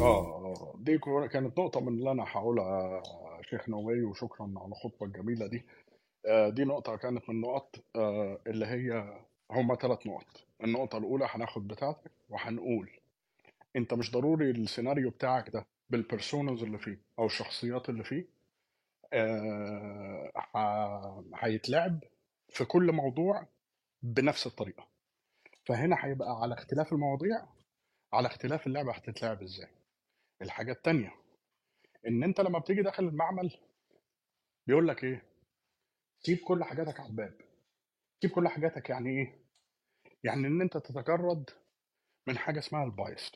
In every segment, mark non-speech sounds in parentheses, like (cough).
آه دي كانت نقطة من اللي أنا هقولها شيخ نووي وشكرا على الخطبة الجميلة دي. آه، دي نقطة كانت من النقط آه، اللي هي هما ثلاث نقط. النقطة الأولى هناخد بتاعتك وهنقول أنت مش ضروري السيناريو بتاعك ده بالبرسونز اللي فيه أو الشخصيات اللي فيه آه، هيتلعب في كل موضوع بنفس الطريقة. فهنا هيبقى على اختلاف المواضيع على اختلاف اللعبة هتتلعب إزاي. الحاجة التانية إن أنت لما بتيجي داخل المعمل بيقول لك إيه؟ سيب كل حاجاتك على الباب. سيب كل حاجاتك يعني إيه؟ يعني إن أنت تتجرد من حاجة اسمها البايس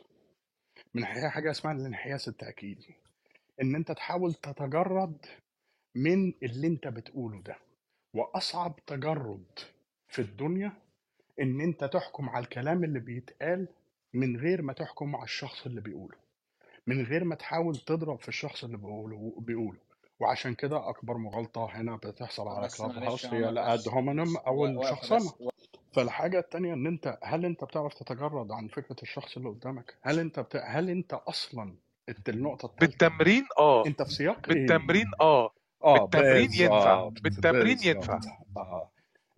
من حاجة اسمها الانحياز التأكيدي. إن أنت تحاول تتجرد من اللي انت بتقوله ده. وأصعب تجرد في الدنيا إن أنت تحكم على الكلام اللي بيتقال من غير ما تحكم على الشخص اللي بيقوله. من غير ما تحاول تضرب في الشخص اللي بيقوله بيقوله. وعشان كده أكبر مغالطة هنا بتحصل على كلاب هاوس هي الاد بس هومينم أو الشخصنة. فالحاجة التانية إن أنت هل أنت بتعرف تتجرد عن فكرة الشخص اللي قدامك؟ هل أنت بت... هل أنت أصلا الت- النقطة الثالثه بالتمرين آه. أنت في سياق إيه؟ بالتمرين آه. آه بالتمرين ينفع بالظبط بالتمرين ينفع. بالظبط آه.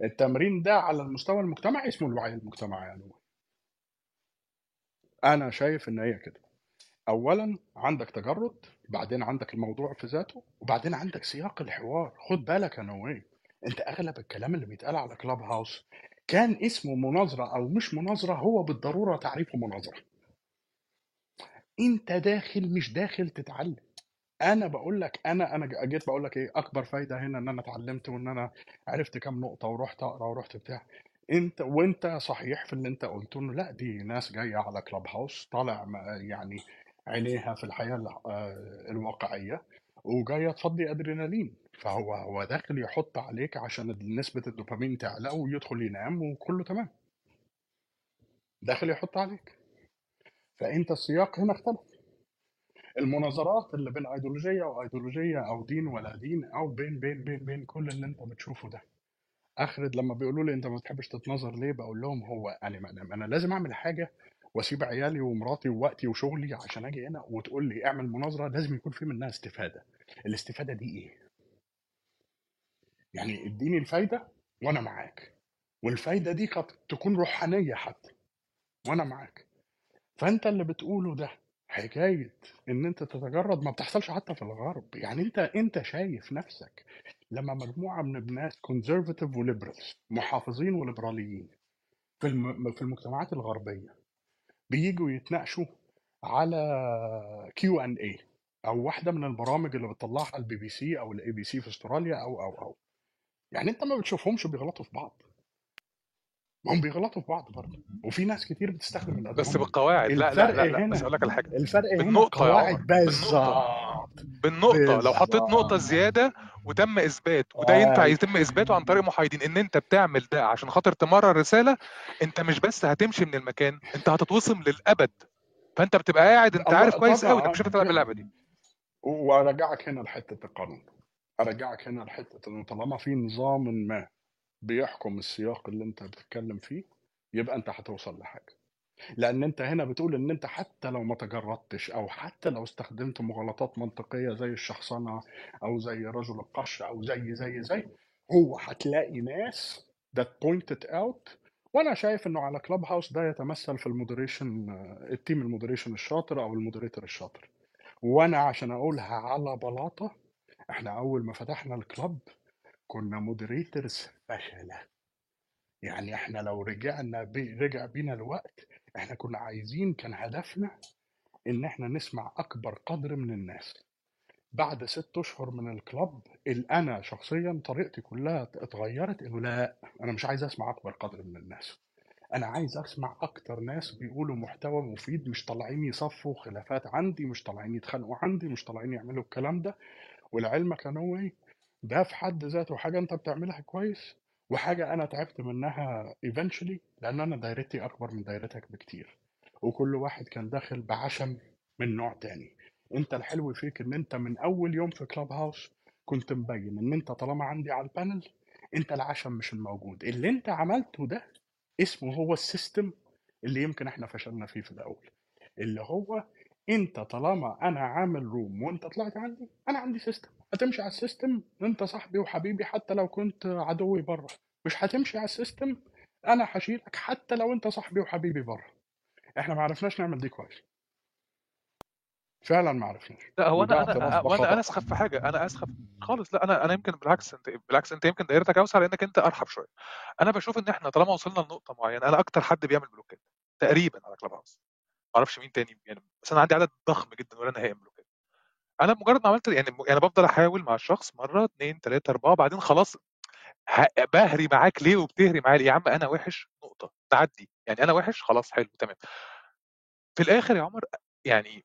التمرين ده على المستوى المجتمعي اسمه الوعي المجتمعي يعني أنا شايف إن هي كده. اولا عندك تجرد بعدين عندك الموضوع في ذاته وبعدين عندك سياق الحوار. خد بالك يا نووي أنت أغلب الكلام اللي بيتقال على كلاب هاوس كان اسمه مناظرة أو مش مناظرة هو بالضرورة تعريفه مناظرة. أنت داخل مش داخل تتعلم. أنا بقول لك أنا أنا جيت بقول لك إيه أكبر فايدة هنا إن أنا اتعلمت وإن أنا عرفت كام نقطة ورحت أقرأ ورحت بتاع. أنت وأنت صحيح في اللي أنت قلته إنه لأ دي ناس جاية على كلاب هاوس طالع يعني عينيها في الحياة ال- آه، الواقعية وجاية تفضي ادرينالين فهو هو داخل يحط عليك عشان نسبة الدوبامين تعلى ويدخل ينام وكله تمام. داخل يحط عليك. فأنت السياق هنا اختلف. المناظرات اللي بين ايديولوجيه وأيديولوجية أو دين ولا دين أو بين بين بين بين كل اللي أنت بتشوفه ده. اخرد لما بيقولوا لي أنت ما بتحبش تتناظر ليه بقول لهم هو أنا أنا, أنا لازم أعمل حاجة وأسيب عيالي ومراتي ووقتي وشغلي عشان أجي هنا وتقول لي اعمل مناظرة لازم يكون في منها استفادة. الاستفادة دي إيه؟ يعني اديني الفايدة وأنا معاك. والفايدة دي قد تكون روحانية حتى وأنا معاك. فأنت اللي بتقوله ده حكاية إن أنت تتجرد ما بتحصلش حتى في الغرب. يعني أنت أنت شايف نفسك لما مجموعة من الناس conservative و liberals محافظين وليبراليين في الم... في المجتمعات الغربية بييجوا يتناقشوا على Q&A أو واحدة من البرامج اللي بتطلعها البي بي سي أو ال ABC في أستراليا أو أو أو. يعني أنت ما بتشوفهمش بيغلطوا في بعض. ما هم بيغلطوا في بعض برضه. وفي ناس كتير بتستخدم بس الادوات بالقواعد لا لا الفرق لا لا بس أقول لك على حاجة. الفرق هنا بالنقطة بالظبط. بالنقطة. لو حطيت نقطة زيادة وتم إثبات وده ينفع اي يتم إثباته عن طريق محايدين إن أنت بتعمل ده عشان خاطر تمرر رسالة أنت مش بس هتمشي من المكان أنت هتتوصم للأبد. فأنت بتبقى قاعد أنت عارف كويس قوي إنك طبعا. مش هتلعب اللعبة دي. وأرجعك هنا لحتة القانون. أرجعك هنا لحتة إنه طالما في نظام ما بيحكم السياق اللي انت بتتكلم فيه يبقى انت هتوصل لحاجة. لأن انت هنا بتقول إن انت حتى لو ما تجردتش أو حتى لو استخدمت مغالطات منطقية زي الشخصنة أو زي رجل القش أو زي زي زي هو هتلاقي ناس that pointed out. وأنا شايف إنه على كلاب هاوس ده يتمثل في المودريشن ال team ال moderation الشاطر أو ال moderator الشاطر. وأنا عشان أقولها على بلاطة إحنا أول ما فتحنا ال club كنا moderators فشلة. يعني إحنا لو رجعنا بي رجع بينا الوقت إحنا كنا عايزين كان هدفنا إن إحنا نسمع أكبر قدر من الناس. بعد ست أشهر من ال club ال- أنا شخصيا طريقتي كلها اتغيرت إنه لا أنا مش عايز أسمع أكبر قدر من الناس. أنا عايز أسمع أكتر ناس بيقولوا محتوى مفيد مش طالعين يصفوا خلافات عندي مش طالعين يتخانقوا عندي مش طالعين يعملوا الكلام ده. ولعلمك يا نوي ده في حد ذاته حاجة أنت بتعملها كويس وحاجة أنا تعبت منها eventually لأن أنا دايرتي أكبر من دايرتك بكتير وكل واحد كان داخل بعشم من نوع تاني. أنت الحلو فيك إن أنت من أول يوم في كلاب هاوس كنت مبين إن أنت طالما عندي على البانل أنت العشم مش الموجود. اللي أنت عملته ده اسمه هو ال system اللي يمكن إحنا فشلنا فيه في الأول. اللي هو أنت طالما أنا عامل room وأنت طلعت عندي أنا عندي system هتمشي على ال system انت صاحبي وحبيبي حتى لو كنت عدوي بره. مش هتمشي على ال system أنا هشيلك حتى لو انت صاحبي وحبيبي بره. إحنا ما عرفناش نعمل دي كويس. فعلا ما عرفناش. لا هو أنا أنا وأنا أنا أسخف في حاجة أنا أسخف خالص. لا أنا أنا يمكن بالعكس أنت بالعكس أنت يمكن دايرتك أوسع لأنك أنت ارحب شوية. أنا بشوف إن إحنا طالما وصلنا لنقطة معينة أنا أكتر حد بيعمل بلوكات تقريبا على كلاب هاوس ما أعرفش مين تاني يعني بس أنا عندي عدد ضخم جدا ولا نهائي من أنا بمجرد ما عملت يعني يعني بفضل أحاول مع الشخص مرة اثنين ثلاثة أربعة بعدين خلاص بهري معاك ليه وبتهري معايا ليه؟ يا عم أنا وحش نقطة تعدي يعني أنا وحش خلاص حلو تمام. في الآخر يا عمر يعني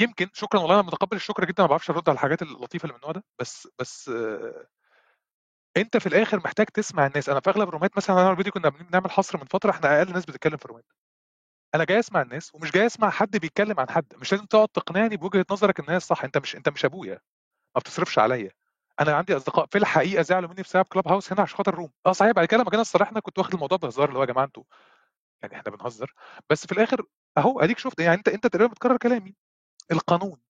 يمكن شكرا والله أنا متقبل الشكر جدا ما بعرفش أرد على الحاجات اللطيفة اللي من النوع ده بس بس آه، أنت في الآخر محتاج تسمع الناس. أنا في أغلب الرومات مثلا أنا والفيديو كنا بنعمل حصر من فترة إحنا أقل ناس بتتكلم في الرومات. أنا جاي أسمع الناس ومش جاي أسمع حد بيتكلم عن حد. مش لازم تقعد تقنعني بوجهة نظرك إن هي الصح أنت مش أنت مش أبويا. ما بتصرفش عليا. أنا عندي أصدقاء في الحقيقة زعلوا مني بسبب كلاب هاوس هنا عشان خاطر الروم آه صحيح بعد كده لما جينا صرحنا كنت واخد الموضوع بهزار اللي هو يا جماعة أنتوا يعني إحنا بنهزر. بس في الآخر أهو أديك شفت يعني أنت أنت تقريبا بتكرر كلامي. القانون.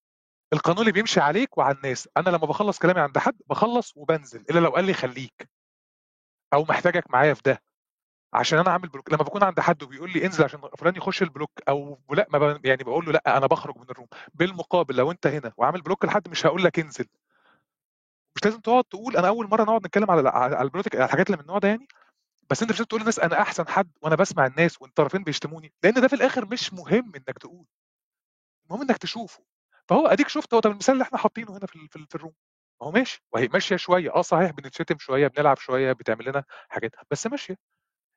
القانون اللي بيمشي عليك وعلى الناس. أنا لما بخلص كلامي عند حد بخلص وبنزل إلا لو قال لي خليك أو محتاجك معايا في ده. عشان أنا عامل block لما بكون عند حد وبيقول لي انزل عشان فلان يخش ال block أو لا ما ب... يعني بقول له لأ أنا بخرج من ال room. بالمقابل لو أنت هنا وعامل block لحد مش هقول لك انزل. مش لازم تقعد تقول أنا أول مرة نقعد نتكلم على على على الحاجات اللي من النوع ده يعني. بس أنت مش لازم تقول للناس أنا أحسن حد وأنا بسمع الناس والطرفين بيشتموني لأن ده في الآخر مش مهم إنك تقول. المهم إنك تشوفه. فهو أديك شفت هو ده المثال اللي إحنا حاطينه هنا في في, في الروم. هو ماشي. وهي ماشية شوية. آه صحيح بنتشتم شوية بنلعب شوية بتعمل لنا حاجات بس ماشية.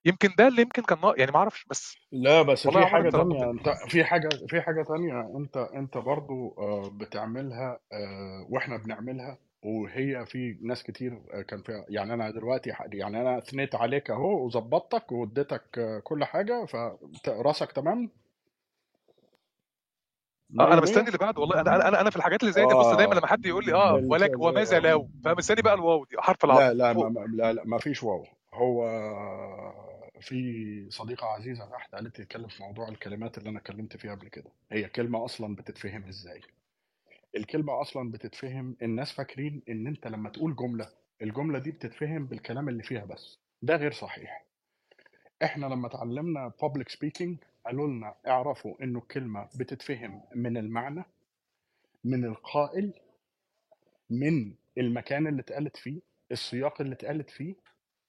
يمكن ده اللي يمكن كان يعني ما أعرفش بس لا بس في عمر حاجة انت في حاجة في حاجة تانية انت انت برضو آه، بتعملها آه، وإحنا بنعملها وهي في ناس كتير آه، كان فيها يعني أنا دلوقتي يعني أنا اثنيت عليك اهو وظبطتك واديتك كل حاجة فراسك تمام؟ آه أنا مستني اللي بعده والله. أنا أنا أنا في الحاجات اللي زي دي بص دايما لما حد يقول لي آه ال ولكن وماذا لو فمستني بقى الواو دي حرف العطف. لا لا ما- لا لا ما فيش واو. هو في صديقة عزيزة تحت قالت تتكلم في موضوع الكلمات اللي أنا اتكلمت فيها قبل كده. هي كلمة أصلا بتتفهم إزاي؟ الكلمة أصلا بتتفهم الناس فاكرين إن أنت لما تقول جملة الجملة دي بتتفهم بالكلام اللي فيها بس. ده غير صحيح. إحنا لما اتعلمنا public speaking قالوا لنا اعرفوا إنه الكلمة بتتفهم من المعنى من القائل من المكان اللي اتقالت فيه السياق اللي اتقالت فيه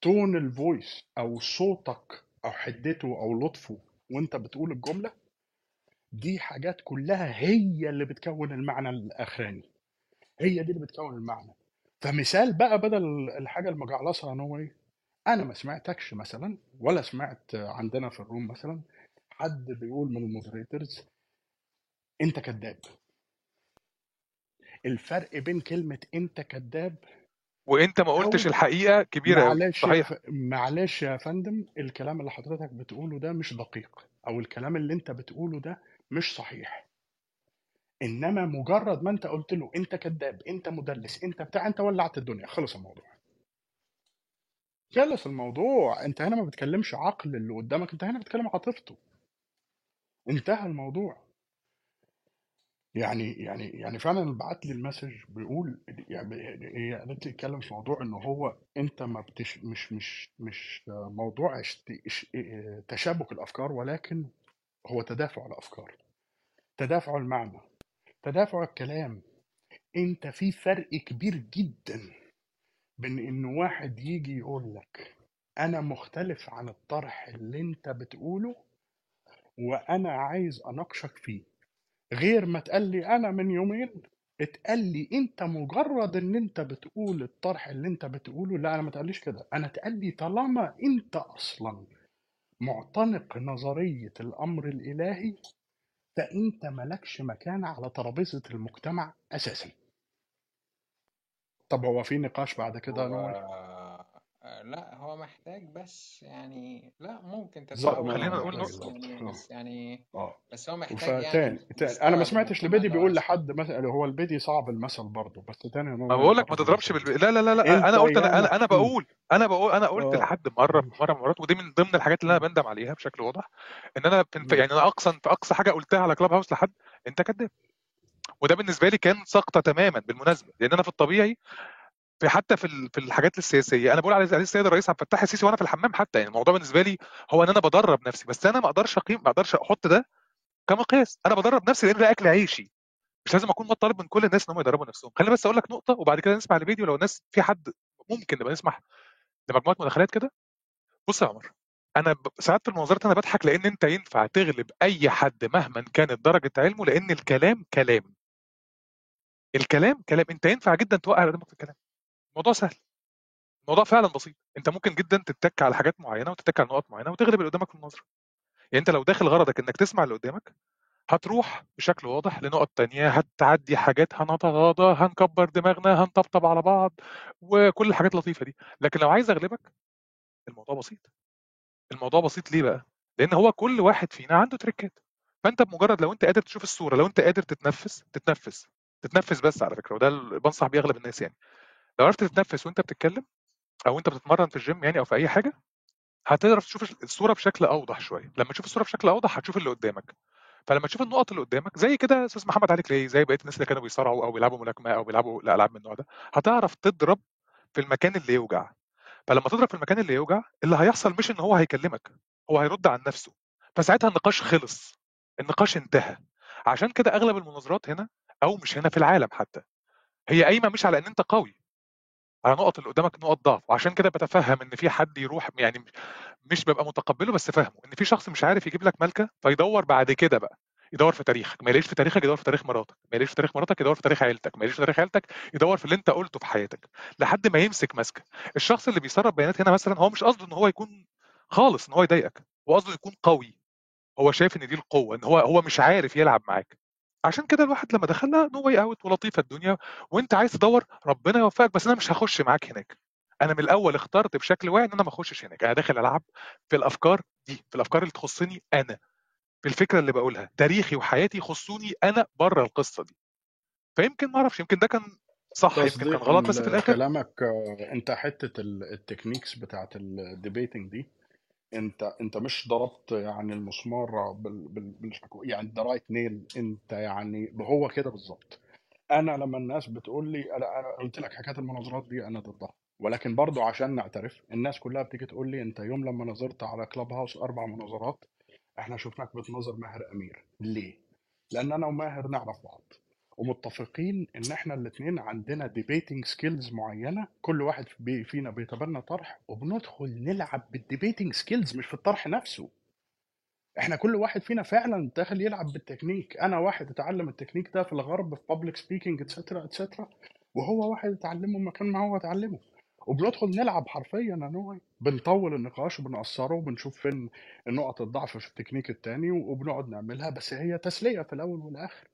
تون الفويس أو صوتك أو حدته أو لطفه وأنت بتقول الجملة دي حاجات كلها هي اللي بتكون المعنى الأخراني. هي دي اللي بتكون المعنى. فمثال بقى بدل الحاجة المجعلصه ان هو إيه أنا ما سمعتكش مثلا ولا سمعت عندنا في الروم مثلا حد بيقول من المودريتورز أنت كذاب. الفرق بين كلمة أنت كذاب وانت ما قلتش الحقيقة كبيرة معلش صحيح. معلش يا فندم الكلام اللي حضرتك بتقوله ده مش دقيق أو الكلام اللي انت بتقوله ده مش صحيح. إنما مجرد ما انت قلت له انت كذاب انت مدلس انت بتاع انت ولعت الدنيا خلص الموضوع. خلص الموضوع. انت هنا ما بتكلمش عقل اللي قدامك انت هنا بتكلم عاطفته. انتهى الموضوع. يعني يعني يعني فعلا بعت لي المسج بيقول يعني هي قالت لي اتكلم في موضوع إن هو أنت ما بتش مش مش مش موضوع تشابك الأفكار ولكن هو تدافع الأفكار. تدافع المعنى. تدافع الكلام. أنت في فرق كبير جدا بين إن واحد يجي يقول لك أنا مختلف عن الطرح اللي أنت بتقوله وأنا عايز أناقشك فيه. غير ما تقال لي أنا من يومين اتقال لي أنت مجرد إن أنت بتقول الطرح اللي أنت بتقوله لا أنا ما تقاليش كده أنا اتقال لي طالما أنت أصلا معتنق نظرية الأمر الإلهي فأنت مالكش مكان على ترابيزة المجتمع أساسا. طب هو في نقاش بعد كده هو لأ هو محتاج بس يعني لأ ممكن ما خلينا نقول بس نقطة يعني آه بس يعني آه بس هو محتاج فتاني يعني تاني أنا ما يستوعب سمعتش لبيدي بيقول لحد مثلا هو البيدي صعب المثل برضه بس تاني أنا بقول لك ما تضربش بالب... لا لا لا لا انت أنا قلت أنا ايامك أنا أنا. بقول أنا بقول أنا قلت آه لحد مرة مرة من المرات ودي من ضمن الحاجات اللي أنا. بندم عليها بشكل واضح إن أنا. يعني أنا أقصى في أقصى حاجة قلتها على كلاب هاوس لحد أنت كذاب وده بالنسبة لي كان سقطه تماما بالمناسبة لأن أنا في الطبيعي في حتى في في الحاجات السياسية. أنا بقول على على السيد الرئيس عبد الفتاح السيسي وأنا في الحمام حتى. يعني الموضوع بالنسبة لي هو إن أنا بدرب نفسي بس أنا ما أقدرش أقيم ما أقدرش أحط ده كمقياس. أنا بدرب نفسي لأن ده أكل عيشي. مش لازم أكون بطالب من كل الناس إن هم يدربوا نفسهم. خليني بس أقول لك نقطة وبعد كده نسمع الفيديو. لو الناس في حد ممكن نبقى نسمح لمجموعه مداخلات كده؟ بص يا عمر أنا ساعات في المناظرات أنا بضحك لأن أنت ينفع تغلب أي حد مهما كانت درجة علمه لأن الكلام كلام. الكلام كلام. أنت ينفع جدا توقع قدامك في الكلام. الموضوع سهل. الموضوع فعلا بسيط. أنت ممكن جدا تتك على حاجات معينة وتتك على نقط معينة وتغلب اللي قدامك في المناظره يعني أنت لو داخل غرضك إنك تسمع اللي قدامك هتروح بشكل واضح لنقط تانية هتعدي حاجات هنتغاضى هنكبر دماغنا هنطبطب على بعض وكل الحاجات اللطيفة دي. لكن لو عايز أغلبك الموضوع بسيط. الموضوع بسيط ليه بقى؟ لأن هو كل واحد فينا عنده tricks ات. فأنت بمجرد لو أنت قادر تشوف الصورة لو أنت قادر تتنفس تتنفس. تتنفس بس على فكرة وده بنصح بيه أغلب الناس يعني. لو عرفت تتنفس وانت بتتكلم أو انت بتتمرن في الجيم يعني أو في أي حاجة هتقدر تشوف الصورة بشكل أوضح شوية. لما تشوف الصورة بشكل أوضح هتشوف اللي قدامك. فلما تشوف النقط اللي قدامك زي كده أستاذ محمد علي كلاي زي بقية الناس اللي كانوا بيصارعوا أو بيلعبوا ملاكمة أو بيلعبوا الالعاب من النوع ده هتعرف تضرب في المكان اللي يوجع. فلما تضرب في المكان اللي يوجع اللي هيحصل مش إن هو هيكلمك هو هيرد عن نفسه. فساعتها النقاش خلص النقاش انتهى. عشان كده أغلب المناظرات هنا أو مش هنا في العالم حتى هي قايمة مش على إن أنت قوي. على نقط اللي قدامك نقط ضعف. وعشان كده بتفهم إن في حد يروح يعني مش ببقى متقبله بس فاهمه. إن في شخص مش عارف يجيب لك ملكه فيدور بعد كده بقى. يدور في تاريخك. ما يلاقيش في تاريخك يدور في تاريخ مراتك. ما يلاقيش في تاريخ مراتك يدور في تاريخ عيلتك. ما يلاقيش في تاريخ عيلتك يدور في اللي أنت قلته في حياتك. لحد ما يمسك ماسكه الشخص اللي بيسرب بيانات هنا مثلا هو مش قصده إن هو يكون خالص إن هو يضايقك. هو قصده يكون قوي. هو شايف إن دي القوة إن هو هو مش عارف يلعب معاك. عشان كده الواحد لما دخلها no way out ولطيفة الدنيا وانت عايز تدور ربنا يوفقك بس أنا مش هخش معاك هناك. أنا من الأول اخترت بشكل واعي إن أنا ما أخشش هناك. أنا داخل ألعب في الأفكار دي في الأفكار اللي تخصني أنا. في الفكرة اللي بقولها تاريخي وحياتي يخصوني أنا بره القصة دي. فيمكن ما أعرفش يمكن ده كان صح يمكن كان تصديقا غلط بس في الآخر لكلامك آه، أنت حتة ال- ال techniques بتاعت ال debating دي انت انت مش ضربت يعني المسمار بال, بال, يعني the right nail انت يعني هو كده بالظبط. أنا لما الناس بتقول لي أنا قلت لك حكاية المناظرات دي أنا ضدها. ولكن برضو عشان نعترف الناس كلها بتيجي تقول لي انت يوم لما ناظرت على كلاب هاوس أربع مناظرات إحنا شفناك بتناظر ماهر أمير. ليه؟ لأن أنا وماهر نعرف بعض. ومتفقين إن إحنا الاثنين عندنا debating skills معينة. كل واحد فينا بيتبنى طرح وبندخل نلعب بال debating skills مش في الطرح نفسه. إحنا كل واحد فينا فعلا داخل يلعب بالتكنيك. أنا واحد اتعلم التكنيك ده في الغرب في public speaking etcetera etcetera وهو واحد اتعلمه مكان ما هو اتعلمه. وبندخل نلعب حرفيا يا نوي بنطول النقاش وبنقصره وبنشوف فين نقط الضعف في التكنيك التاني وبنقعد نعملها. بس هي تسلية في الأول والآخر.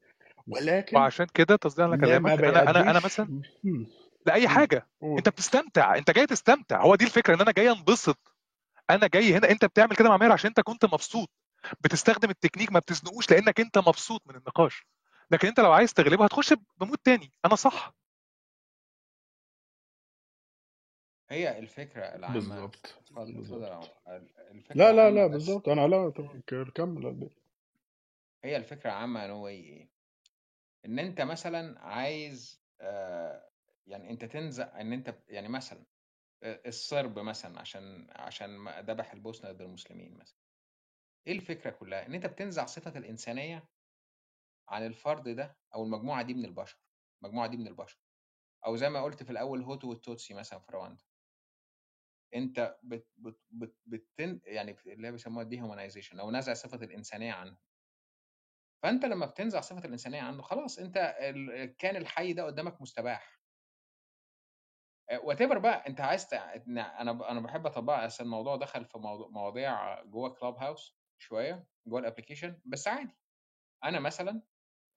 ولكن وعشان كده تصديقا لكلامك أنا أنا أنا مثلا مم. لأي مم. حاجة. قول. أنت بتستمتع أنت جاي تستمتع. هو دي الفكرة إن أنا جاي أنبسط. أنا جاي هنا أنت بتعمل كده مع ماهر عشان أنت كنت مبسوط. بتستخدم التكنيك ما بتزنقوش لأنك أنت مبسوط من النقاش. لكن أنت لو عايز تغلبه هتخش ب mood تاني. أنا صح. هي الفكرة العامة. بالظبط. لا لا لا بالظبط. أنا لا كمل هي الفكرة العامة ان هو إيه إن أنت مثلا عايز يعني أنت تنزع إن أنت يعني مثلا الصرب مثلا عشان عشان ذبح البوسنة ضد المسلمين مثلا. إيه الفكرة كلها؟ إن أنت بتنزع صفة الإنسانية عن الفرد ده أو المجموعة دي من البشر المجموعة دي من البشر. أو زي ما قلت في الأول هوتو والتوتسي مثلا في رواندا. أنت بت بت بت بتن يعني اللي بيسموها dehumanization أو نزع صفة الإنسانية عنه فأنت لما بتنزع صفة الإنسانية عنه خلاص ال- كان الحي ده قدامك مستباح. however بقى أنت عايز ب... أنا بحب أطبقها اصل الموضوع دخل في مواضيع جوه كلاب هاوس شوية جوه ال application بس عادي. أنا مثلا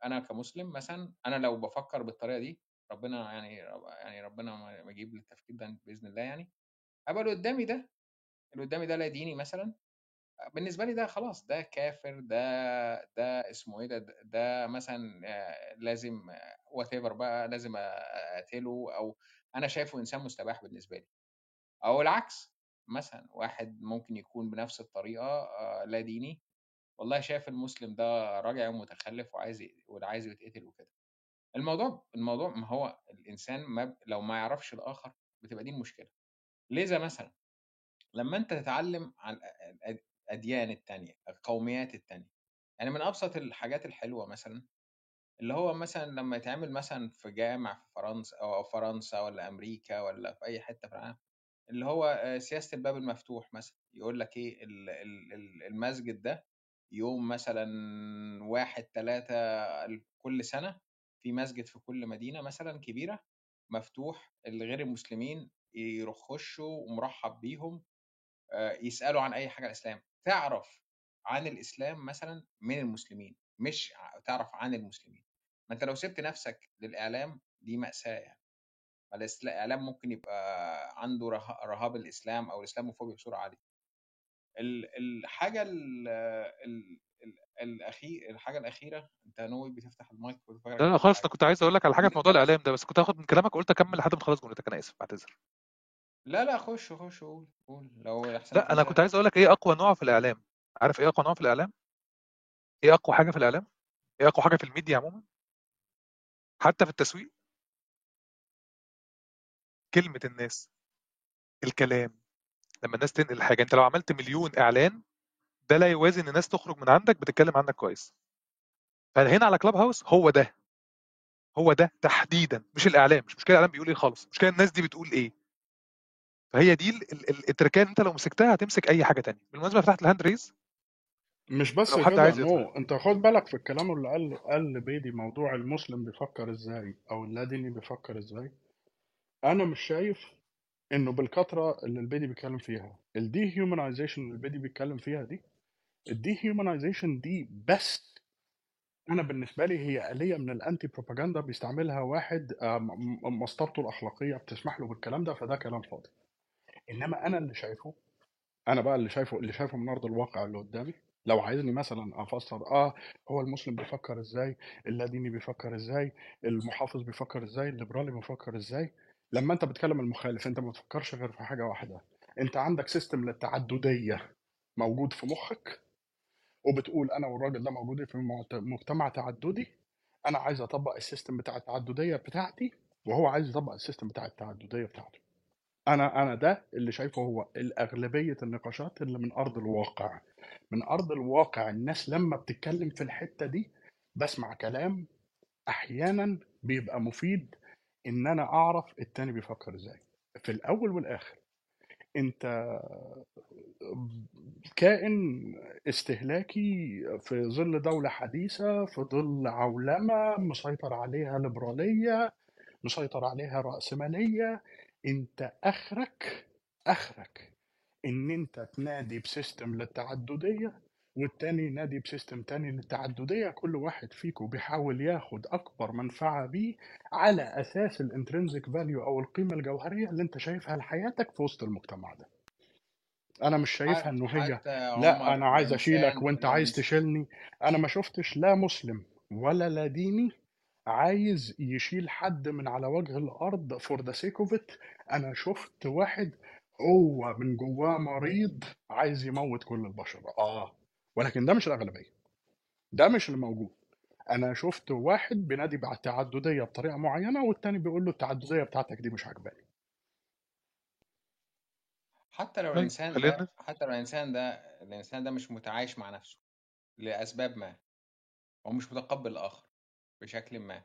أنا كمسلم مثلا أنا لو بفكر بالطريقة دي ربنا يعني يعني ربنا ما يجيب لي التفكير ده بإذن الله يعني. أبقى اللي قدامي ده اللي قدامي ده لا ديني مثلا بالنسبة لي ده خلاص ده كافر ده ده اسمه إيه ده ده- مثلا لازم وات بقى لازم أقتله أو أنا شايفه إنسان مستباح بالنسبة لي. أو العكس مثلا واحد ممكن يكون بنفس الطريقة آه، لا ديني والله شايف المسلم ده راجع ومتخلف وعايز وعايز يتقتل وكده. الموضوع الموضوع ما هو الإنسان ما لو ما يعرفش الآخر بتبقى دي المشكلة. لذا مثلا لما أنت تتعلم عن الأ- الأ- الأديان التانية القوميات التانية. يعني من أبسط الحاجات الحلوة مثلا اللي هو مثلا لما يتعمل مثلا في جامع في فرنسا أو فرنسا ولا أمريكا ولا في أي حتة في العالم اللي هو آه، سياسة الباب المفتوح مثلا يقول لك ال- المسجد ده يوم مثلا واحد ثلاثة كل سنة في مسجد في كل مدينة مثلا كبيرة مفتوح الغير المسلمين يخشوا ومرحب بيهم آه، يسألوا عن أي حاجة عن الإسلام. تعرف عن الإسلام مثلا من المسلمين مش ع- تعرف عن المسلمين. ما أنت لو سبت نفسك للإعلام دي مأساة يعني. ما الإسلا- الإعلام ممكن يبقى عنده ره- رهاب الإسلام أو الإسلاموفوبيا بصورة عالية ال- الحاجة ال ال ال الأخير الحاجة الأخيرة أنت ناوي بتفتح المايك لا لا خالص أنا حاجة؟ كنت عايز أقول لك على حاجة في (laughs) موضوع الإعلام ده بس كنت هاخد من كلامك قلت أكمل لحد ما تخلص جملتك أنا آسف بعتذر لا لا خش خش قول قول لو أحسن لا أنا كنت عايز أقول لك إيه أقوى نوع في الإعلام؟ عارف إيه أقوى نوع في الإعلام؟ إيه أقوى حاجة في الإعلام؟ إيه أقوى حاجة في الميديا عموما؟ حتى في التسويق؟ كلمة الناس الكلام لما الناس تنقل الحاجة أنت لو عملت مليون إعلان ده لا يوازي إن الناس تخرج من عندك بتتكلم عنك كويس. فهنا على كلاب هاوس هو ده هو ده تحديدا مش الإعلام مش مشكلة الإعلام بيقول إيه خالص مشكلة الناس دي بتقول إيه. فهي دي ال- ال- ال- ال tricks ات انت لو مسكتها هتمسك أي حاجة تانية. بالمناسبة فتحت ال hand raise. مش بس لو حد عايز no انت خد بالك في الكلام اللي قال قال بيدي موضوع المسلم بيفكر إزاي أو اللاديني بيفكر إزاي. أنا مش شايف إنه بالكثرة اللي البيدي بيتكلم فيها ال dehumanization اللي البيدي بيتكلم فيها دي ال dehumanization دي بس أنا بالنسبة لي هي آلية من ال anti propaganda بيستعملها واحد آه، مسطرته الأخلاقية بتسمح له بالكلام ده فده كلام فاضي. إنما أنا اللي شايفه أنا بقى اللي شايفه اللي شايفه من أرض الواقع اللي قدامي لو عايزني مثلا أفسر آه هو المسلم بيفكر إزاي؟ اللاديني بيفكر إزاي؟ المحافظ بيفكر إزاي؟ الليبرالي بيفكر إزاي؟ لما أنت بتكلم المخالف أنت ما بتفكرش غير في حاجة واحدة أنت عندك system للتعددية موجود في مخك وبتقول أنا والراجل ده موجودين في مجتمع تعددي أنا عايز أطبق ال system بتاع التعددية بتاعتي وهو عايز يطبق ال system بتاع التعددية بتاعته. أنا أنا ده اللي شايفه هو الأغلبية النقاشات اللي من أرض الواقع. من أرض الواقع الناس لما بتتكلم في الحتة دي بسمع كلام أحيانا بيبقى مفيد إن أنا أعرف التاني بيفكر إزاي. في الأول والآخر أنت كائن استهلاكي في ظل دولة حديثة في ظل عولمة مسيطر عليها ليبرالية مسيطر عليها رأسمالية انت اخرك اخرك. ان انت تنادي ب system للتعددية والتاني ينادي ب system تاني للتعددية كل واحد فيكم بيحاول ياخد اكبر منفعة بيه على أساس ال intrinsic value أو القيمة الجوهرية اللي انت شايفها لحياتك في وسط المجتمع ده. أنا مش شايفها انه هي لا أنا عايز اشيلك وانت عايز تشيلني. أنا ما شفتش لا مسلم ولا لا ديني عايز يشيل حد من على وجه الأرض for the sake of it أنا شفت واحد هو من جواه مريض عايز يموت كل البشر. آه ولكن ده مش الأغلبية. ده مش اللي موجود أنا شفت واحد بينادي على التعددية بطريقة معينة والتاني بيقول له التعددية بتاعتك دي مش عاجباني. حتى لو طيب الإنسان خلينا. ده حتى لو الإنسان ده الإنسان ده مش متعايش مع نفسه لأسباب ما هو مش متقبل الآخر بشكل ما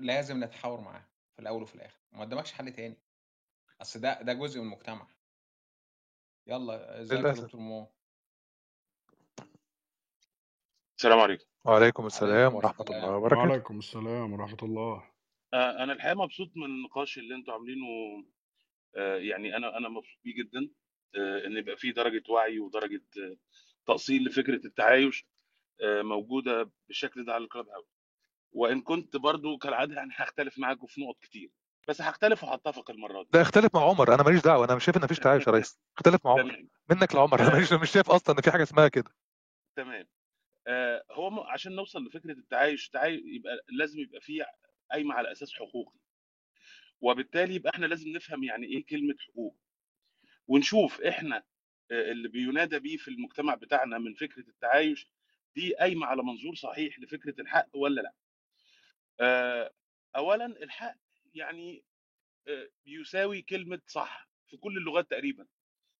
لازم نتحاور معاه. في الأول وفي الآخر. ما قدامكش حل تاني. أصل ده ده جزء من المجتمع. يلا ازيك يا دكتور مو. السلام عليكم. وعليكم السلام عليكم ورحمة الله وبركاته. وعليكم السلام ورحمة الله. آه، أنا الحقيقة مبسوط من النقاش اللي أنتوا عاملينه. آه، يعني أنا أنا مبسوط بيه جدا. آه، إن يبقى في درجة وعي ودرجة آه، تأصيل لفكرة التعايش آه، موجودة بالشكل ده على الكلاب هاوس. وإن كنت برضو كالعادة يعني هختلف معاكم في نقط كتير بس هختلف وهتفق المرة دي. لا اختلف مع عمر أنا ماليش دعوة أنا مش شايف إن مفيش تعايش يا (laughs) ريس. اختلف مع عمر. تمام. منك لعمر أنا ماليش مش شايف أصلا إن في حاجة اسمها كده. تمام. آه، هو م- عشان نوصل لفكرة التعايش تعايش يبقى لازم يبقى فيه قايمة على أساس حقوقي. وبالتالي يبقى إحنا لازم نفهم يعني إيه كلمة حقوق. ونشوف إحنا آه، اللي بينادى بيه في المجتمع بتاعنا من فكرة التعايش دي قايمة على منظور صحيح لفكرة الحق ولا لأ. آه، اولا الحق يعني آه، يساوي كلمة صح في كل اللغات تقريبا.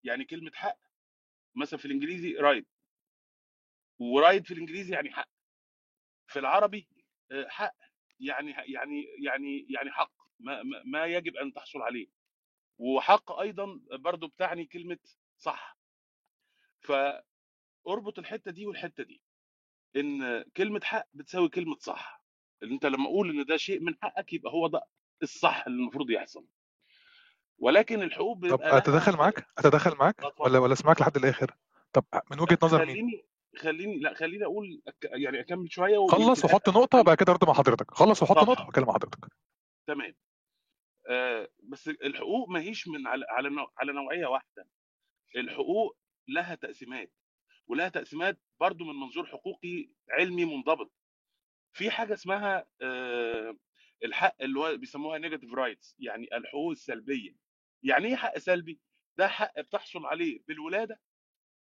يعني كلمة حق مثلا في الإنجليزي رايت ورايت في الإنجليزي يعني حق. في العربي آه، حق. يعني يعني يعني يعني حق. ما ما يجب أن تحصل عليه. وحق أيضا برضو بتعني كلمة صح. فأربط الحتة دي والحتة دي. إن كلمة حق بتساوي كلمة صح. أنت لما أقول إن ده شيء من حقك يبقى هو ده الصح اللي المفروض يحصل. ولكن الحقوق طب بيبقى لها أتدخل معاك؟ أتدخل معاك؟ ولا ولا أسمعك لحد الآخر؟ طب من وجهة نظر مين؟ خليني خليني لا خليني أقول يعني أكمل شوية خلص وحط نقطة بعد كده أرد مع حضرتك. خلص وحط نقطة وكلم حضرتك. تمام. آه بس الحقوق ما هيش من على على نوع على نوعية واحدة. الحقوق لها تقسيمات ولها تقسيمات برضو من منظور حقوقي علمي منضبط. في حاجة اسمها الحق اللي هو بيسموها negative rights يعني الحقوق السلبية. يعني إيه حق سلبي؟ ده حق بتحصل عليه بالولادة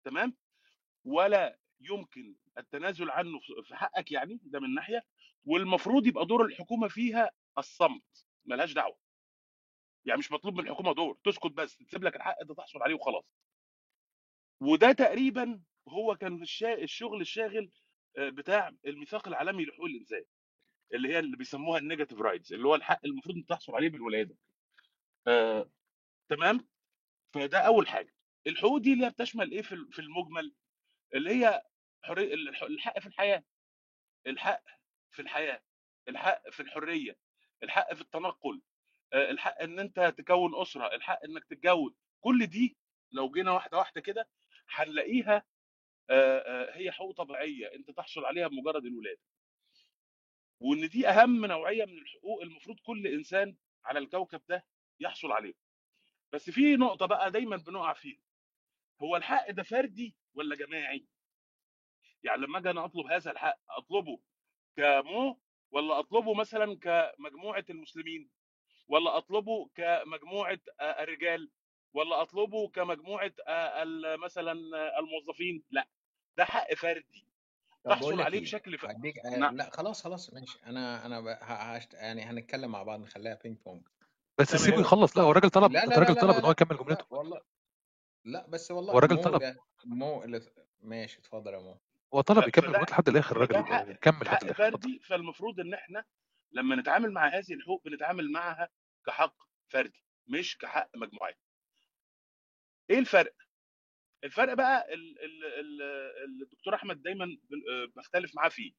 تمام؟ ولا يمكن التنازل عنه في حقك يعني ده من ناحية والمفروض يبقى دور الحكومة فيها الصمت ملهاش دعوة. يعني مش مطلوب من الحكومة دور تسكت بس تسيب لك الحق ده تحصل عليه وخلاص. وده تقريبا هو كان الشغل الشاغل بتاع الميثاق العالمي لحقوق الإنسان اللي هي اللي بيسموها ال negative rights اللي هو الحق المفروض انت تحصل عليه بالولادة. آه، تمام؟ فده أول حاجة. الحقوق دي اللي هي بتشمل إيه في المجمل؟ اللي هي حرية الحق في الحياة. الحق في الحياة. الحق في الحرية. الحق في التنقل. آه، الحق إن أنت تكون أسرة. الحق إنك تتجوز. كل دي لو جينا واحدة واحدة كده هنلاقيها آه، آه، هي حقوق طبيعية أنت تحصل عليها بمجرد الولادة. وإن دي أهم نوعية من الحقوق المفروض كل إنسان على الكوكب ده يحصل عليه بس في نقطة بقى دايما بنقع فيها. هو الحق ده فردي ولا جماعي؟ يعني لما أجي أنا أطلب هذا الحق أطلبه كمو ولا أطلبه مثلا كمجموعة المسلمين؟ ولا أطلبه كمجموعة الرجال؟ ولا أطلبه كمجموعة مثلا الموظفين؟ لأ. ده حق فردي. تحصل عليه إيه؟ بشكل ف... هديك آه نعم. لا خلاص خلاص ماشي. أنا أنا ب... ه... هشت... يعني هنتكلم مع بعض نخليها بينج بونج بس سيبه يخلص لا هو الراجل طلب الراجل طلب إن هو يكمل لا جملته. والله لا بس هو والله الراجل مو طلب. مو اللي ماشي اتفضل يا مو. هو طلب يكمل جملته لحد الآخر الراجل كمل حق فردي. فالمفروض إن إحنا لما نتعامل مع هذه الحقوق بنتعامل معها كحق فردي مش كحق مجموعي إيه الفرق؟ الفرق بقى ال- ال- ال- ال- الدكتور أحمد دايما آه، بختلف معاه فيه.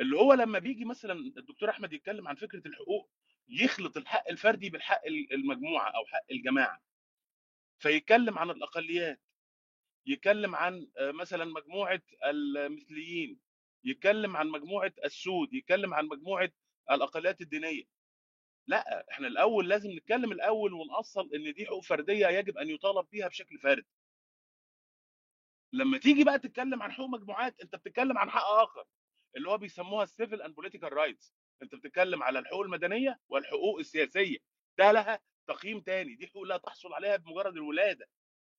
اللي هو لما بيجي مثلا الدكتور أحمد يتكلم عن فكرة الحقوق يخلط الحق الفردي بالحق ال- المجموعة أو حق الجماعة. فيتكلم عن الأقليات يتكلم عن آه، مثلا مجموعة المثليين يتكلم عن مجموعة السود يتكلم عن مجموعة الأقليات الدينية. لا إحنا الأول لازم نتكلم الأول ونأصل إن دي حقوق فردية يجب أن يطالب بيها بشكل فردي. لما تيجي بقى تتكلم عن حقوق مجموعات أنت بتتكلم عن حق آخر اللي هو بيسموها ال civil and political rights أنت بتتكلم على الحقوق المدنية والحقوق السياسية. ده لها تقييم تاني دي حقوق لا تحصل عليها بمجرد الولادة.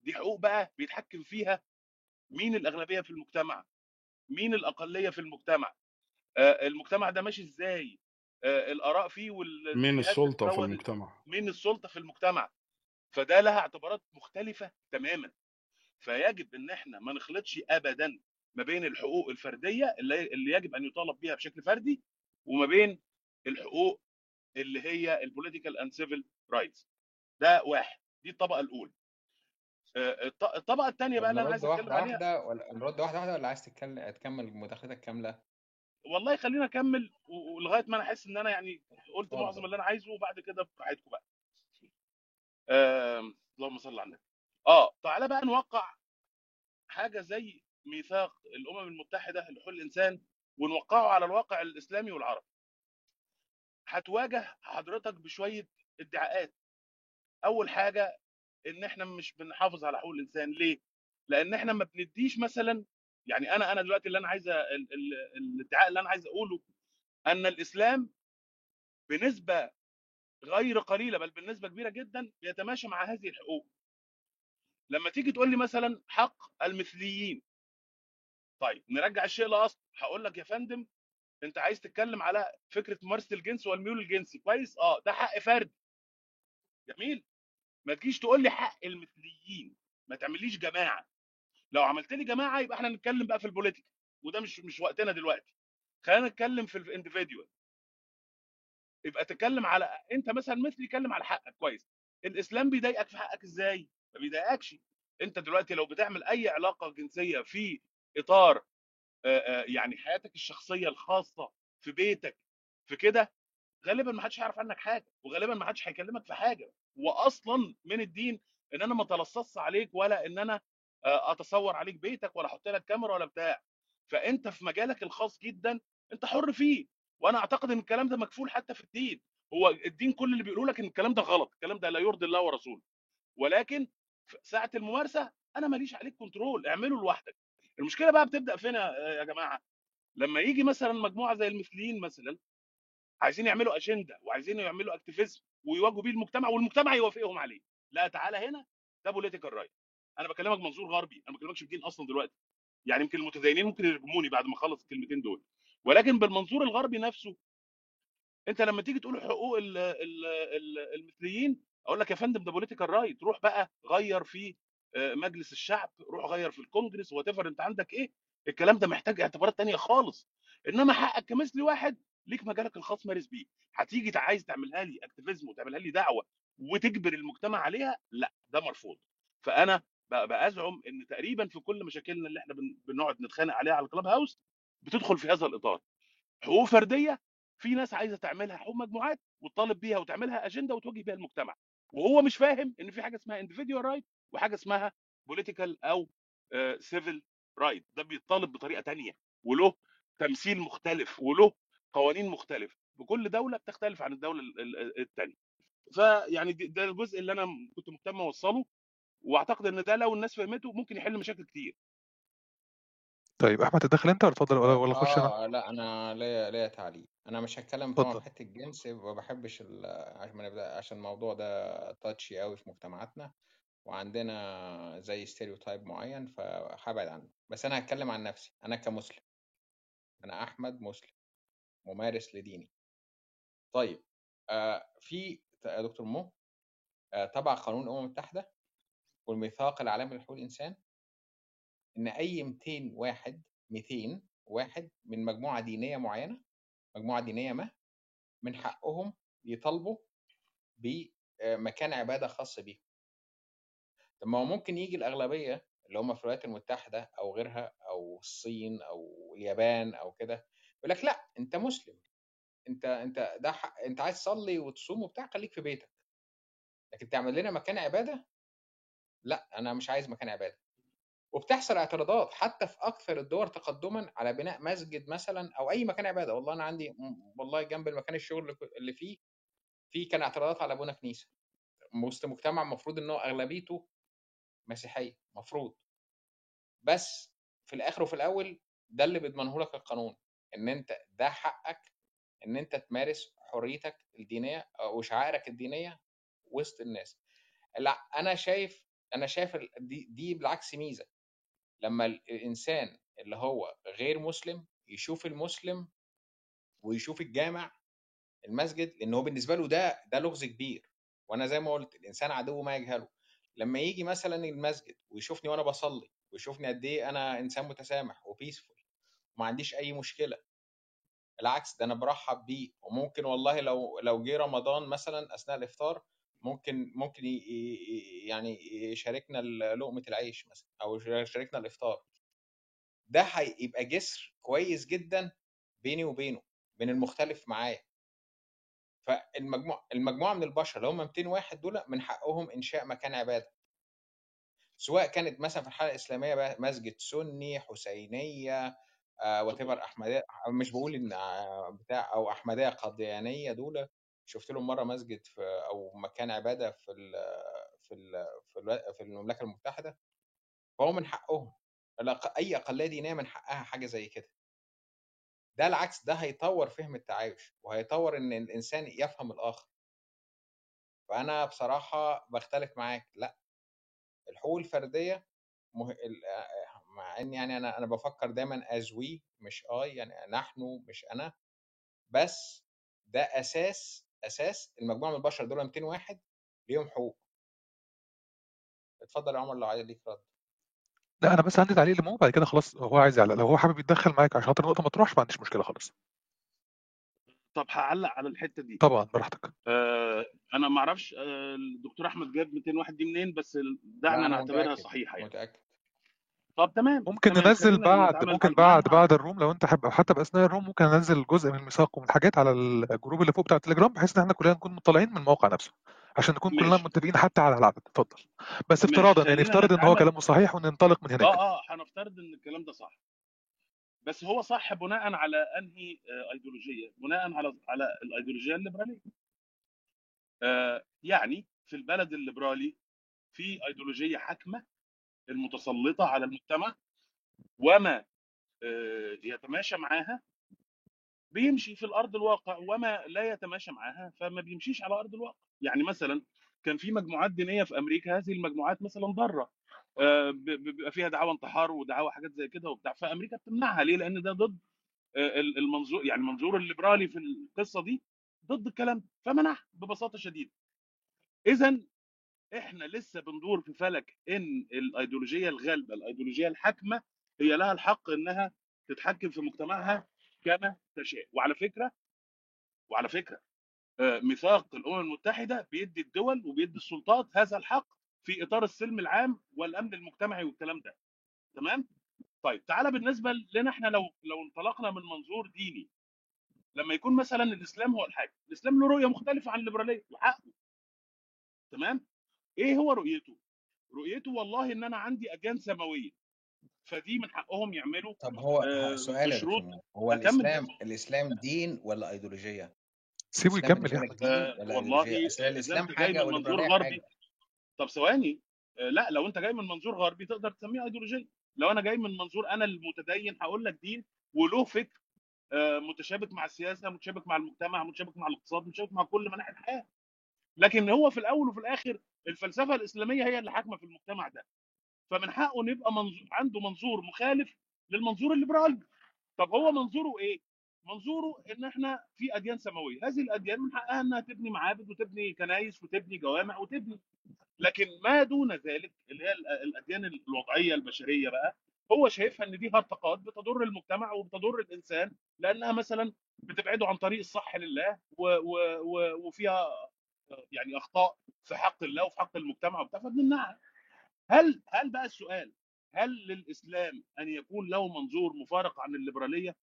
دي حقوق بقى بيتحكم فيها مين الأغلبية في المجتمع؟ مين الأقلية في المجتمع؟ آه، المجتمع ده ماشي إزاي؟ آه، الآراء فيه مين والاتجاهات السلطة في المجتمع؟ مين السلطة في المجتمع؟ فده لها اعتبارات مختلفة تماما. فيجب إن إحنا ما نخلطش ابدا ما بين الحقوق الفردية اللي اللي يجب أن يطالب بها بشكل فردي وما بين الحقوق اللي هي ال political and civil rights ده واحد. دي الطبقة الأولى. آه، الط- الطبقة الثانية بقى اللي أنا عايز أتكلم عليها واحدة ولا نرد واحدة واحدة ولا عايز تتكلم تكمل مداخلتك كاملة؟ والله خلينا أكمل ولغايه ما أنا أحس إن أنا يعني قلت معظم اللي أنا عايزه وبعد كده براحتكم بقى اللهم صل على النبي. آه. تعالى بقى نوقع حاجة زي ميثاق الأمم المتحدة لحقوق الإنسان ونوقعه على الواقع الإسلامي والعربي. هتواجه حضرتك بشوية ادعاءات. أول حاجة إن إحنا مش بنحافظ على حقوق الإنسان. ليه؟ لأن إحنا ما بنديش مثلا يعني أنا أنا دلوقتي اللي أنا عايز ال- ال- الادعاء اللي أنا عايز أقوله أن الإسلام بنسبة غير قليلة بل بنسبة كبيرة جدا بيتماشى مع هذه الحقوق. لما تيجي تقول لي مثلا حق المثليين طيب نرجع الشيء لاصله هقول لك يا فندم أنت عايز تتكلم على فكرة ممارسة الجنس والميول الجنسي كويس؟ آه ده حق فردي جميل؟ ما تجيش تقول لي حق المثليين ما تعمليش جماعة. لو عملت لي جماعة يبقى إحنا نتكلم بقى في ال politics وده مش مش وقتنا دلوقتي. خلينا نتكلم في ال individual يبقى تتكلم على أنت مثلا مثلي اتكلم على حقك كويس. الإسلام بيضايقك في حقك إزاي؟ ما بيضايقكش. أنت دلوقتي لو بتعمل أي علاقة جنسية في إطار يعني حياتك الشخصية الخاصة في بيتك في كده غالبا ما حدش هيعرف عنك حاجة وغالبا ما حدش هيكلمك في حاجة. واصلا من الدين إن أنا ما أتلصصش عليك ولا إن أنا أتصور عليك بيتك ولا أحط لك كاميرا ولا بتاع. فأنت في مجالك الخاص جدا أنت حر فيه. وأنا أعتقد إن الكلام ده مكفول حتى في الدين. هو الدين كل اللي بيقولوا لك إن الكلام ده غلط الكلام ده لا يرضي الله ورسوله. ولكن ساعة الممارسة أنا ماليش عليك كنترول اعمله لوحدك. المشكلة بقى بتبدأ فين يا جماعة؟ لما يجي مثلا مجموعة زي المثليين مثلا عايزين يعملوا اجنده وعايزين يعملوا activism ويواجهوا بيه المجتمع والمجتمع يوافقهم عليه. لا تعالى هنا ده political right أنا بكلمك منظور غربي أنا ما بكلمكش الدين أصلا دلوقتي. يعني يمكن المتدينين ممكن يرجموني بعد ما أخلص الكلمتين دول. ولكن بالمنظور الغربي نفسه أنت لما تيجي تقول حقوق ال- ال- ال- المثليين أقول لك يا فندم ده political right روح بقى غير في آه، مجلس الشعب روح غير في الكونجرس وأنت عندك إيه الكلام ده محتاج اعتبارات تانية خالص. إنما حقك كمثلي واحد ليك مجالك الخاص مارس بيه. هتيجي عايز تعملها لي activism وتعملها لي دعوة وتجبر المجتمع عليها؟ لا ده مرفوض. فأنا بأزعم إن تقريبا في كل مشاكلنا اللي إحنا بن- بنقعد نتخانق عليها على الكلوب هاوس بتدخل في هذا الإطار. حقوق فردية في ناس عايزة تعملها حقوق مجموعات وتطالب بيها وتعملها اجنده وتواجه بيها المجتمع. وهو مش فاهم إن في حاجة اسمها individual right وحاجة اسمها political أو civil right ده بيطالب بطريقة تانية وله تمثيل مختلف وله قوانين مختلفه وكل دولة بتختلف عن الدولة ال- ال- التانية. فيعني ده الجزء اللي أنا كنت مهتم أوصله وأعتقد إن ده لو الناس فهمته ممكن يحل مشاكل كتير. طيب أحمد تدخل أنت ولا اتفضل ولا ولا اخش أنا؟ آه لأ أنا ليا ليا تعليق. أنا مش هتكلم طبعا في حتة الجنس ما بحبش ال- عشان ما نبدأ عشان الموضوع ده تاتشي قوي في مجتمعاتنا وعندنا زي ستيريوتايب معين فهبعد عنه. بس أنا هتكلم عن نفسي. أنا كمسلم. أنا أحمد مسلم ممارس لديني. طيب آه في يا دكتور مو آه تبع قانون الأمم المتحدة والميثاق العالمي لحقوق الإنسان إن أي 200 واحد 200 واحد من مجموعة دينية معينة مجموعة دينية ما من حقهم يطالبوا بمكان عبادة خاص بيهم. طب ما هو ممكن يجي الأغلبية اللي هم في الولايات المتحدة أو غيرها أو الصين أو اليابان أو كده يقول لك لأ أنت مسلم. أنت أنت ده حق أنت عايز تصلي وتصوم وبتاع خليك في بيتك. لكن تعمل لنا مكان عبادة؟ لأ أنا مش عايز مكان عبادة. وبتحصل اعتراضات حتى في أكثر الدول تقدما على بناء مسجد مثلا أو أي مكان عبادة. والله أنا عندي والله جنب المكان الشغل اللي فيه في كان اعتراضات على بناء كنيسه وسط مجتمع المفروض إن هو أغلبيته مسيحية مفروض. بس في الآخر وفي الأول ده اللي بيضمنه لك القانون إن أنت ده حقك إن أنت تمارس حريتك الدينية أو شعائرك الدينية وسط الناس. لا أنا شايف أنا شايف دي, دي بالعكس ميزة. لما ال- الإنسان اللي هو غير مسلم يشوف المسلم ويشوف الجامع المسجد لأن هو بالنسبة له ده ده لغز كبير. وأنا زي ما قلت الإنسان عدو ما يجهله. لما يجي مثلا المسجد ويشوفني وأنا بصلي ويشوفني قد إيه أنا إنسان متسامح وبيسفول وما عنديش أي مشكلة. بالعكس ده أنا برحب بيه. وممكن والله لو لو جه رمضان مثلا أثناء الإفطار ممكن ممكن يعني يشاركنا لقمة العيش مثلا أو يشاركنا الإفطار. ده هيبقى جسر كويس جدا بيني وبينه بين المختلف معايا. فالمجموع المجموعة من البشر اللي هم 200 واحد دول من حقهم إنشاء مكان عبادة. سواء كانت مثلا في الحاله الإسلامية بقى مسجد سني حسينية وات ايفر أحمدية مش بقول إن آه، بتاع أو أحمدية قاديانية دول. شفت لهم مرة مسجد في أو مكان عبادة في ال في ال في, ال في المملكة المتحدة فهو من حقهم أي أقلية دينية من حقها حاجة زي كده. ده العكس ده هيطور فهم التعايش وهيطور إن الإنسان يفهم الآخر. فأنا بصراحة بختلف معاك لأ الحقوق الفردية مه... مع إن يعني أنا أنا بفكر دايما as we مش اي يعني نحن مش أنا بس ده أساس أساس المجموعة من البشر دول 200 واحد ليهم حقوق. اتفضل يا عمر لو عايز ليك رد. لا أنا بس عندي تعليق لمو بعد كده خلاص هو عايز يعلق. لو هو حابب يتدخل معاك عشان خاطر النقطة ما تروحش ما عنديش مشكلة خالص. طب هعلق على الحتة دي. طبعا براحتك. آه أنا ما أعرفش آه الدكتور أحمد جاب 200 واحد دي منين؟ بس دعنا نعتبرها صحيحة يعني. متأكد. طب تمام. ممكن تمام ننزل خلينا بعد نتعامل ممكن طيب بعد بعد ال room لو انت حابب أو حتى بأثناء ال room ممكن انزل جزء من الميثاق ومن الحاجات على الجروب اللي فوق بتاع التليجرام بحيث إن إحنا كلنا نكون مطلعين من الموقع نفسه عشان نكون كلنا ماشي. متفقين حتى على العدد. اتفضل. بس ماشي افتراضا يعني خلينا افترض إن هو نتعامل. كلامه صحيح وننطلق من هناك. آه آه هنفترض إن الكلام ده صح. بس هو صح بناء على أنهي آه، ايديولوجيه بناء على على الايديولوجيه الليبراليه آه يعني في البلد الليبرالي في ايديولوجيه حاكمة المتسلطة على المجتمع وما آه، يتماشى معاها بيمشي في الأرض الواقع وما لا يتماشى معاها فما بيمشيش على أرض الواقع. يعني مثلا كان في مجموعات دينية في أمريكا هذه المجموعات مثلا ضارة آه، بيبقى فيها دعاوى انتحار ودعاوى حاجات زي كده وبتاع فأمريكا بتمنعها. ليه؟ لأن ده ضد آه، ال- المنظور يعني المنظور الليبرالي في القصة دي ضد الكلام فمنعها ببساطة شديدة. اذا إحنا لسه بندور في فلك إن الأيديولوجية الغالبة الأيديولوجية الحاكمة هي لها الحق إنها تتحكم في مجتمعها كما تشاء. وعلى فكرة وعلى فكرة آه، ميثاق الأمم المتحدة بيدي الدول وبيدي السلطات هذا الحق في إطار السلم العام والأمن المجتمعي والكلام ده. تمام؟ طيب تعالى بالنسبة لنا إحنا لو لو انطلقنا من منظور ديني. لما يكون مثلا الإسلام هو الحاكم الإسلام له رؤية مختلفة عن الليبرالية وحقه. تمام؟ إيه هو رؤيته؟ رؤيته والله إن أنا عندي اجيال سماوية فدي من حقهم يعملوا طب هو آه، سؤال مو هو الإسلام الإسلام دين ولا ايديولوجيه سيبه يكمل يا آه، ولا والله الإسلام انت جاي حاجة من منظور غربي. حاجة طب ثواني آه، لا لو أنت جاي من منظور غربي تقدر تسميه ايديولوجيه لو أنا جاي من منظور أنا المتدين هقول لك دين وله فكر آه، متشابك مع السياسة متشابك مع المجتمع متشابك مع الاقتصاد متشابك مع كل مناحي الحياة. لكن هو في الأول وفي الآخر الفلسفة الإسلامية هي اللي حاكمة في المجتمع ده. فمن حقه ان يبقى منظور عنده منظور مخالف للمنظور الليبرالي طب هو منظوره إيه؟ منظوره إن إحنا في أديان سماوية. هذه الأديان من حقها إنها تبني معابد وتبني كنايس وتبني جوامع وتبني. لكن ما دون ذلك اللي هي ال- الأديان الوضعية البشرية بقى هو شايفها إن دي هرطقات بتضر المجتمع وبتضر الإنسان لأنها مثلا بتبعده عن طريق الصح لله و و و وفيها يعني أخطاء في حق الله وفي حق المجتمع وبتاع فبنمنعها. هل هل بقى السؤال هل للإسلام أن يكون له منظور مفارق عن الليبرالية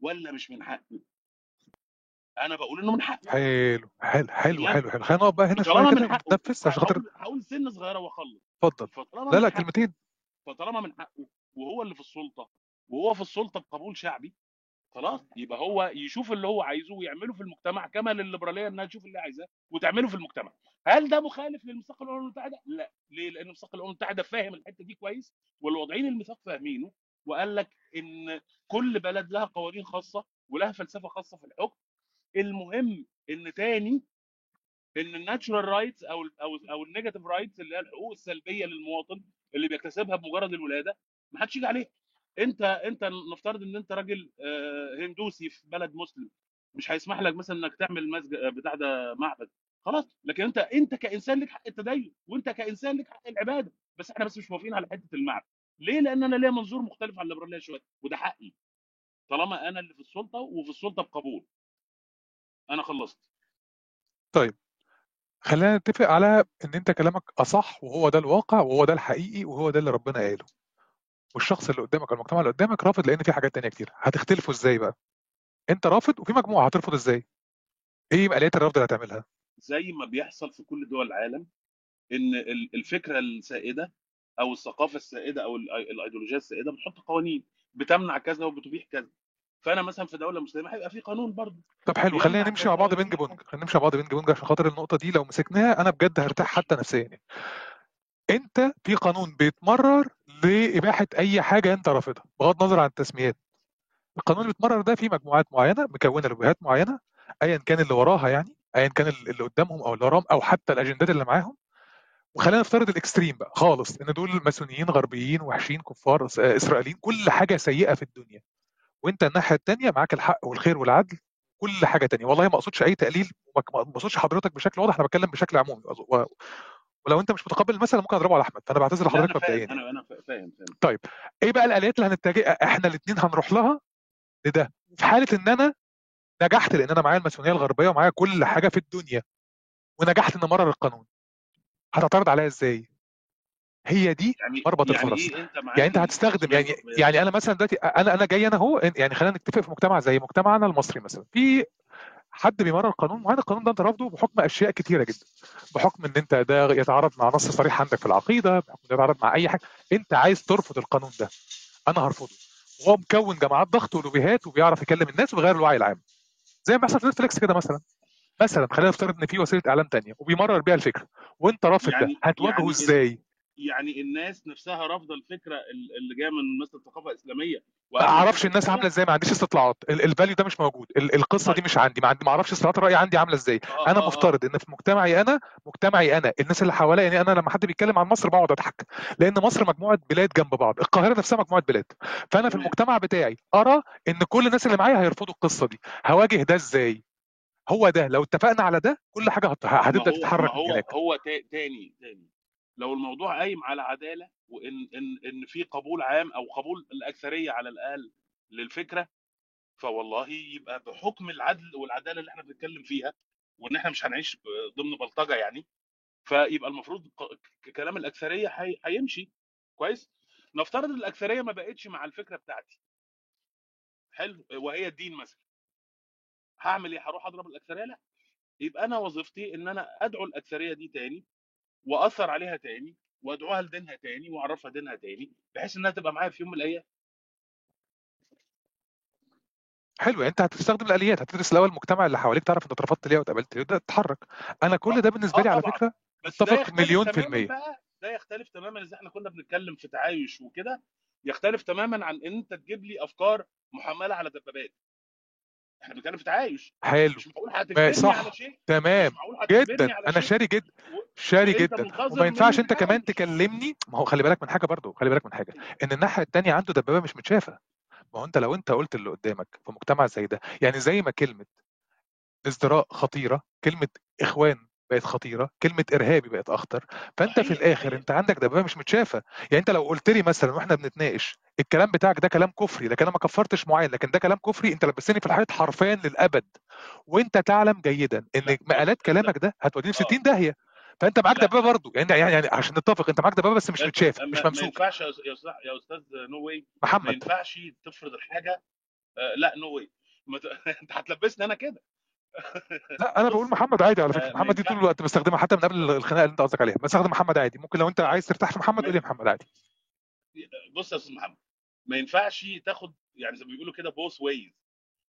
ولا مش من حقه؟ أنا بقول إنه من حقه. حلو حلو حلو تمام حلو حلو. خلينا نقف بقى هنا شوية كده من حقه نتنفس عشان خاطر هقول سنه صغيرة وأخلص. اتفضل. لا لا كلمتين. فطالما من حقه وهو اللي في السلطة وهو في السلطة بقبول شعبي خلاص يبقى هو يشوف اللي هو عايزه ويعمله في المجتمع كما للليبرالية إنها تشوف اللي عايزاه وتعمله في المجتمع. هل ده مخالف للميثاق الامم المتحدة؟ لا. ليه؟ لأن ميثاق الامم المتحدة فاهم الحتة دي كويس والوضعين الميثاق فاهمينه وقال لك إن كل بلد لها قوانين خاصة ولها فلسفة خاصة في الحكم. المهم إن تاني إن ال natural rights أو ال أو أو ال negative rights اللي هي الحقوق السلبية للمواطن اللي بيكتسبها بمجرد الولادة ما حدش يجي عليها. أنت أنت نفترض إن أنت راجل آه، هندوسي في بلد مسلم مش هيسمح لك مثلا إنك تعمل مسجد بتاع ده معبد. خلاص لكن أنت أنت كإنسان لك حق التدين وأنت كإنسان لك حق العبادة بس إحنا بس مش موافقين على حتة المعبد. ليه؟ لأن أنا ليا منظور مختلف عن الليبراليه شوية وده حقي. طالما أنا اللي في السلطة وفي السلطة بقبول. أنا خلصت. طيب. خلينا نتفق على إن أنت كلامك أصح وهو ده الواقع وهو ده الحقيقي وهو ده اللي ربنا قاله والشخص اللي قدامك أو المجتمع اللي قدامك رافض لأن في حاجات تانية كتير. هتختلفوا إزاي بقى؟ أنت رافض وفي مجموعة هترفض إزاي؟ إيه آليات الرفض اللي هتعملها؟ زي ما بيحصل في كل دول العالم إن ال- الفكرة السائدة أو الثقافة السائدة أو ال- الأيديولوجية السائدة بتحط قوانين بتمنع كذا وبتبيح كذا. فأنا مثلا في دولة مسلمة هيبقى في قانون برضه. طب حلو خلينا نمشي مع بعض بينج بونج خلينا نمشي مع بعض بينج بونج عشان خاطر النقطة دي لو مسكناها أنا بجد هرتاح حتى نفسيا. يعني. أنت في قانون بيتمرر لإباحة أي حاجة أنت رافضها بغض النظر عن التسميات. القانون اللي بيتمرر ده فيه مجموعات معينة مكونة لوجهات معينة ايا كان اللي وراها يعني ايا كان اللي قدامهم أو اللي وراهم أو حتى الأجندات اللي معاهم. وخلينا نفترض ال extreme بقى خالص إن دول ماسونيين غربيين وحشين كفار إسرائيليين كل حاجة سيئة في الدنيا. وأنت الناحية الثانية معاك الحق والخير والعدل كل حاجة تانية. والله ما أقصدش أي تقليل وما ما أقصدش حضرتك بشكل واضح أنا بتكلم بشكل عمومي. ولو انت مش متقبل المثل ممكن اضربه على احمد فانا بعتذر لحضرتك مبدئيا. أنا أنا فا- فاهم فاهم. طيب إيه بقى الآليات اللي هنتجه إحنا الاثنين هنروح لها لده؟ في حالة إن أنا نجحت لأن أنا معايا الماسونية الغربية ومعايا كل حاجة في الدنيا ونجحت إن أمرر القانون هتعترض عليا إزاي؟ هي دي يعني مربط يعني الفرس. إيه أنت يعني أنت هتستخدم يعني يعني أنا مثلا دلوقتي أنا أنا جاي أنا أهو يعني خلينا نتفق في مجتمع زي مجتمعنا المصري مثلا. في حد بيمرر قانون معين القانون ده انت رافضه بحكم أشياء كتيرة جدا. بحكم إن أنت ده يتعارض مع نص صريح عندك في العقيدة بحكم إنه يتعارض مع أي حاجة. أنت عايز ترفض القانون ده. أنا هرفضه. وهو مكون جماعات ضغط ولوبيهات وبيعرف يكلم الناس وبيغير الوعي العام. زي ما بيحصل في نتفليكس كده مثلا. مثلا خلينا نفترض إن في وسيلة إعلام تانية وبيمرر بيها الفكرة. وأنت رافض ده. يعني هتواجهه يعني إزاي؟ يعني الناس نفسها رافضة الفكرة ال- اللي جاية من مثل الثقافة الإسلامية. ما أعرفش الناس عاملة إزاي ما عنديش استطلاعات. ال- ال value ده مش موجود. ال- القصة دي طيب. مش عندي. ما عندي ما أعرفش استطلاعات الرأي عندي عاملة إزاي. آه أنا آه آه. مفترض إن في مجتمعي أنا مجتمعي أنا الناس اللي حواليا يعني أنا لما حد بيتكلم عن مصر بقعد أضحك. لأن مصر مجموعة بلاد جنب بعض. القاهرة نفسها مجموعة بلاد. فأنا في المجتمع بتاعي أرى إن كل الناس اللي معايا هيرفضوا القصة دي. هواجه ده إزاي؟ هو ده. لو اتفقنا على ده كل حاجة هتبدأ تتحرك هو هناك. هو تا- تاني تاني. لو الموضوع قايم على عدالة وإن إن إن في قبول عام أو قبول الأكثرية على الأقل للفكرة فوالله يبقى بحكم العدل والعدالة اللي إحنا بنتكلم فيها وإن إحنا مش هنعيش ضمن بلطجة يعني فيبقى المفروض كلام الأكثرية هي- هيمشي. كويس؟ نفترض الأكثرية ما بقتش مع الفكرة بتاعتي. حلو؟ وهي الدين مثلا. هعمل إيه؟ هروح أضرب الأكثرية؟ لأ. يبقى أنا وظيفتي إن أنا أدعو الأكثرية دي تاني وأثر عليها تاني وأدعوها لدينها تاني وأعرفها دينها تاني بحيث إنها تبقى معايا في يوم من الأيام. حلو يعني أنت هتستخدم الآليات هتدرس الأول المجتمع اللي حواليك تعرف أنت اترفضت ليه واتقبلت ليه وتبدا تتحرك أنا كل آه ده بالنسبة آه لي على فكرة يختلف مليون في المية. بقى ده يختلف تماما اذا إحنا كنا بنتكلم في تعايش وكده يختلف تماما عن إن أنت تجيب لي أفكار محملة على دبابات. إحنا بنتكلم في تعايش. حلو. مش معقول هتجبرني على صح. شيء؟ مش تمام. جدا. على أنا شيء؟ شاري جدا. شاري جدا. وما ينفعش أنت كمان تكلمني. ما هو خلي بالك من حاجة برضو. خلي بالك من حاجة. إن الناحية التانية عنده دبابة مش متشافة. ما هو أنت لو أنت قلت اللي قدامك في مجتمع زي ده يعني زي ما كلمة ازدراء خطيرة كلمة إخوان بقت خطيرة كلمة إرهابي بقت أخطر. فأنت في الآخر أنت عندك دبابة مش متشافة. يعني أنت لو قلت لي مثلا وإحنا بنتناقش الكلام بتاعك ده كلام كفري لكن أنا ما كفرتش معين لكن ده كلام كفري أنت لبستني في الحيط حرفيا للأبد. وأنت تعلم جيدا إن مقالات كلامك ده هتوديني في 60 آه داهية. فأنت معاك دبابة برضه. يعني يعني يعني عشان نتفق أنت معاك دبابة بس مش انت متشافة مش ما, ما ينفعش يا أستاذ- يا أستاذ no way يا محمد. ينفعش تفرض الحاجة آه لا no way يا. (laughs) أنت هتلبسني أنا كده. لا أنا بقول محمد عادي على فكرة. آه محمد دي طول الوقت بستخدمها حتى من قبل الخناقة اللي أنت قصدك عليها. بستخدم محمد عادي. ممكن لو أنت عايز ترتاح في محمد. قول لي محمد عادي. بص يا أستاذ محمد ما ينفعش تاخد يعني زي ما بيقولوا كده بوث ويز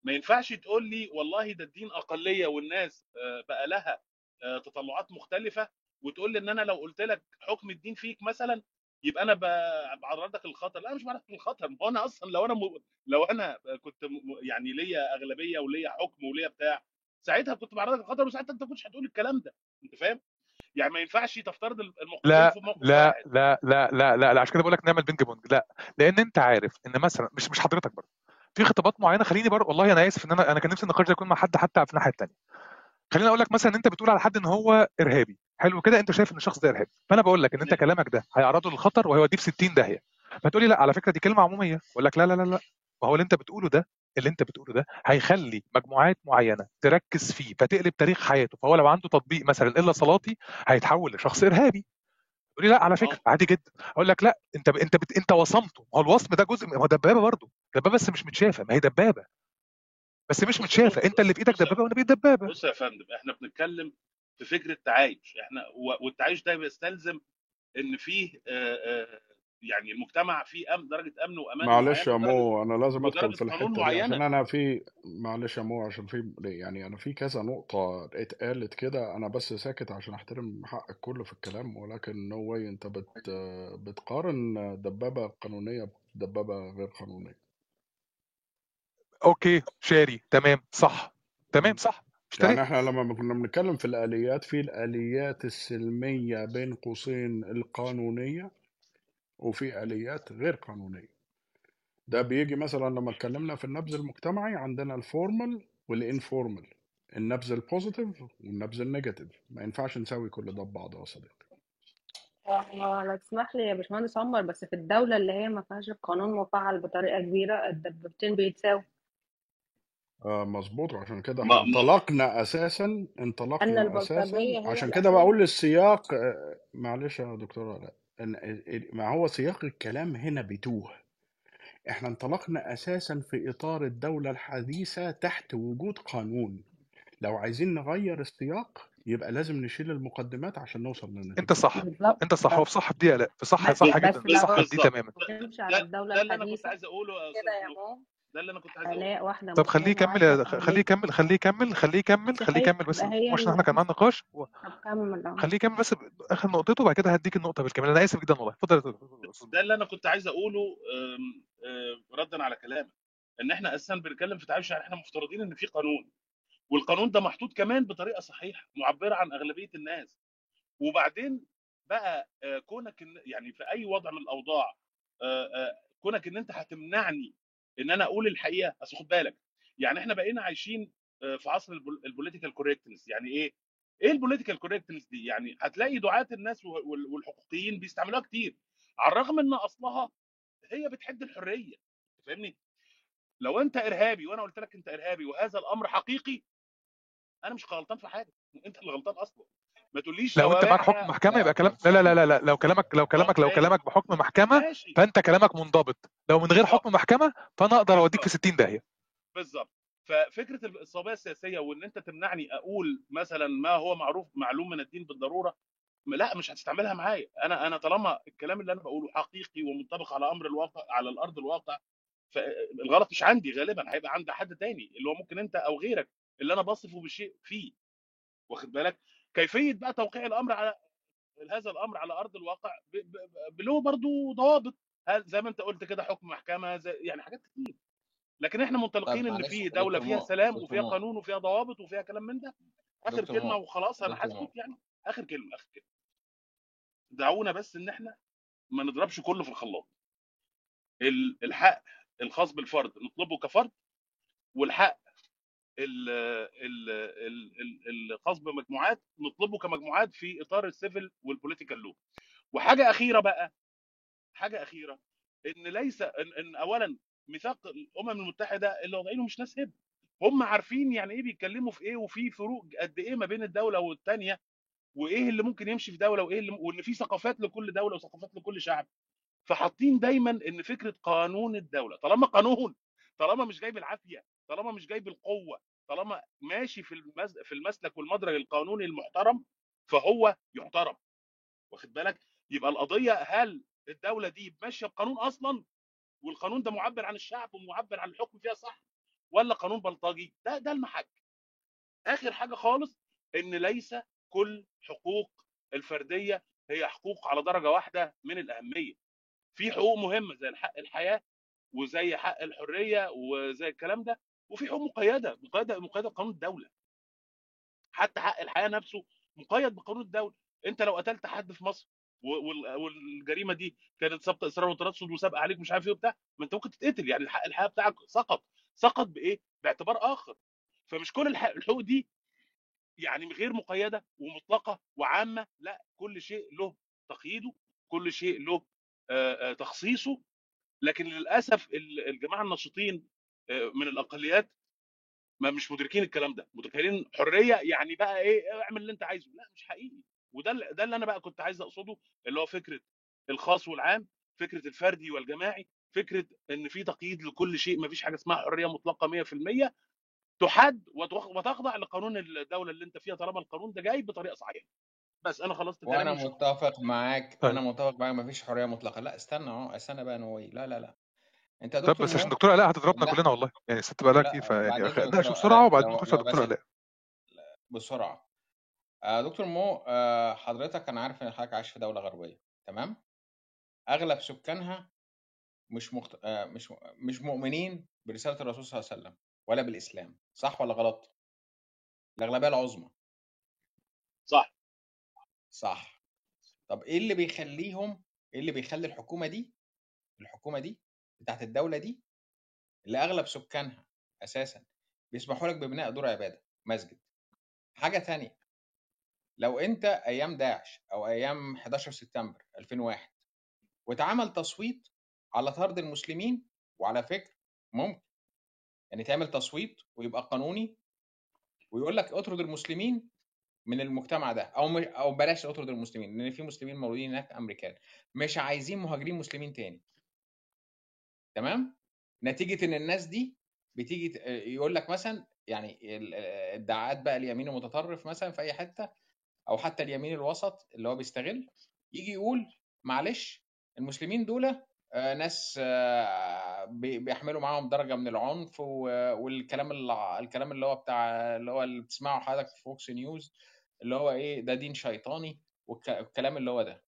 ما ينفعش تقول لي والله ده الدين أقلية والناس آه، بقى لها آه، تطلعات مختلفة وتقول لي إن أنا لو قلت لك حكم الدين فيك مثلا يبقى أنا بعرضك للخطر لا مش بعرضك للخطر ما هو أنا أصلا لو أنا م... لو أنا كنت م... يعني ليا أغلبية وليا حكم وليا بتاع ساعتها كنت بعرضك للخطر وساعتها انت ما كنتش هتقول الكلام ده انت فاهم؟ يعني ما ينفعش تفترض الموقفين لا في موقف لا واحد. لا لا لا لا, لا. عشان كده بقول لك نعمل بينج بونج. لا لأن انت عارف ان مثلا مش مش حضرتك برضه. في خطابات معينة خليني برضه والله أنا آسف إن أنا أنا كان نفسي النقاش ده يكون مع حد حتى في الناحية الثانية خليني أقول لك مثلا إن أنت بتقول على حد إن هو إرهابي. حلو كده أنت شايف إن الشخص ده إرهابي. فأنا بقول لك إن أنت كلامك ده هيعرضه للخطر وهيوديه في 60 داهية. فتقول لي لا على فكرة دي كلمة عمومية. أقول لك لا لا لا لا. ما هو اللي أنت بتقوله ده اللي انت بتقوله ده هيخلي مجموعات معينة تركز فيه فتقلب تاريخ حياته. فهو لو عنده تطبيق مثلا إلا صلاتي هيتحول لشخص إرهابي. تقول لي لا على فكرة آه. عادي جدا. أقول لك لا أنت ب... أنت بت... أنت وصمته. هو الوصم ده جزء. ما هو دبابة برضه. دبابة بس مش متشافة ما هي دبابة. بس مش متشافة. أنت اللي في إيدك دبابة وأنا بايد دبابة. بص يا فندم إحنا بنتكلم في فكرة تعايش. إحنا والتعايش ده بيستلزم إن فيه آه، آه، يعني المجتمع فيه أمن درجة أمن وأمان معلش يا مو أنا لازم أدخل في الحتة دي عشان أنا في معلش يا مو عشان في يعني أنا في كذا نقطة اتقالت كده أنا بس ساكت عشان أحترم حق الكل في الكلام ولكن no way أنت بت بتقارن دبابة قانونية بدبابة غير قانونية أوكي شاري تمام صح تمام. صح يعني اشتريت إحنا لما كنا بنتكلم في الآليات في الآليات السلمية بين قوسين القانونية وفي آليات غير قانونية. ده بيجي مثلا لما اتكلمنا في النبذ المجتمعي عندنا ال formal وال informal. النبذ ال positive والنبذ ال negative. ما ينفعش نساوي كل ده ببعض يا صديقي. آه، لو تسمح لي يا باشمهندس عمر بس في الدولة اللي هي ما فيهاش القانون مفعل بطريقة كبيرة الدبابتين بيتساووا؟ آه مظبوط. عشان كده انطلقنا أساسا انطلقنا أساسا. عشان كده بقول السياق آه، معلش يا دكتورة لا ما هو سياق الكلام هنا بيتوه إحنا انطلقنا أساسا في إطار الدولة الحديثة تحت وجود قانون. لو عايزين نغير السياق يبقى لازم نشيل المقدمات عشان نوصل أنت للنتيجة صح أنت صح. هو في صح في دي لا. في صح صح جدا صح دي تماما. تمشي على ده الدولة ده اللي أنا كنت عايز أقوله كده يا مو. ده اللي أنا كنت عايز أقوله. واحدة طب خليه يكمل يا خليه يكمل خليه يكمل خليه يكمل خليه صحيح يكمل بس يبقى هي عشان إحنا كان معانا نقاش. و- طب كمل أهو خليه يكمل بس اخر نقطته وبعد كده هديك النقطة بالكامل. أنا آسف جدا والله. اتفضل يا أستاذ ده اللي أنا كنت عايز أقوله أم، أم، ردا على كلامك. إن إحنا أساسا بنتكلم في تعايش يعني إحنا مفترضين إن في قانون. والقانون ده محطوط كمان بطريقة صحيحة معبرة عن أغلبية الناس. وبعدين بقى آه، كونك إن يعني في أي وضع من الأوضاع آه، آه، كونك إن أنت هتمنعني إن أنا أقول الحقيقة اصل خد بالك يعني إحنا بقينا عايشين آه، في عصر ال political correctness يعني إيه؟ إيه ال political correctness دي؟ يعني هتلاقي دعاة الناس وال- والحقوقيين بيستعملوها كتير على الرغم إن أصلها هي بتحد الحرية فاهمني؟ لو أنت إرهابي وأنا قلت لك أنت إرهابي وهذا الأمر حقيقي أنا مش غلطان في حاجة أنت اللي غلطان أصلا. ما تقوليش لو انت معاك حكم محكمة يبقى كلام لا لا لا لا لو كلامك لو كلامك لو كلامك بحكم محكمة فانت كلامك منضبط. لو من غير حكم محكمة فأنا أقدر أوديك في بالظبط 60 داهية. بالظبط. ففكرة الصوابيه السياسية وإن أنت تمنعني أقول مثلا ما هو معروف معلوم من الدين بالضرورة لا مش هتستعملها معايا. أنا أنا طالما الكلام اللي أنا بقوله حقيقي ومنطبق على أمر الواقع على الأرض الواقع فالغلط مش عندي غالبا. هيبقى عند حد تاني اللي هو ممكن أنت أو غيرك اللي أنا بصفه بالشيء فيه. واخد بالك؟ كيفية بقى توقيع الأمر على هذا الأمر على أرض الواقع له برضو ضوابط. زي ما أنت قلت كده حكم محكمة زي يعني حاجات كتير. لكن إحنا منطلقين إن في دولة فيها سلام وفيها قانون وفيها ضوابط وفيها كلام من ده آخر كلمة وخلاص أنا هسكت يعني. آخر كلمة آخر كلمة. دعونا بس إن إحنا ما نضربش كله في الخلاط. ال- الحق الخاص بالفرد نطلبه كفرد والحق ال- ال- ال- ال- الخاص بمجموعات نطلبه كمجموعات في إطار ال civil وال political law وحاجة أخيرة بقى حاجة أخيرة إن ليس إن, إن اولا ميثاق الأمم المتحدة اللي واضعينه مش ناس هب هم عارفين يعني إيه بيتكلموا في إيه وفي فروق قد إيه ما بين الدولة والتانية وإيه اللي ممكن يمشي في دولة وإيه اللي وإن في ثقافات لكل دولة وثقافات لكل شعب. فحاطين دايما إن فكرة قانون الدولة طالما قانون طالما مش جاي بالعافيه طالما مش جاي بالقوه طالما ماشي في. في المسلك والمدرج القانوني المحترم فهو يحترم. واخد بالك؟ يبقى القضية هل الدولة دي ماشية بقانون أصلا؟ والقانون ده معبر عن الشعب ومعبر عن الحكم فيها صح؟ ولا قانون بلطجي؟ ده ده المحك. آخر حاجة خالص إن ليس كل حقوق الفردية هي حقوق على درجة واحدة من الأهمية. في حقوق مهمة زي الحق الحياة وزي حق الحرية وزي الكلام ده وفي حقوق مقيده مقيده مقيده بقانون الدولة. حتى حق الحياة نفسه مقيد بقانون الدولة. أنت لو قتلت حد في مصر والجريمة دي كانت سبق اصرار وترصد وسابقه عليك مش عارف إيه وبتاع ما أنت ممكن تتقتل. يعني الحق الحياة بتاعك سقط. سقط بإيه؟ باعتبار آخر. فمش كل الح- الحقوق دي يعني غير مقيدة ومطلقة وعامة. لا كل شيء له تقييده كل شيء له تخصيصه. لكن للأسف ال- الجماعة الناشطين من الأقليات ما مش مدركين الكلام ده متخيلين حرية يعني بقى إيه اعمل اللي أنت عايزه. لا مش حقيقي. وده ده اللي أنا بقى كنت عايز أقصده اللي هو فكرة الخاص والعام فكرة الفردي والجماعي فكرة إن في تقييد لكل شيء ما فيش حاجة اسمها حرية مطلقة 100% تحد وتخ- وتخضع لقانون الدولة اللي أنت فيها طالما القانون ده جاي بطريقة صحيحة. بس أنا خلصت وأنا متفق معاك طيب. أنا متفق معاك مفيش حرية مطلقة. لا استنى أهو استنى بقى نووي لا لا لا. انت يا طب دكتور بس عشان دكتور الاء هتضربنا لا. كلنا والله. يعني الست بقى لها كتير فيعني ناقش دكتور بسرعة وبعدين نخش على دكتور بس الاء بسرعة. آه، دكتور مو آه، حضرتك أنا عارف إن حضرتك عايش في دولة غربية تمام؟ أغلب سكانها مش مخت... آه، مش مش مؤمنين برسالة الرسول صلى الله عليه وسلم ولا بالإسلام صح ولا غلط؟ الأغلبية العظمى. صح. صح. طب إيه اللي بيخليهم إيه اللي بيخلي الحكومة دي الحكومة دي بتاعت الدولة دي اللي أغلب سكانها أساسا بيسمحوا لك ببناء دور عبادة مسجد. حاجة تانية لو أنت أيام داعش أو أيام 11 سبتمبر 2001 واتعمل تصويت على طرد المسلمين وعلى فكره ممكن. يعني تعمل تصويت ويبقى قانوني ويقول لك اطرد المسلمين من المجتمع ده أو. أو بلاش اطرد المسلمين لأن في مسلمين مولودين هناك أمريكان. مش عايزين مهاجرين مسلمين تاني. تمام؟ نتيجة إن الناس دي بتيجي يقول لك مثلا يعني ال- الادعاءات بقى اليمين المتطرف مثلا في أي حتة أو حتى اليمين الوسط اللي هو بيستغل يجي يقول معلش المسلمين دول آه، ناس آه، بي- بيحملوا معاهم درجة من العنف والكلام الع- الكلام اللي هو بتاع اللي هو اللي بتسمعه حضرتك في فوكس نيوز اللي هو إيه ده دين شيطاني والك- والكلام اللي هو ده.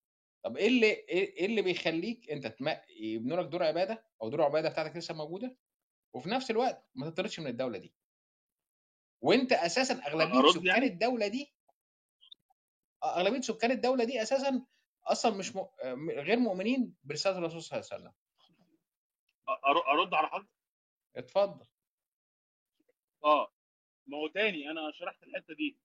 طب إيه اللي إيه إيه اللي بيخليك أنت تم- يبنوا لك دور عبادة أو دور عبادة بتاعتك لسه موجودة؟ وفي نفس الوقت ما تطردش من الدولة دي. وأنت أساسا أغلبية سكان يعني؟ الدولة دي أغلبية سكان الدولة دي أساسا أصلا مش م... غير مؤمنين برسالة الرسول صلى الله عليه وسلم. أرد على حضرتك؟ اتفضل. آه. ما هو تاني أنا شرحت الحتة دي.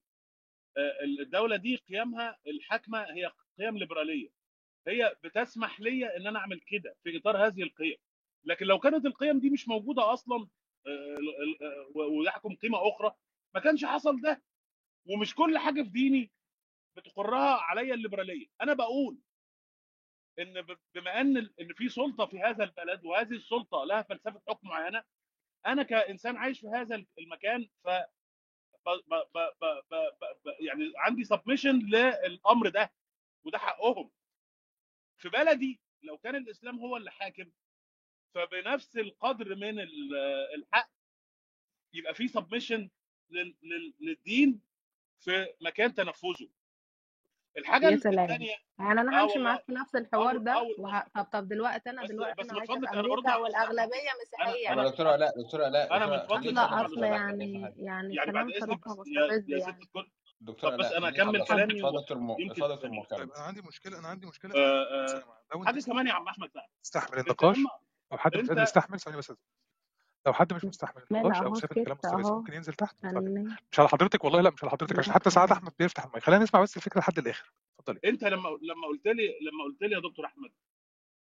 آه، الدولة دي قيمها الحاكمة هي قيم ليبرالية. هي بتسمح لي إن أنا أعمل كده في إطار هذه القيم. لكن لو كانت القيم دي مش موجودة أصلا آه، آه، ويحكم قيمة أخرى ما كانش حصل ده. ومش كل حاجة في ديني بتقرها عليا الليبرالية. أنا بقول إن بما إن إن في سلطة في هذا البلد وهذه السلطة لها فلسفة حكم معينة أنا كإنسان عايش في هذا المكان ف يعني عندي سبمشن للأمر ده وده حقهم. في بلدي لو كان الإسلام هو اللي حاكم فبنفس القدر من ال- الحق يبقى في سبمشن للدين في مكان تنفذه. الحاجة يا سلام. الثانية يعني أنا همشي معاك في نفس الحوار ده اول وه... طب طب دلوقتي أنا بس دلوقتي بس أنا من عايشه في أمريكا والأغلبية مسيحية. أنا دكتوره لا دكتوره لا أنا من فضلك اصل يعني يعني يعني بعد إذنك يا يا ست يعني. الكل دكتوره طب بس أنا أكمل كلامي اتفضل دكتور دكتور طيب أنا عندي مشكلة أنا عندي مشكلة. آه، آه، الناس كمان يا عم أحمد بقى. تستحمل أنت النقاش. لو حد مش قادر انت يستحمل ثانية بس. لو حد مش مستحمل النقاش أو شايف ان الكلام مستفز ممكن ينزل تحت. مش على حضرتك والله لا مش على حضرتك عشان حتى ساعات أحمد بيفتح المايك. خلينا نسمع بس الفكرة لحد الآخر. اتفضلي. أنت لما لما قلت لي لما قلت لي يا دكتور أحمد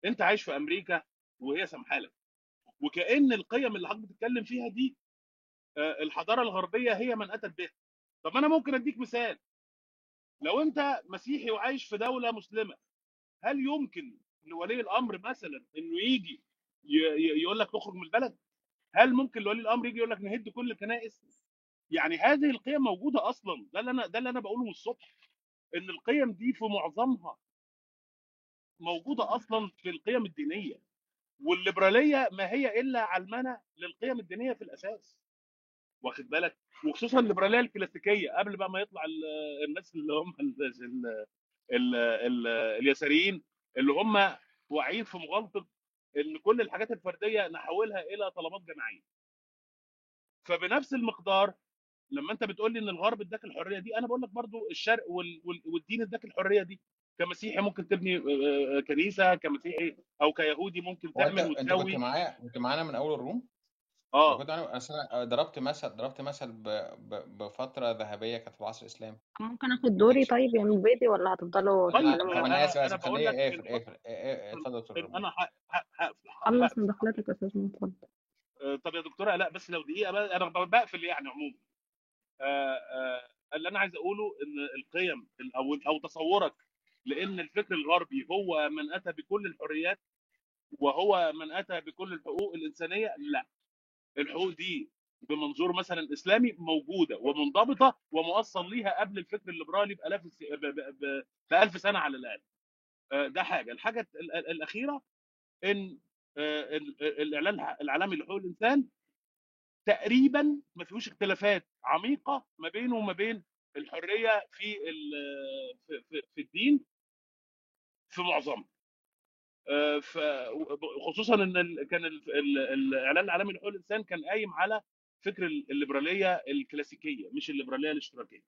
أنت عايش في أمريكا وهي سامحالك وكأن القيم اللي حضرتك بتتكلم فيها دي آه، الحضارة الغربية هي من أتت بها. طب أنا ممكن أديك مثال. لو أنت مسيحي وعايش في دولة مسلمة هل يمكن لولي الأمر مثلا إنه يجي يقول لك تخرج من البلد؟ هل ممكن لولي الأمر يجي يقول لك نهد كل الكنائس؟ يعني هذه القيم موجودة أصلا. ده اللي أنا ده اللي أنا بقوله من الصبح إن القيم دي في معظمها موجودة أصلا في القيم الدينية والليبرالية ما هي إلا علمنه للقيم الدينية في الأساس. واخد بالك؟ وخصوصا الليبراليه الكلاسيكية قبل بقى ما يطلع ال- الناس اللي هم ال ال ال ال اليساريين اللي هم واعيين في مغالطة إن كل الحاجات الفردية نحولها إلى طلبات جماعية. فبنفس المقدار لما أنت بتقول لي إن الغرب اداك الحرية دي أنا بقول لك برضو الشرق وال- وال- والدين اداك الحرية دي. كمسيحي ممكن تبني آه، آه، كنيسة كمسيحي أو كيهودي ممكن تعمل أنت كنت وتسوي. معايا كنت معانا من أول الروم؟ آه. كنت أصل أنا ضربت مثل ضربت مثل ب... ب... بفترة ذهبية كانت في العصر الإسلامي. ممكن آخد دوري طيب يا من بيتي ولا هتفضلوا طيب لا تتكلموا طب مع أنا بعض آسف أنا آسف أنا بقول خليه لك اقفل إن اقفل إيه- إيه- اتفضل يا دكتور رمضان أنا ه- خلص هقفل مداخلتك يا أستاذ اتفضل. آه، طب يا دكتورة لا بس لو دقيقة بقى أنا بقفل يعني عموما. آه، آه، اللي أنا عايز أقوله إن القيم أو أو تصورك لإن الفكر الغربي هو من أتى بكل الحريات وهو من أتى بكل الحقوق الإنسانية لا. الحقوق دي بمنظور مثلا إسلامي موجودة ومنضبطة ومؤصل ليها قبل الفكر الليبرالي بألاف الس- ب- ب- ب- بألف سنة على الأقل. آه، ده حاجة. الحاجة ال- ال- الأخيرة إن آه، ال- ال- الإعلان العالمي لحقوق الإنسان تقريبا ما فيهوش اختلافات عميقة ما بينه وما بين الحرية في في الدين في معظمها. ف خصوصا إن كان ال- ال- الإعلان العالمي لحقوق الإنسان كان قايم على فكر الليبرالية الكلاسيكية مش الليبرالية الاشتراكية.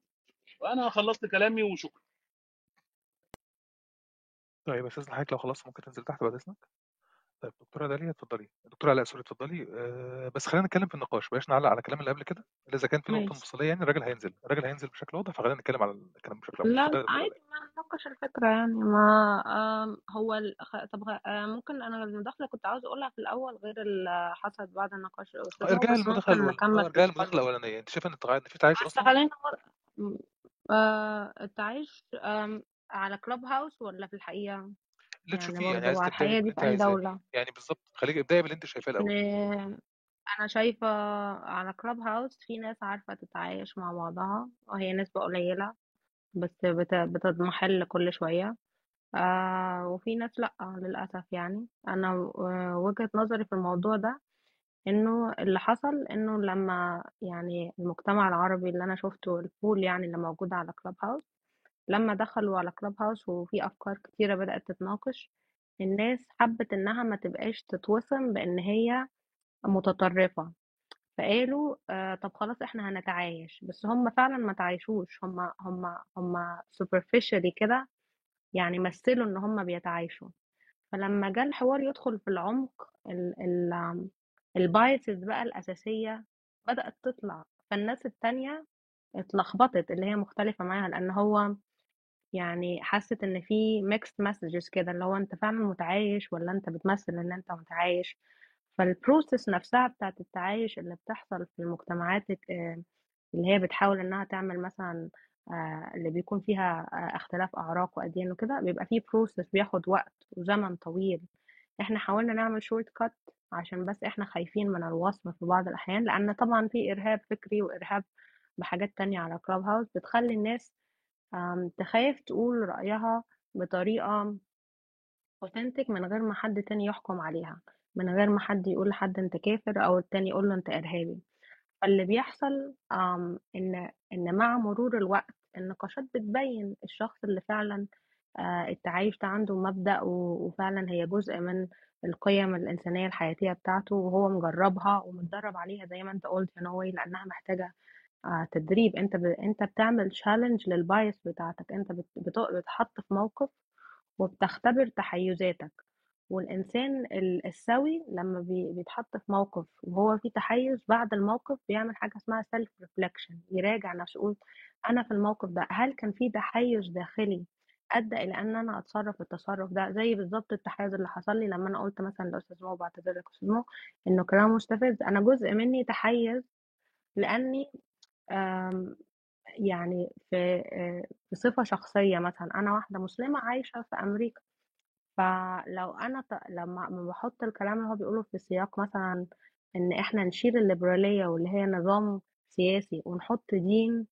وأنا خلصت كلامي وشكرا. طيب أستاذ حضرتك لو خلصت ممكن تنزل تحت بعد إذنك؟ طيب دكتورة داليا اتفضلي. دكتورة علاء سوري اتفضلي. أه بس خلينا نتكلم في النقاش بلاش نعلق على الكلام اللي قبل كده. إذا كان في نقطة مفصليه يعني الراجل هينزل الراجل هينزل بشكل واضح فخلينا نتكلم على الكلام بشكل واضح. لا عادي ما نناقش الفكرة يعني ما هو ال... طب آه، ممكن أنا المداخلة كنت عاوز أقولها في الأول غير اللي حصلت بعد النقاش ارجعي بس للمداخلة في ارجعي النقاش للمداخله الأولانية. انت شايفة إن التع- إن في تعايش أصلا؟ خلينا آه، التعايش على كلوب هاوس ولا في الحقيقة؟ اللي يعني تشوفيه يعني عايز تبداي باللي دي في أي دولة. يعني بالظبط خليك ابدأي باللي انت شايفاه الأول. أنا شايفة على كلوب هاوس في ناس عارفة تتعايش مع بعضها وهي نسبة قليلة بس بت- بتضمحل كل شوية. آه وفي ناس لأ للأسف يعني. أنا وجهة نظري في الموضوع ده إنه اللي حصل إنه لما يعني المجتمع العربي اللي أنا شفته البول يعني اللي موجود على كلاب هاوس لما دخلوا على كلاب هاوس وفي أفكار كتيرة بدأت تتناقش الناس حبت إنها ما تبقاش تتوسم بإن هي متطرفة فقالوا آه طب خلاص إحنا هنتعايش بس هم فعلا ما تعايشوش هم هم هم superficially كده يعني مثلوا إن هم بيتعايشوا. فلما جه الحوار يدخل في العمق ال ال البايسز بقى الأساسية بدأت تطلع فالناس التانية اتلخبطت اللي هي مختلفة معاها لأن هو يعني حست إن في mixed messages كده اللي هو أنت فعلا متعايش ولا أنت بتمثل إن أنت متعايش؟ فال process نفسها بتاعت التعايش اللي بتحصل في المجتمعات آه، اللي هي بتحاول إنها تعمل مثلا آه، اللي بيكون فيها آه، اختلاف أعراق وأديان وكده بيبقى فيه process بياخد وقت وزمن طويل. إحنا حاولنا نعمل shortcut عشان بس إحنا خايفين من الوصم في بعض الأحيان لأن طبعا في إرهاب فكري وإرهاب بحاجات تانية على كلاب هاوس بتخلي الناس تخاف تقول رأيها بطريقة authentic من غير ما حد تاني يحكم عليها من غير ما حد يقول لحد أنت كافر أو التاني يقول له أنت إرهابي. فاللي بيحصل إن إن مع مرور الوقت النقاشات بتبين الشخص اللي فعلا آه، التعايش ده عنده مبدأ وفعلا هي جزء من القيم الإنسانية الحياتية بتاعته وهو مجربها ومتدرب عليها زي ما أنت قلت يا نوي لأنها محتاجة آه، تدريب. أنت ب... أنت بتعمل challenge لل bias بتاعتك. أنت بت... بت... بتحط في موقف وبتختبر تحيزاتك. والإنسان ال- السوي لما بي- بيتحط في موقف وهو في تحيز بعد الموقف بيعمل حاجة اسمها self reflection يراجع نفسه يقول أنا في الموقف ده هل كان في تحيز داخلي؟ أدى إلى أن أنا أتصرف التصرف ده. زي بالظبط التحيز اللي حصل لي لما أنا قلت مثلا لأستاذ مو بعتذر لك أستاذ مو إنه كلام مستفز أنا جزء مني تحيز لأني آم، يعني في بصفة شخصية مثلا أنا واحدة مسلمة عايشة في أمريكا فلو أنا ط... لما بحط الكلام اللي هو بيقوله في سياق مثلا إن إحنا نشيل الليبرالية واللي هي نظام سياسي ونحط دين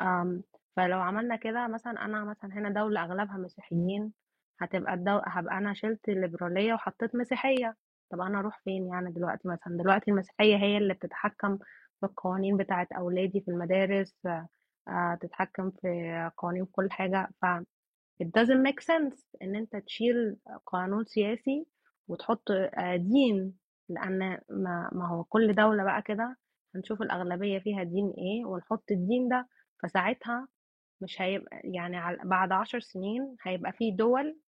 أم فلو عملنا كده مثلا أنا مثلا هنا دولة أغلبها مسيحيين هتبقى الدو... هبقى أنا شلت الليبرالية وحطيت مسيحية طب أنا أروح فين يعني دلوقتي مثلا؟ دلوقتي المسيحية هي اللي بتتحكم القوانين بتاعت أولادي في المدارس آه، تتحكم في قوانين كل حاجة. ف it doesn't make sense إن أنت تشيل قانون سياسي وتحط آه، دين لأن ما, ما هو كل دولة بقى كده هنشوف الأغلبية فيها دين إيه ونحط الدين ده فساعتها مش هيبقى يعني بعد عشر سنين هيبقى في دول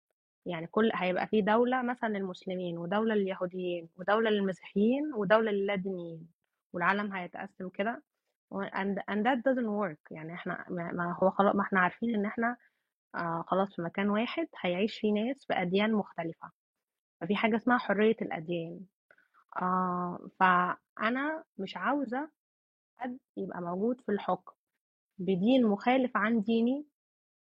يعني كل هيبقى في دولة مثلا للمسلمين ودولة لليهوديين ودولة للمسيحيين ودولة للادينيين والعالم هيتقسم كده و- and, and that doesn't work. يعني إحنا ما هو خلاص ما إحنا عارفين إن إحنا آه خلاص في مكان واحد هيعيش فيه ناس بأديان مختلفة. ففي حاجة اسمها حرية الأديان. آه فأنا مش عاوزة حد يبقى موجود في الحكم بدين مخالف عن ديني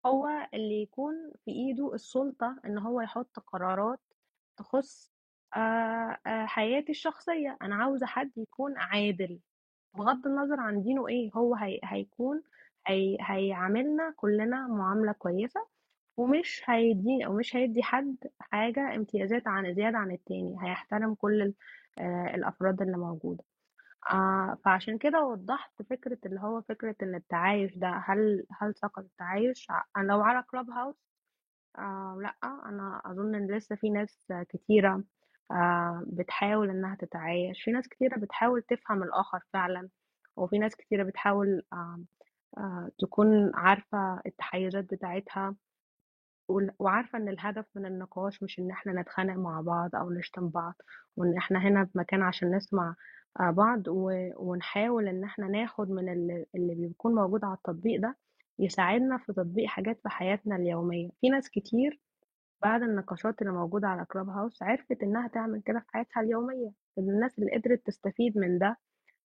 هو اللي يكون في إيده السلطة إن هو يحط قرارات تخص آه آه حياتي الشخصية. أنا عاوزة حد يكون عادل بغض النظر عن دينه إيه. هو هي هيكون هي هيعاملنا كلنا معاملة كويسة ومش هيدي أو مش هيدي حد حاجة امتيازات عن زيادة عن التاني. هيحترم كل آه، الأفراد اللي موجودة. فعشان كده وضحت فكرة اللي هو فكرة إن التعايش ده هل هل سقط التعايش؟ ع- لو على كلاب هاوس آه لأ. أنا أظن إن لسه في ناس كتيرة آه بتحاول إنها تتعايش. في ناس كتيرة بتحاول تفهم الآخر فعلا وفي ناس كتيرة بتحاول آه تكون عارفة التحيزات بتاعتها وعارفة إن الهدف من النقاش مش إن إحنا نتخانق مع بعض أو نشتم بعض وإن إحنا هنا في مكان عشان نسمع آه، بعض ونحاول إن إحنا ناخد من اللي بيكون موجود على التطبيق ده يساعدنا في تطبيق حاجات في حياتنا اليومية. في ناس كتير بعد النقاشات اللي موجودة على كلاب هاوس عرفت إنها تعمل كده في حياتها اليومية. الناس اللي قدرت تستفيد من ده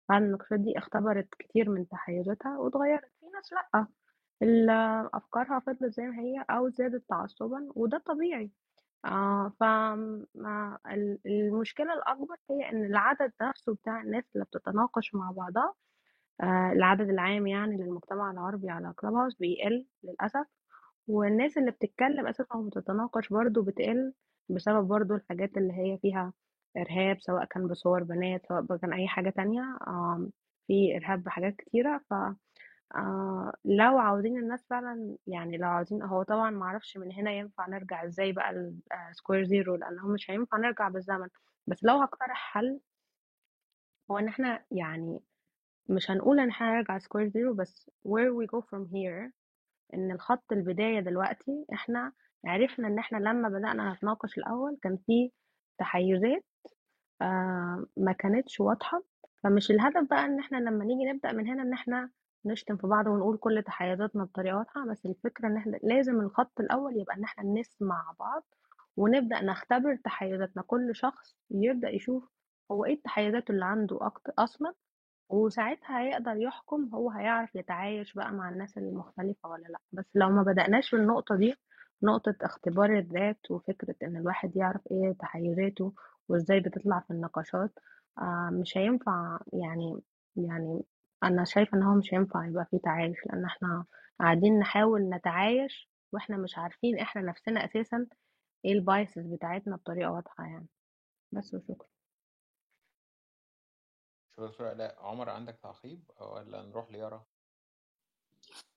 بعد النقاشات دي اختبرت كتير من تحيزاتها واتغيرت. في ناس لأ ال- أفكارها فضلت زي ما هي أو زادت تعصبا وده طبيعي. آه ف المشكلة الأكبر هي إن العدد نفسه بتاع الناس اللي بتتناقش مع بعضها آه العدد العام يعني للمجتمع العربي على كلاب هاوس بيقل للأسف. والناس اللي بتتكلم أساسا وبتتناقش برضو بتقل بسبب برضو الحاجات اللي هي فيها إرهاب سواء كان بصور بنات سواء كان أي حاجة تانية في إرهاب بحاجات كتيرة. ف آه لو عاوزين الناس فعلا يعني لو عاوزين هو طبعا معرفش من هنا ينفع نرجع إزاي بقى ال square zero لأنه مش هينفع نرجع بالزمن. بس لو هقترح حل هو إن إحنا يعني مش هنقول إن إحنا هنرجع square zero بس where we go from here إن الخط البداية دلوقتي إحنا عرفنا إن إحنا لما بدأنا نتناقش الأول كان في تحيزات آه ما كانتش واضحة. فمش الهدف بقى إن إحنا لما نيجي نبدأ من هنا إن إحنا نشتم في بعض ونقول كل تحيزاتنا بطريقة واضحة. بس الفكرة إن إحنا لازم الخط الأول يبقى إن إحنا نسمع بعض ونبدأ نختبر تحيزاتنا. كل شخص يبدأ يشوف هو إيه التحيزات اللي عنده أكتر أصلا وساعتها هيقدر يحكم هو هيعرف يتعايش بقى مع الناس المختلفة ولا لأ. بس لو ما بدأناش بالنقطة دي نقطة اختبار الذات وفكرة إن الواحد يعرف إيه تحيزاته وإزاي بتطلع في النقاشات آه مش هينفع يعني يعني أنا شايفة إن هو مش هينفع يبقى فيه تعايش لأن إحنا قاعدين نحاول نتعايش وإحنا مش عارفين إحنا نفسنا أساسا إيه biases بتاعتنا بطريقة واضحة يعني. بس وشكرا. دكتور لا عمر عندك تعقيب ولا نروح ليارا؟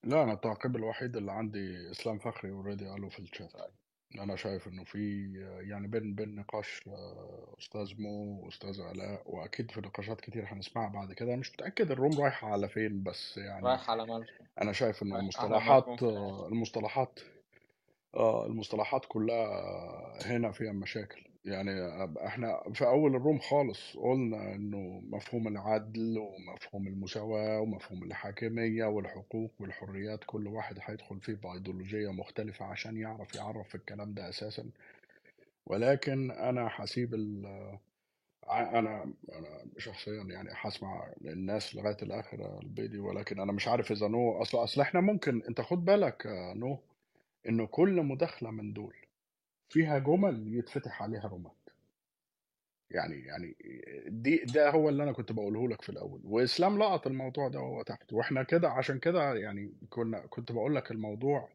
لا أنا التعقيب الوحيد اللي عندي إسلام فخري already قاله في الشات طيب. أنا شايف إنه في يعني بين بين نقاش آه، أستاذ مو وأستاذ علاء وأكيد في نقاشات كتير هنسمعها بعد كده. مش متأكد ال room رايحة على فين بس يعني رايح على مالكم أنا شايف على المصطلحات آه، المصطلحات آه المصطلحات كلها هنا فيها مشاكل. يعني إحنا في أول الروم خالص قلنا إنه مفهوم العدل ومفهوم المساواة ومفهوم الحاكمية والحقوق والحريات كل واحد هيدخل فيه بأيديولوجية مختلفة عشان يعرف يعرف الكلام ده أساسا. ولكن أنا حسيب ال أنا أنا شخصيا يعني هسمع الناس لغاية الآخر الفيديو ولكن أنا مش عارف إذا نو أصل أصل إحنا ممكن أنت خد بالك نو إنه كل مداخلة من دول فيها جمل يتفتح عليها رومات. يعني يعني دي ده هو اللي أنا كنت بقوله لك في الأول. وإسلام لقط الموضوع ده وهو تحت. وإحنا كده عشان كده يعني كنا كنت بقول لك الموضوع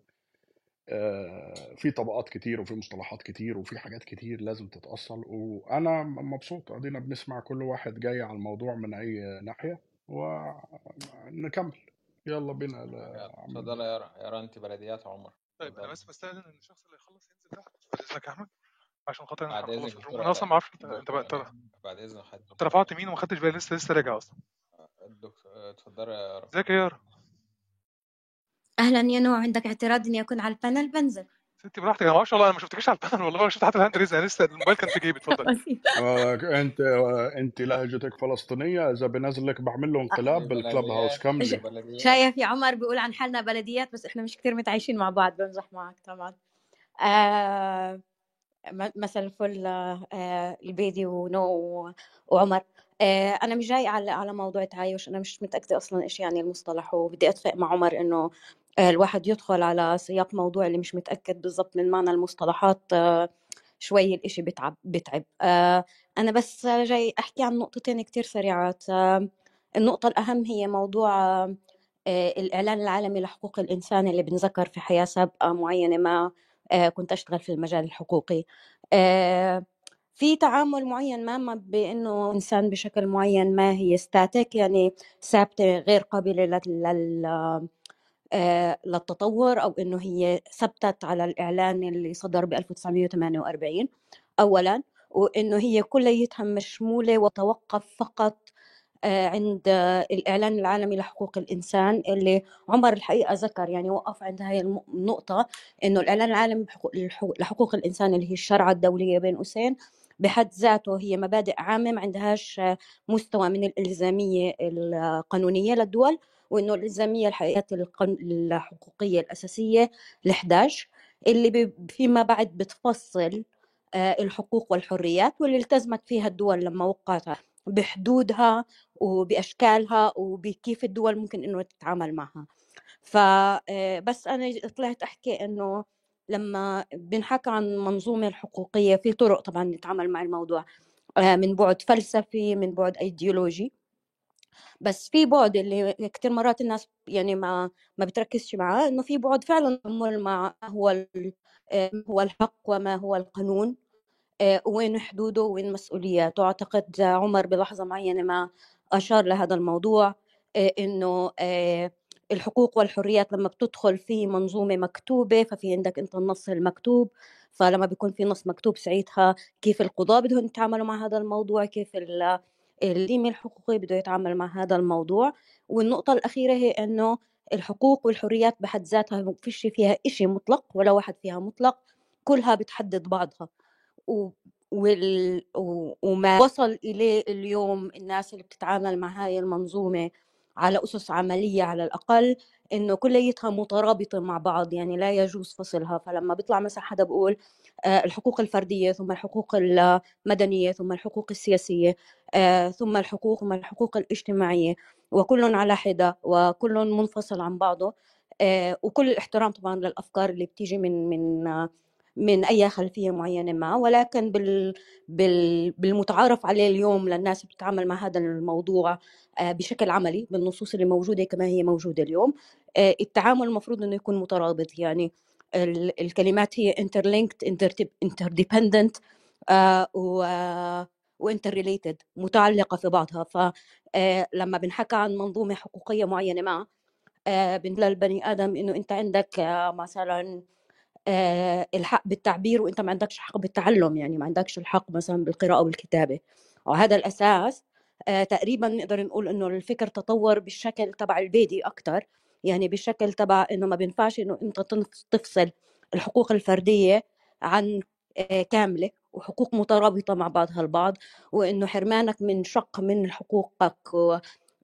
آه، في طبقات كتير وفي مصطلحات كتير وفي حاجات كتير لازم تتأصل. وأنا مبسوط. أدينا بنسمع كل واحد جاي على الموضوع من أي ناحية. ونكمل يلا بينا اتفضل يا يارا يارا انت بلديات عمر. طيب أنا اتفضل بس بستأذن إن الشخص اللي يخلص بعد اذنك يا أحمد عشان خاطر أنا بعد إذنك أنا أصلا ما أعرفش انت أنت بعد اذن حضرتك أنت رفعت مين وما خدتش بالي لسه لسه راجع أصلا. الدكتور اتفضل يا يارا إزيك يا يارا أهلا يا نو عندك اعتراض إني أكون على ال panel؟ بنزل. ستي براحتك. أنا ما أعرفش والله أنا ما شفتكيش على ال panel والله. ولا شفت حتى ال hand raise أنا لسه الموبايل كان في جيبي. آه، (laughs) انت آه، أنت لهجتك فلسطينية. إذا بنزل لك بعمل له انقلاب دي بالكلاب هاوس. بلديات شايف يا عمر بيقول عن حالنا بلديات بس إحنا مش كتير متعايشين مع بعض. بمزح معك طبعا. آه مثلا فل آه البيدي ونو وعمر. آه أنا مش جاي على على موضوع تعايش. أنا مش متأكدة أصلا إيش يعني المصطلح وبدي أتفق مع عمر إنه آه الواحد يدخل على سياق موضوع اللي مش متأكد بالضبط من معنى المصطلحات آه شوي الإشي بتعب بتعب. آه أنا بس جاي أحكي عن نقطتين كتير سريعات. النقطة الأهم هي موضوع الإعلان العالمي لحقوق الإنسان اللي بنذكر في حياة سابقة معينة ما. كنت أشتغل في المجال الحقوقي. آه، في تعامل معين ما بأنه إنسان بشكل معين ما هي ستاتيك يعني ثابتة غير قابلة لل آه، للتطور أو إنه هي ثبتت على الإعلان اللي صدر ب 1948 أولا وإنه هي كليتها مشمولة وتوقف فقط آه، عند آه، الإعلان العالمي لحقوق الإنسان اللي عمر الحقيقة ذكر يعني وقف عند هاي النقطة إنه الإعلان العالمي لحقوق الإنسان اللي هي الشرعة الدولية بين قوسين بحد ذاته هي مبادئ عامة ما عندهاش مستوى من الإلزامية القانونية للدول وإنه الإلزامية الحقيقة الحقوقية الأساسية ال11 اللي فيما بعد بتفصل آه، الحقوق والحريات واللي التزمت فيها الدول لما وقعتها. بحدودها وبأشكالها وبكيف الدول ممكن إنه تتعامل معها. فبس أنا طلعت أحكي إنه لما بنحكى عن منظومة الحقوقية في طرق طبعا نتعامل مع الموضوع آه، من بعد فلسفي من بعد أيديولوجي بس في بعد اللي كتير مرات الناس يعني ما ما بتركزش معاه إنه في بعد فعلا مع هو آه، هو الحق وما هو القانون. آه، وين حدوده وين مسؤولياته. أعتقد عمر بلحظة معينة ما أشار لهذا الموضوع آه، إنه آه، الحقوق والحريات لما بتدخل في منظومة مكتوبة ففي عندك أنت النص المكتوب فلما بيكون في نص مكتوب ساعتها كيف القضاة بدهم يتعاملوا مع هذا الموضوع كيف ال- التيم الحقوقي بده يتعامل مع هذا الموضوع. والنقطة الأخيرة هي إنه الحقوق والحريات بحد ذاتها ما فيش فيها إشي مطلق ولا واحد فيها مطلق كلها بتحدد بعضها. و... وال... و... وما وصل إليه اليوم الناس اللي بتتعامل مع هاي المنظومة على أسس عملية على الأقل إنه كليتها مترابطة مع بعض يعني لا يجوز فصلها. فلما بيطلع مثلا حدا بقول آه، الحقوق الفردية ثم الحقوق المدنية ثم الحقوق السياسية آه، ثم الحقوق ثم الحقوق الاجتماعية وكل على حدة وكل منفصل عن بعضه آه، وكل الاحترام طبعا للأفكار اللي بتيجي من من من أي خلفية معينة ما ولكن بال بال بالمتعارف عليه اليوم للناس بتتعامل مع هذا الموضوع آه، بشكل عملي بالنصوص اللي موجودة كما هي موجودة اليوم. آه، التعامل المفروض إنه يكون مترابط يعني ال- الكلمات هي interlinked inter- interdependent آه، و وانترليتد متعلقة في بعضها. فلما بنحكى عن منظومة حقوقية معينة ما بنقول للبني آدم إنه أنت عندك مثلا الحق بالتعبير وأنت ما عندكش حق بالتعلم يعني ما عندكش الحق مثلا بالقراءة والكتابة. وهذا الأساس. آه، تقريبا نقدر نقول إنه الفكر تطور بالشكل تبع البيدي أكثر يعني بالشكل تبع إنه ما بينفعش إنه أنت تفصل الحقوق الفردية عن آه، كاملة وحقوق مترابطة مع بعضها البعض وإنه حرمانك من شق من حقوقك و-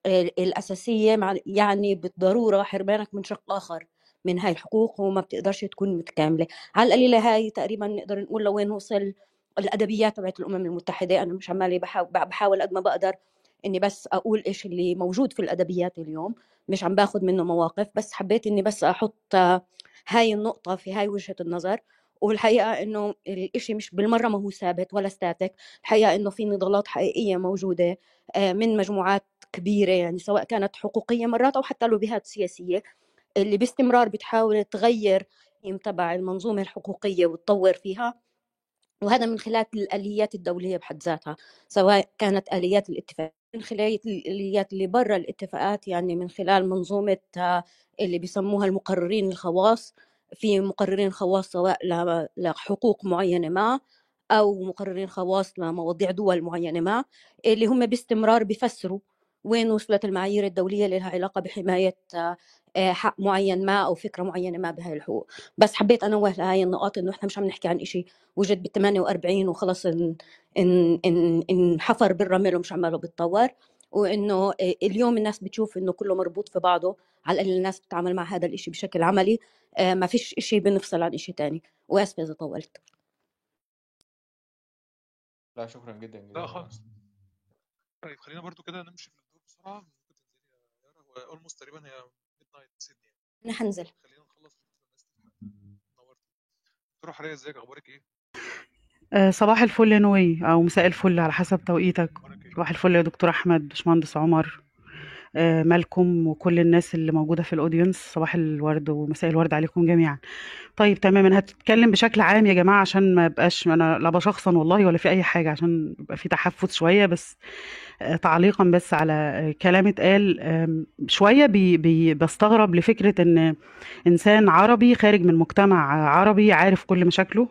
ال- الأساسية مع- يعني بالضرورة حرمانك من شق آخر. من هاي الحقوق وما بتقدرش تكون متكاملة. على القليلة هاي تقريبا نقدر نقول لوين وصل الأدبيات تبعت الأمم المتحدة. أنا مش عمالي بحاول, قد ما بقدر إني بس أقول إيش اللي موجود في الأدبيات اليوم. مش عم باخذ منه مواقف بس حبيت إني بس آه، هاي النقطة في هاي وجهة النظر. والحقيقة إنه الإشي مش بالمرة ما هو ثابت ولا ستاتيك الحقيقة إنه في نضالات حقيقية موجودة آه، من مجموعات كبيرة يعني سواء كانت حقوقية مرات أو حتى لوبيهات سياسية. اللي باستمرار بتحاول تغير تبع المنظومة الحقوقية وتطور فيها. وهذا من خلال الآليات الدولية بحد ذاتها سواء كانت آليات الاتفاق من خلال الآليات اللي برا الاتفاقات يعني من خلال منظومة آه، اللي بيسموها المقررين الخواص. في مقررين خواص سواء لحقوق معينة ما أو مقررين خواص لمواضيع دول معينة ما اللي هم باستمرار بيفسروا وين وصلت المعايير الدولية اللي لها علاقة بحماية آه، آه، حق معين ما أو فكرة معينة ما بهاي الحقوق. بس حبيت أنوه لهاي النقاط إنه إحنا مش عم نحكي عن إشي وجد بال 48 وخلص إن إن إن انحفر بالرمل ومش عماله بيتطور وإنه اليوم الناس بتشوف إنه كله مربوط في بعضه على الأقل الناس بتتعامل مع هذا الإشي بشكل عملي. آه، ما فيش إشي بنفصل عن إشي تاني. واسفه إذا طولت. لا شكرا جدا جزيلا لا خالص. طيب خلينا برضو كده نمشي بسرعة ممكن تنزلي يا يارا. هو almost تقريبا هي midnight سيدني يعني. أنا حنزل خلينا نخلص الناس تلحق نورت دكتورة حرية إزيك؟ أخبارك إيه؟ آه، صباح الفل يا نو واي أو مساء الفل على حسب توقيتك. إيه؟ صباح الفل يا دكتور أحمد باشمهندس عمر. مالكم وكل الناس اللي موجودة في ال audience صباح الورد ومساء الورد عليكم جميعا. طيب تمام أنا هتكلم بشكل عام يا جماعة عشان ما يبقاش أنا لا بشخصن والله ولا في أي حاجة عشان يبقى في تحفظ شوية بس آه، تعليقا بس على آه، كلام اتقال. آم، شوية بي بي بستغرب لفكرة إن إنسان عربي خارج من مجتمع عربي عارف كل مشاكله.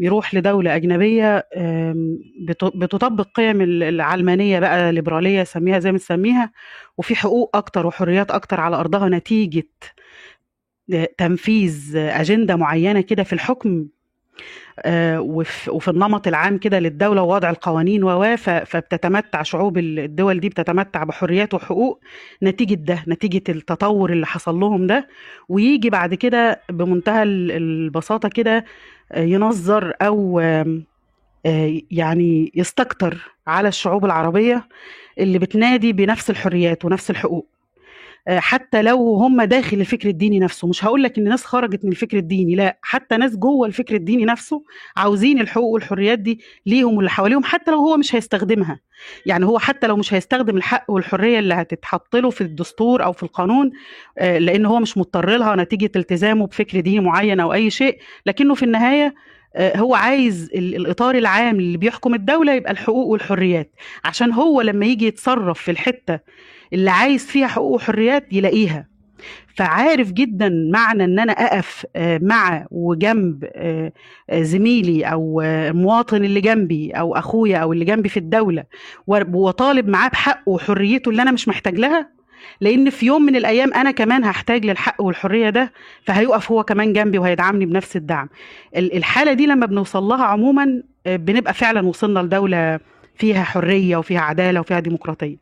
يروح لدولة أجنبية بتطبق قيم ال- العلمانية بقى ليبرالية سميها زي ما تسميها وفي حقوق أكتر وحريات أكتر على أرضها نتيجة آه، تنفيذ أجندة معينة كده في الحكم. وفي وفي النمط العام كده للدولة ووضع القوانين و فبتتمتع شعوب ال- الدول دي بتتمتع بحريات وحقوق نتيجة ده نتيجة التطور اللي حصل لهم ده. ويجي بعد كده بمنتهى ال- البساطة كده آه، ينظر أو آه، يعني يستكتر على الشعوب العربية اللي بتنادي بنفس الحريات ونفس الحقوق. آه، حتى لو هم داخل الفكر الديني نفسه مش هقول لك إن ناس خرجت من الفكر الديني لا حتى ناس جوه الفكر الديني نفسه عاوزين الحقوق والحريات دي ليهم واللي حواليهم حتى لو هو مش هيستخدمها. يعني هو حتى لو مش هيستخدم الحق والحرية اللي هتتحط له في الدستور أو في القانون آه، لأن هو مش مضطر لها نتيجة التزامه بفكر ديني معين أو أي شيء لكنه في النهاية آه، هو عايز ال- الإطار العام اللي بيحكم الدولة يبقى الحقوق والحريات. عشان هو لما يجي يتصرف في الحتة اللي عايز فيها حقوق وحريات يلاقيها. فعارف جدا معنى إن أنا أقف آه، مع وجنب آه، آه، زميلي أو آه، المواطن اللي جنبي أو أخويا أو اللي جنبي في الدولة واطالب معاه بحقه وحريته اللي أنا مش محتاج لها؟ لأن في يوم من الأيام أنا كمان هحتاج للحق والحريه ده فهيقف هو كمان جنبي وهيدعمني بنفس الدعم. ال- الحاله دي لما بنوصل لها عموما آه، بنبقى فعلا وصلنا لدولة فيها حرية وفيها عدالة وفيها ديمقراطية.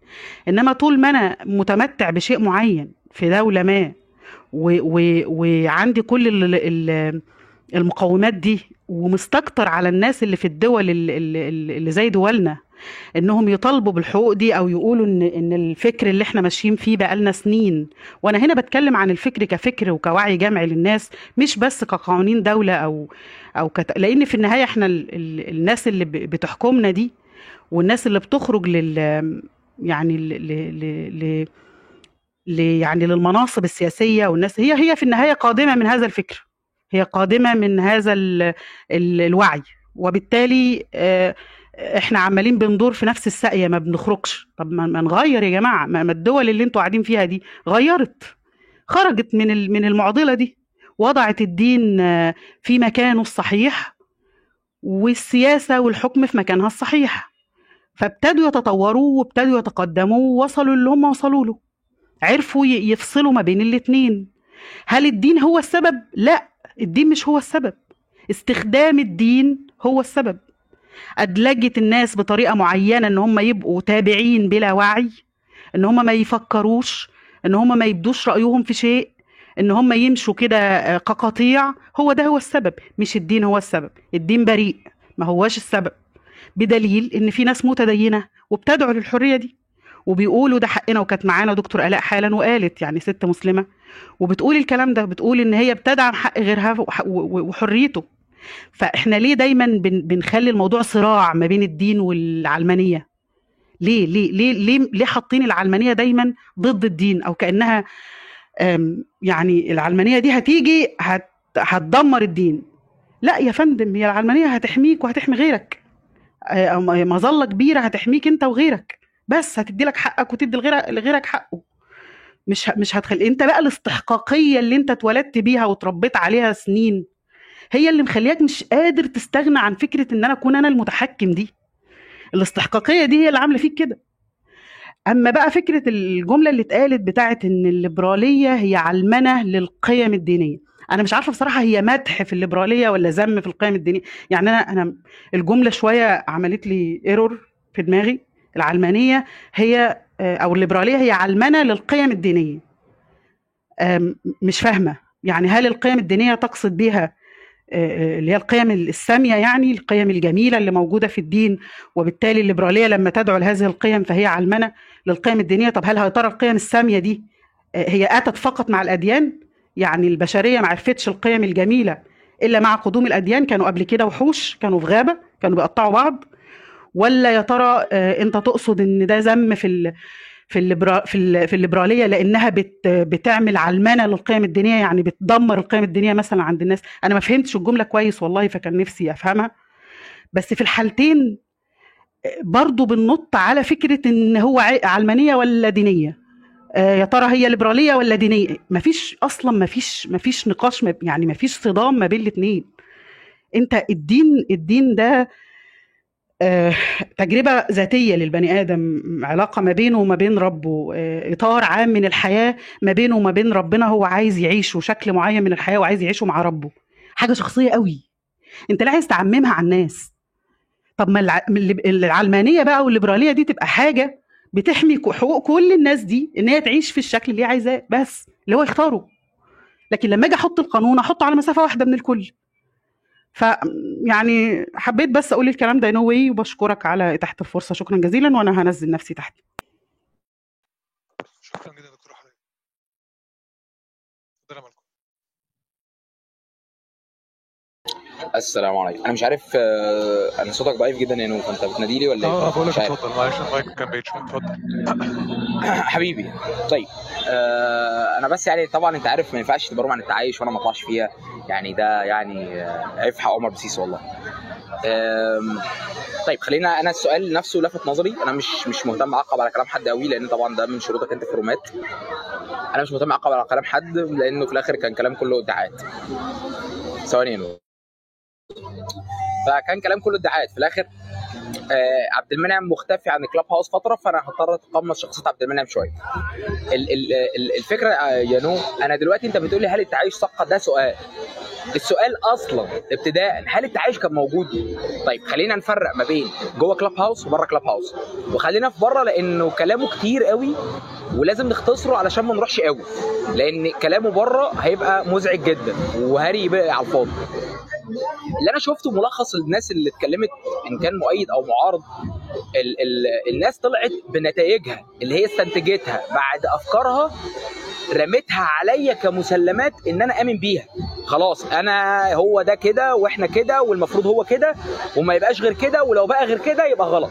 إنما طول ما أنا متمتع بشيء معين في دولة ما وعندي كل ال ال المقومات دي ومستكتر على الناس اللي في الدول ال- ال- ال- اللي زي دولنا إنهم يطالبوا بالحقوق دي أو يقولوا ان إن الفكر اللي إحنا ماشيين فيه بقالنا سنين وأنا هنا بتكلم عن الفكر كفكر وكوعي جمعي للناس مش بس كقوانين دولة أو أو كت... لأن في النهاية إحنا ال... ال... الناس اللي. بتحكمنا دي والناس اللي بتخرج لل يعني ل... ل... ل... ل... يعني للمناصب السياسية والناس هي هي في النهاية قادمة من هذا الفكر هي قادمة من هذا ال... ال... الوعي وبالتالي آه، إحنا عمالين بندور في نفس الساقية ما بنخرجش. طب ما نغير يا جماعة ما الدول اللي أنتوا قاعدين فيها دي غيرت خرجت من من المعضلة دي وضعت الدين آه، في مكانه الصحيح والسياسة والحكم في مكانها الصحيح. فابتدوا يتطوروا وابتدوا يتقدموا ووصلوا اللي هم وصلوا له. عرفوا يفصلوا ما بين الاتنين. هل الدين هو السبب؟ لا الدين مش هو السبب. استخدام الدين هو السبب. أدلجت الناس بطريقة معينة إن هم يبقوا تابعين بلا وعي إن هم ما يفكروش إن هم ما يبدوش رأيهم في شيء إن هم يمشوا كده آه، كقطيع. هو ده هو السبب مش الدين هو السبب. الدين بريء ما هواش السبب. بدليل إن في ناس متدينة وبتدعو للحرية دي وبيقولوا ده حقنا وكانت معانا دكتور آلاء حالا وقالت يعني ست مسلمة وبتقول الكلام ده بتقول إن هي بتدعم حق غيرها وحريته. فاحنا ليه دايما بن بنخلي الموضوع صراع ما بين الدين والعلمانية؟ ليه ليه ليه ليه, ليه حاطين العلمانية دايما ضد الدين؟ أو كأنها يعني العلمانية دي هتيجي هت هتدمر الدين. لا يا فندم هي العلمانية هتحميك وهتحمي غيرك. آه، مظلة كبيرة هتحميك أنت وغيرك. بس هتدي لك حقك وتدي لغيرك حقه. مش مش هتخلي أنت بقى الاستحقاقية اللي أنت اتولدت بيها وتربيت عليها سنين هي اللي مخلياك مش قادر تستغنى عن فكرة إن أنا أكون أنا المتحكم دي. الاستحقاقية دي هي اللي عاملة فيك كده. أما بقى فكرة الجملة اللي اتقالت بتاعت إن الليبرالية هي علمنه للقيم الدينية. أنا مش عارفة بصراحة هي مدح في الليبرالية ولا ذم في القيم الدينية. يعني أنا أنا الجملة شوية عملت لي ايرور في دماغي. العلمانية هي آه، أو الليبرالية هي علمنه للقيم الدينية. مش فاهمة. يعني هل القيم الدينية تقصد بيها اللي هي القيم السامية يعني القيم الجميلة اللي موجودة في الدين وبالتالي الليبرالية لما تدعو لهذه القيم فهي علمنه للقيم الدينية. طب هل يا ترى القيم السامية دي آه، هي أتت فقط مع الأديان؟ يعني البشرية ما عرفتش القيم الجميلة إلا مع قدوم الأديان. كانوا قبل كده وحوش كانوا في غابة كانوا بيقطعوا بعض. ولا يا ترى آه، أنت تقصد إن ده ذم في في الليبرا في في الليبرالية لأنها بت بتعمل علمنه للقيم الدينية يعني بتدمر القيم الدينية مثلا عند الناس. أنا ما فهمتش الجملة كويس والله فكان نفسي أفهمها. بس في الحالتين برضو بننط على فكرة إن هو علمانية ولا دينية. آه، يا ترى هي ليبرالية ولا دينية؟ مفيش أصلا مفيش مفيش نقاش يعني مفيش صدام ما بين الاثنين أنت الدين الدين ده تجربة ذاتية للبني آدم علاقة ما بينه وما بين ربه آه، إطار عام من الحياة ما بينه وما بين ربنا هو عايز يعيشه شكل معين من الحياة وعايز يعيشه مع ربه. حاجة شخصية قوي. أنت لا عايز تعممها على الناس. طب ما العلمانية بقى والليبرالية دي تبقى حاجة بتحمي حقوق كل الناس دي إن هي تعيش في الشكل اللي هي عايزاه بس اللي هو يختاره. لكن لما أجي أحط القانون أحطه على مسافة واحدة من الكل. ف يعني حبيت بس أقول الكلام ده نو واي وبشكرك على إتاحة الفرصة. شكرا جزيلا وأنا هنزل نفسي تحت شكرا جدا دكتور حضرتك اتفضل يا مالكم السلام عليكم. أنا مش عارف آه، أنا صوتك ضعيف جدا يا نور فانت بتنادي لي ولا آه إيه بقول لك اتفضل معلش المايك كان بعيد شوية. اتفضل. (clears throat) حبيبي طيب آه أنا بس يعني طبعا أنت عارف ما ينفعش تبرم عن التعايش وأنا ما أطلعش فيها. يعني ده يعني آه، عيب حق عمر بسيس والله. طيب خلينا أنا السؤال نفسه لفت نظري. أنا مش مش مهتم أعقب على كلام حد قوي لأن طبعا ده من شروطك أنت في الرومات. أنا مش مهتم أعقب على كلام حد لأنه في الآخر كان كلام كله إدعاءات. ثواني فكان كلام كله ادعاءات. في الآخر آه عبد المنعم مختفي عن الكلاب هاوس فترة فأنا هضطر أتقمص شخصية عبد المنعم شوية. ال- ال- ال- الفكرة آه، يا نو أنا دلوقتي أنت بتقول لي هل التعايش سقط ده سؤال. السؤال أصلا ابتداء هل التعايش كان موجود؟ طيب خلينا نفرق ما بين جوه كلاب هاوس وبره كلاب هاوس. وخلينا في بره لأنه كلامه كتير قوي ولازم نختصره علشان ما نروحش قوي. لأن كلامه بره هيبقى مزعج جدا وهري بقى على الفاضي. اللي أنا شفته ملخص الناس اللي اتكلمت إن كان مؤيد أو معارض ال ال الناس طلعت بنتائجها اللي هي استنتجتها بعد أفكارها رمتها عليا كمسلمات إن أنا آمن بيها. خلاص أنا هو ده كده وإحنا كده والمفروض هو كده وما يبقاش غير كده ولو بقى غير كده يبقى غلط.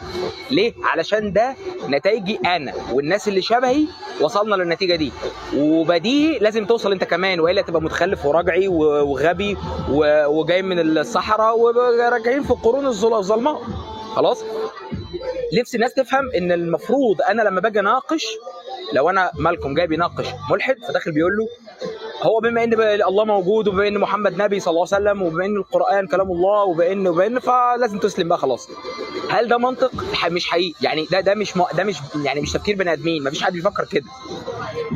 ليه؟ علشان ده نتائجي أنا والناس اللي شبهي وصلنا للنتيجة دي. وبديهي لازم توصل أنت كمان والا تبقى متخلف وراجعي وغبي وجاي من الصحراء وراجعين في القرون الظل- الظلماء خلاص؟ نفسي الناس تفهم إن المفروض أنا لما باجي أناقش لو أنا مالكم جاي بيناقش ملحد فداخل بيقول له هو بما إن الله موجود وبما إن محمد نبي صلى الله عليه وسلم وبما إن القرآن كلام الله وبما وبما فلازم تسلم بقى خلاص. هل ده منطق؟ مش حقيقي. يعني ده ده مش ده مش يعني مش تفكير بني آدمين. مفيش حد بيفكر كده.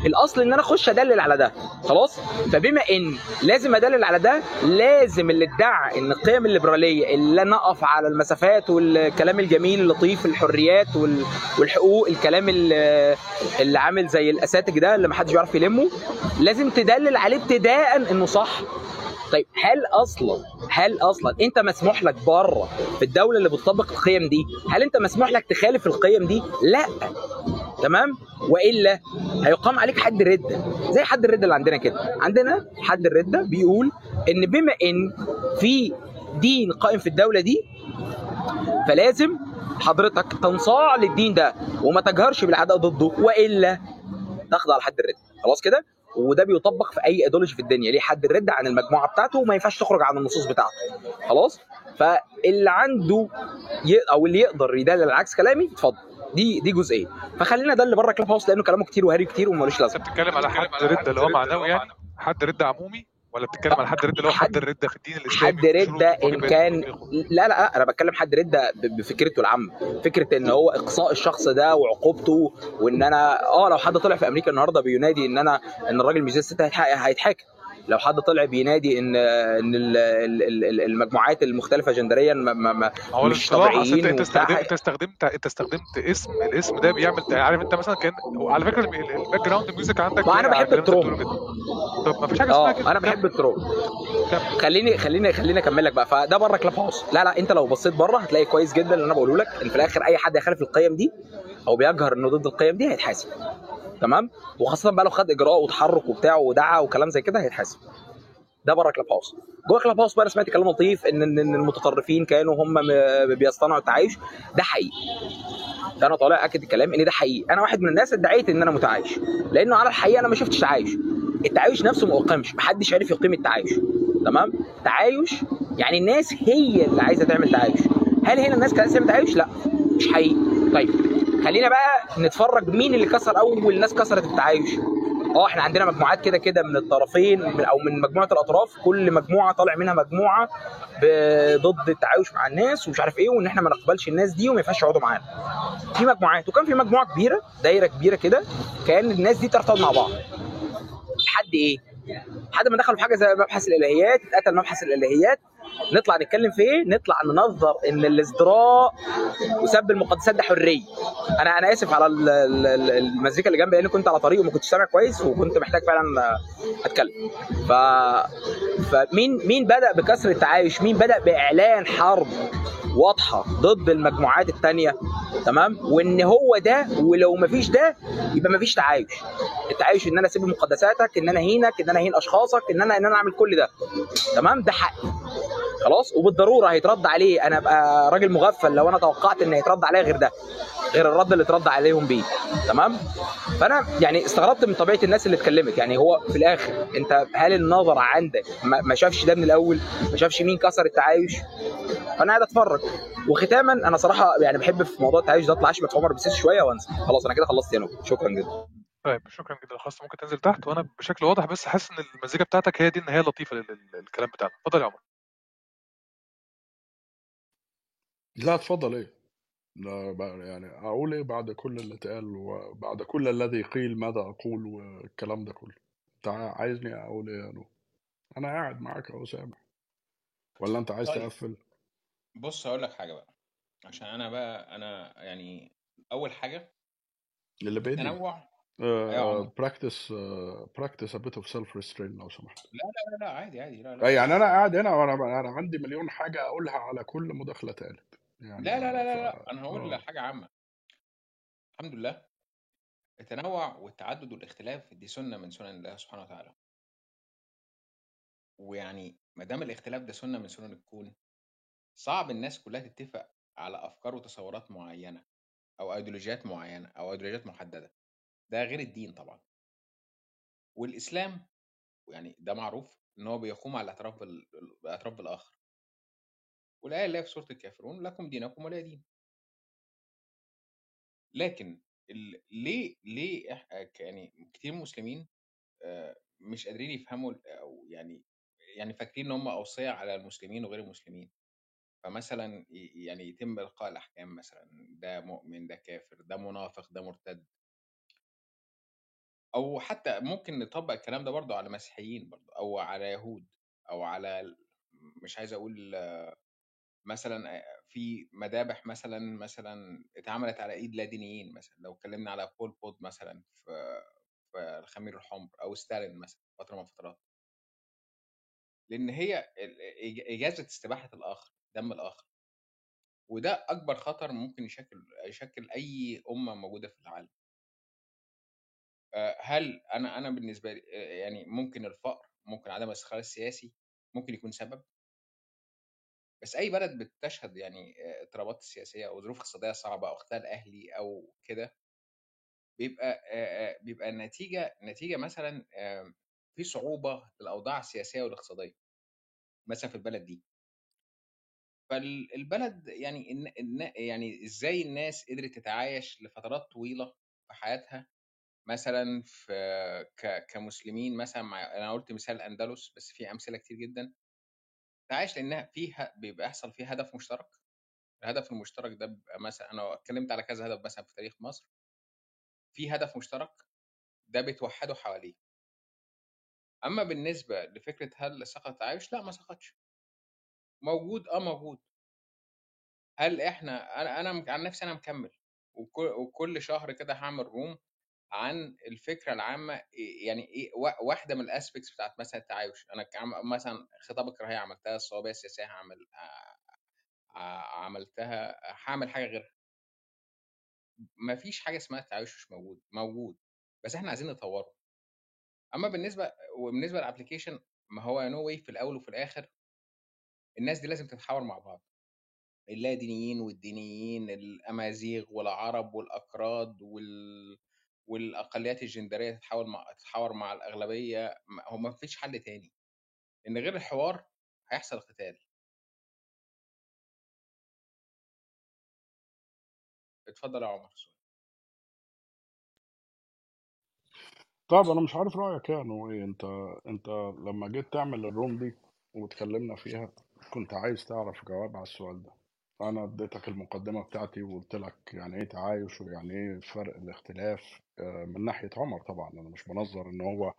الأصل إن أنا أخش أدلل على ده. خلاص؟ فبما إن لازم أدلل على ده لازم اللي ادعى إن القيم الليبرالية اللي أنا اقف على المسافات والكلام الجميل اللطيف الحريات وال- والحقوق الكلام اللي, اللي عامل زي الأساتك ده اللي محدش بيعرف يلمه لازم تدلل عليه ابتداء إنه صح. طيب هل أصلا هل أصلا أنت مسموح لك بره في الدولة اللي بتطبق القيم دي؟ هل أنت مسموح لك تخالف القيم دي؟ لا. تمام؟ وإلا هيقام عليك حد ردة. زي حد الردة اللي عندنا كده. عندنا حد الردة بيقول إن بما إن في دين قائم في الدولة دي فلازم حضرتك تنصاع للدين ده وما تجهرش بالعداء ضده وإلا تخضع لحد الردة. خلاص كده؟ وده بيطبق في أي إيديولوجي في الدنيا. ليه؟ حد الرده عن المجموعة بتاعته وما ينفعش تخرج عن النصوص بتاعته. خلاص؟ فاللي عنده ي... أو اللي يقدر يدلل على عكس كلامي اتفضل. دي دي جزئيه فخلينا ده اللي بره كلاب هاوس لأنه كلامه كتير وهري كتير ومالوش أنت لازمه بتتكلم على حد رده اللي هو معنوي يعني؟ حد رده عمومي؟ ولا بتتكلم على حد رده اللي هو حد الرده في الدين الإسلامي حد رده إن كان لا لا أنا بتكلم حد رده بفكرته العامة. فكرة إن هو إقصاء الشخص ده وعقوبته وإن أنا آه لو حد طلع في أمريكا النهارده بينادي إن أنا إن الراجل مش زي الست هيتح- هيتحاكم. لو حد طلع بينادي ان إن ال- ال- ال- المجموعات المختلفة جندريا ما- ما- ما- ما هو مش طبيعيين انت استخدمت أنت استخدمت أنت استخدمت اسم الاسم ده بيعمل عارف أنت مثلا كان على فكرة ال background music عندك ما أنا بحب جدا. طب ما فيش حاجة اسمها آه كده. أنا بحب ال troll كمل. خليني خليني خليني أكمل لك بقى. فده بره كلاب هاوس لا لا أنت لو بصيت بره هتلاقي كويس جدا اللي أنا بقوله لك إن في الآخر أي حد يخالف القيم دي أو بيجهر إنه ضد القيم دي هيتحاسب. تمام؟ وخاصة بقى لو خد إجراء وتحرك وبتاع ودعا وكلام زي كده هيتحاسب. ده بره كلاب هاوس. جوه كلاب هاوس بقى أنا سمعت كلام لطيف ان ان المتطرفين كانوا هم بيصطنعوا التعايش. ده حقيقي. أنا طالع اكد الكلام إن ده حقيقي. أنا واحد من الناس ادعيت إن أنا متعايش. لأنه على الحقيقة أنا ما شفتش تعايش. التعايش نفسه ما اقيمش محدش عرف يقيم التعايش. تمام؟ تعايش يعني الناس هي اللي عايزة تعمل تعايش. هل هنا الناس كانت تعمل تعايش؟ لا. مش حقيقي. طيب. خلينا بقى نتفرج مين اللي كسر أول ناس كسرت التعايش. آه إحنا عندنا مجموعات كده كده من الطرفين من أو من مجموعة الأطراف كل مجموعة طالع منها مجموعة ضد التعايش مع الناس ومش عارف إيه وإن إحنا ما نقبلش الناس دي وما ينفعش يقعدوا معانا. في مجموعات وكان في مجموعة كبيرة دايرة كبيرة كده كان الناس دي ترتبط مع بعض. لحد إيه؟ لحد ما دخلوا في حاجة زي مبحث الإلهيات اتقتل مبحث الإلهيات نطلع نتكلم في إيه؟ نطلع ننظر إن الازدراء وسب المقدسات ده حرية. أنا أنا آسف على ال- ال- ال- المزيكا اللي جنبي لأن كنت على طريق وما كنتش سامع كويس وكنت محتاج فعلا أتكلم. ف فمين مين بدأ بكسر التعايش؟ مين بدأ بإعلان حرب واضحة ضد المجموعات التانية؟ تمام؟ وإن هو ده ولو مفيش ده يبقى مفيش تعايش. التعايش إن أنا أسيب مقدساتك إن أنا أهينك إن أنا أهين أشخاصك إن أنا إن أنا أعمل كل ده. تمام؟ ده حقي. خلاص؟ وبالضرورة هيترد عليه. أنا أبقى راجل مغفل لو أنا توقعت إن هيترد عليا غير ده غير الرد اللي اترد عليهم بيه. تمام؟ فأنا يعني استغربت من طبيعة الناس اللي اتكلمت. يعني هو في الآخر أنت هل النظر عندك ما شافش ده من الأول؟ ما شافش مين كسر التعايش؟ فأنا قاعد أتفرج. وختاما أنا صراحة يعني بحب في موضوع التعايش ده اطلع في عمر بسيس شوية وأنسى. خلاص أنا كده خلصت يا نو شكرا جدا. طيب شكرا جدا. خلاص ممكن تنزل تحت. وأنا بشكل واضح بس حاسس إن المزيكا بتاعتك هي دي النهاية اللطيفة لل- لل- للكلام بتاعنا. اتفضل يا عمر. لا اتفضل. إيه؟ لا يعني أقول إيه بعد كل اللي اتقال وبعد كل الذي قيل ماذا أقول والكلام ده كله. أنت عايزني أقول إيه يا نو؟ أنا قاعد معاك أهو سامع. ولا أنت عايز طيب. تقفل؟ بص هقول لك حاجة بقى. عشان أنا بقى أنا يعني أول حاجة اللي بيني يا عمر practice practice a bit of self restraint لو سمحت. لا لا لا عادي عادي. لا لا. يعني أنا قاعد هنا وأنا أنا عندي مليون حاجة أقولها على كل مداخلة اتقالت. يعني لا لا لا لا, لا. أنا هقول آه. حاجة عامة. الحمد لله. التنوع والتعدد والاختلاف دي سنة من سنن الله سبحانه وتعالى. ويعني ما دام الاختلاف ده سنة من سنن الكون صعب الناس كلها تتفق على أفكار وتصورات معينة أو ايديولوجيات معينة أو ايديولوجيات محددة. ده غير الدين طبعا. والإسلام يعني ده معروف إن هو بيقوم على الاعتراف بال- بالاعتراف بالآخر. والايه اللي هي في سوره الكافرون لكم دينكم ولي دين لكن. ليه ليه يعني كتير مسلمين مش قادرين يفهموا أو يعني يعني فاكرين إن هم اوصياء على المسلمين وغير المسلمين فمثلا يعني يتم إلقاء الأحكام مثلا ده مؤمن ده كافر ده منافق ده مرتد أو حتى ممكن نطبق الكلام ده برضه على مسيحيين برضه أو على يهود أو على مش عايز أقول مثلا في مذابح مثلا مثلا اتعملت على إيد لا دينيين مثلا لو اتكلمنا على بول بوت مثلا في في الخمير الحمر أو ستالين مثلا فترة من الفترات. لأن هي إجازة استباحة الآخر دم الآخر. وده أكبر خطر ممكن يشكل يشكل أي أمة موجودة في العالم. هل أنا أنا بالنسبة لي يعني ممكن الفقر ممكن عدم الاستقرار السياسي ممكن يكون سبب؟ بس أي بلد بتشهد يعني اضطرابات سياسية أو ظروف اقتصادية صعبة أو اختلال أهلي أو كده بيبقى بيبقى النتيجة نتيجه مثلا آه، في صعوبة في الاوضاع السياسية والاقتصادية مثلا في البلد دي. فالبلد يعني يعني إزاي الناس قدرت تتعايش لفترات طويلة في حياتها؟ مثلا في كمسلمين مثلا مع أنا قلت مثال الاندلس بس في أمثلة كتير جدا. تعايش لأنها فيها بيبقى يحصل فيه هدف مشترك. الهدف المشترك ده بيبقى مثلا أنا اتكلمت على كذا هدف مثلا في تاريخ مصر. في هدف مشترك ده بتوحده حواليه. أما بالنسبة لفكرة هل سقط التعايش لا ما سقطش موجود؟ آه موجود. هل إحنا أنا أنا مك- عن نفسي أنا مكمل. وكل شهر كده هعمل room عن الفكرة العامة يعني إيه وا- واحدة من ال aspects بتاعت مثلا التعايش. أنا مثلا خطاب الكراهيه عملتها الصوابية السياسية هعمل ع- ع- عملتها هعمل حاجة غيرها. ما فيش حاجة اسمها التعايش مش موجود موجود بس إحنا عايزين نطوره. أما بالنسبة وبالنسبة لل application ما هو نو واي في الأول وفي الآخر الناس دي لازم تتحاور مع بعض. اللادينيين والدينيين الأمازيغ والعرب والأكراد وال والأقليات الجندرية تتحاور مع تتحاور مع الأغلبية هو ما فيش حل تاني. إن غير الحوار هيحصل قتال اتفضل يا عمر طيب أنا مش عارف رأيك يعني وايه أنت أنت لما جيت تعمل الروم دي واتكلمنا فيها كنت عايز تعرف جواب على السؤال ده. أنا اديتك المقدمة بتاعتي وقلت لك يعني إيه تعايش ويعني إيه فرق الاختلاف آه، من ناحية عمر طبعا. أنا مش بنظر إن هو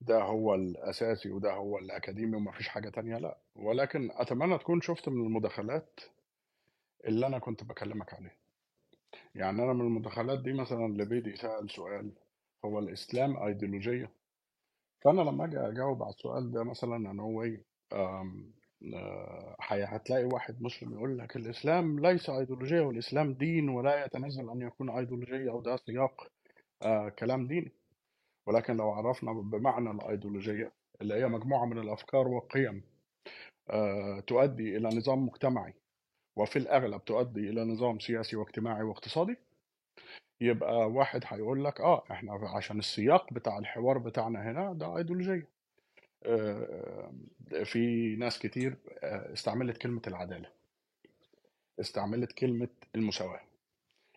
ده هو الأساسي وده هو الأكاديمي ومفيش حاجة تانية لأ. ولكن أتمنى تكون شفت من المداخلات اللي أنا كنت بكلمك عليها. يعني أنا من المداخلات دي مثلا لبيدي سأل سؤال هو الإسلام ايديولوجيه فأنا لما أجي أجاوب على السؤال ده مثلا أنا هو إيه هتلاقي واحد مسلم يقول لك الإسلام ليس أيديولوجية والإسلام دين ولا يتنازل أن يكون أيديولوجية أو ده سياق آه، كلام ديني. ولكن لو عرفنا بمعنى الأيديولوجية اللي هي مجموعة من الأفكار والقيم آه، تؤدي إلى نظام مجتمعي وفي الأغلب تؤدي إلى نظام سياسي واجتماعي واقتصادي يبقى واحد هيقول لك آه إحنا عشان السياق بتاع الحوار بتاعنا هنا ده أيديولوجية. آه، في ناس كتير آه، استعملت كلمة العدالة. استعملت كلمة المساواة.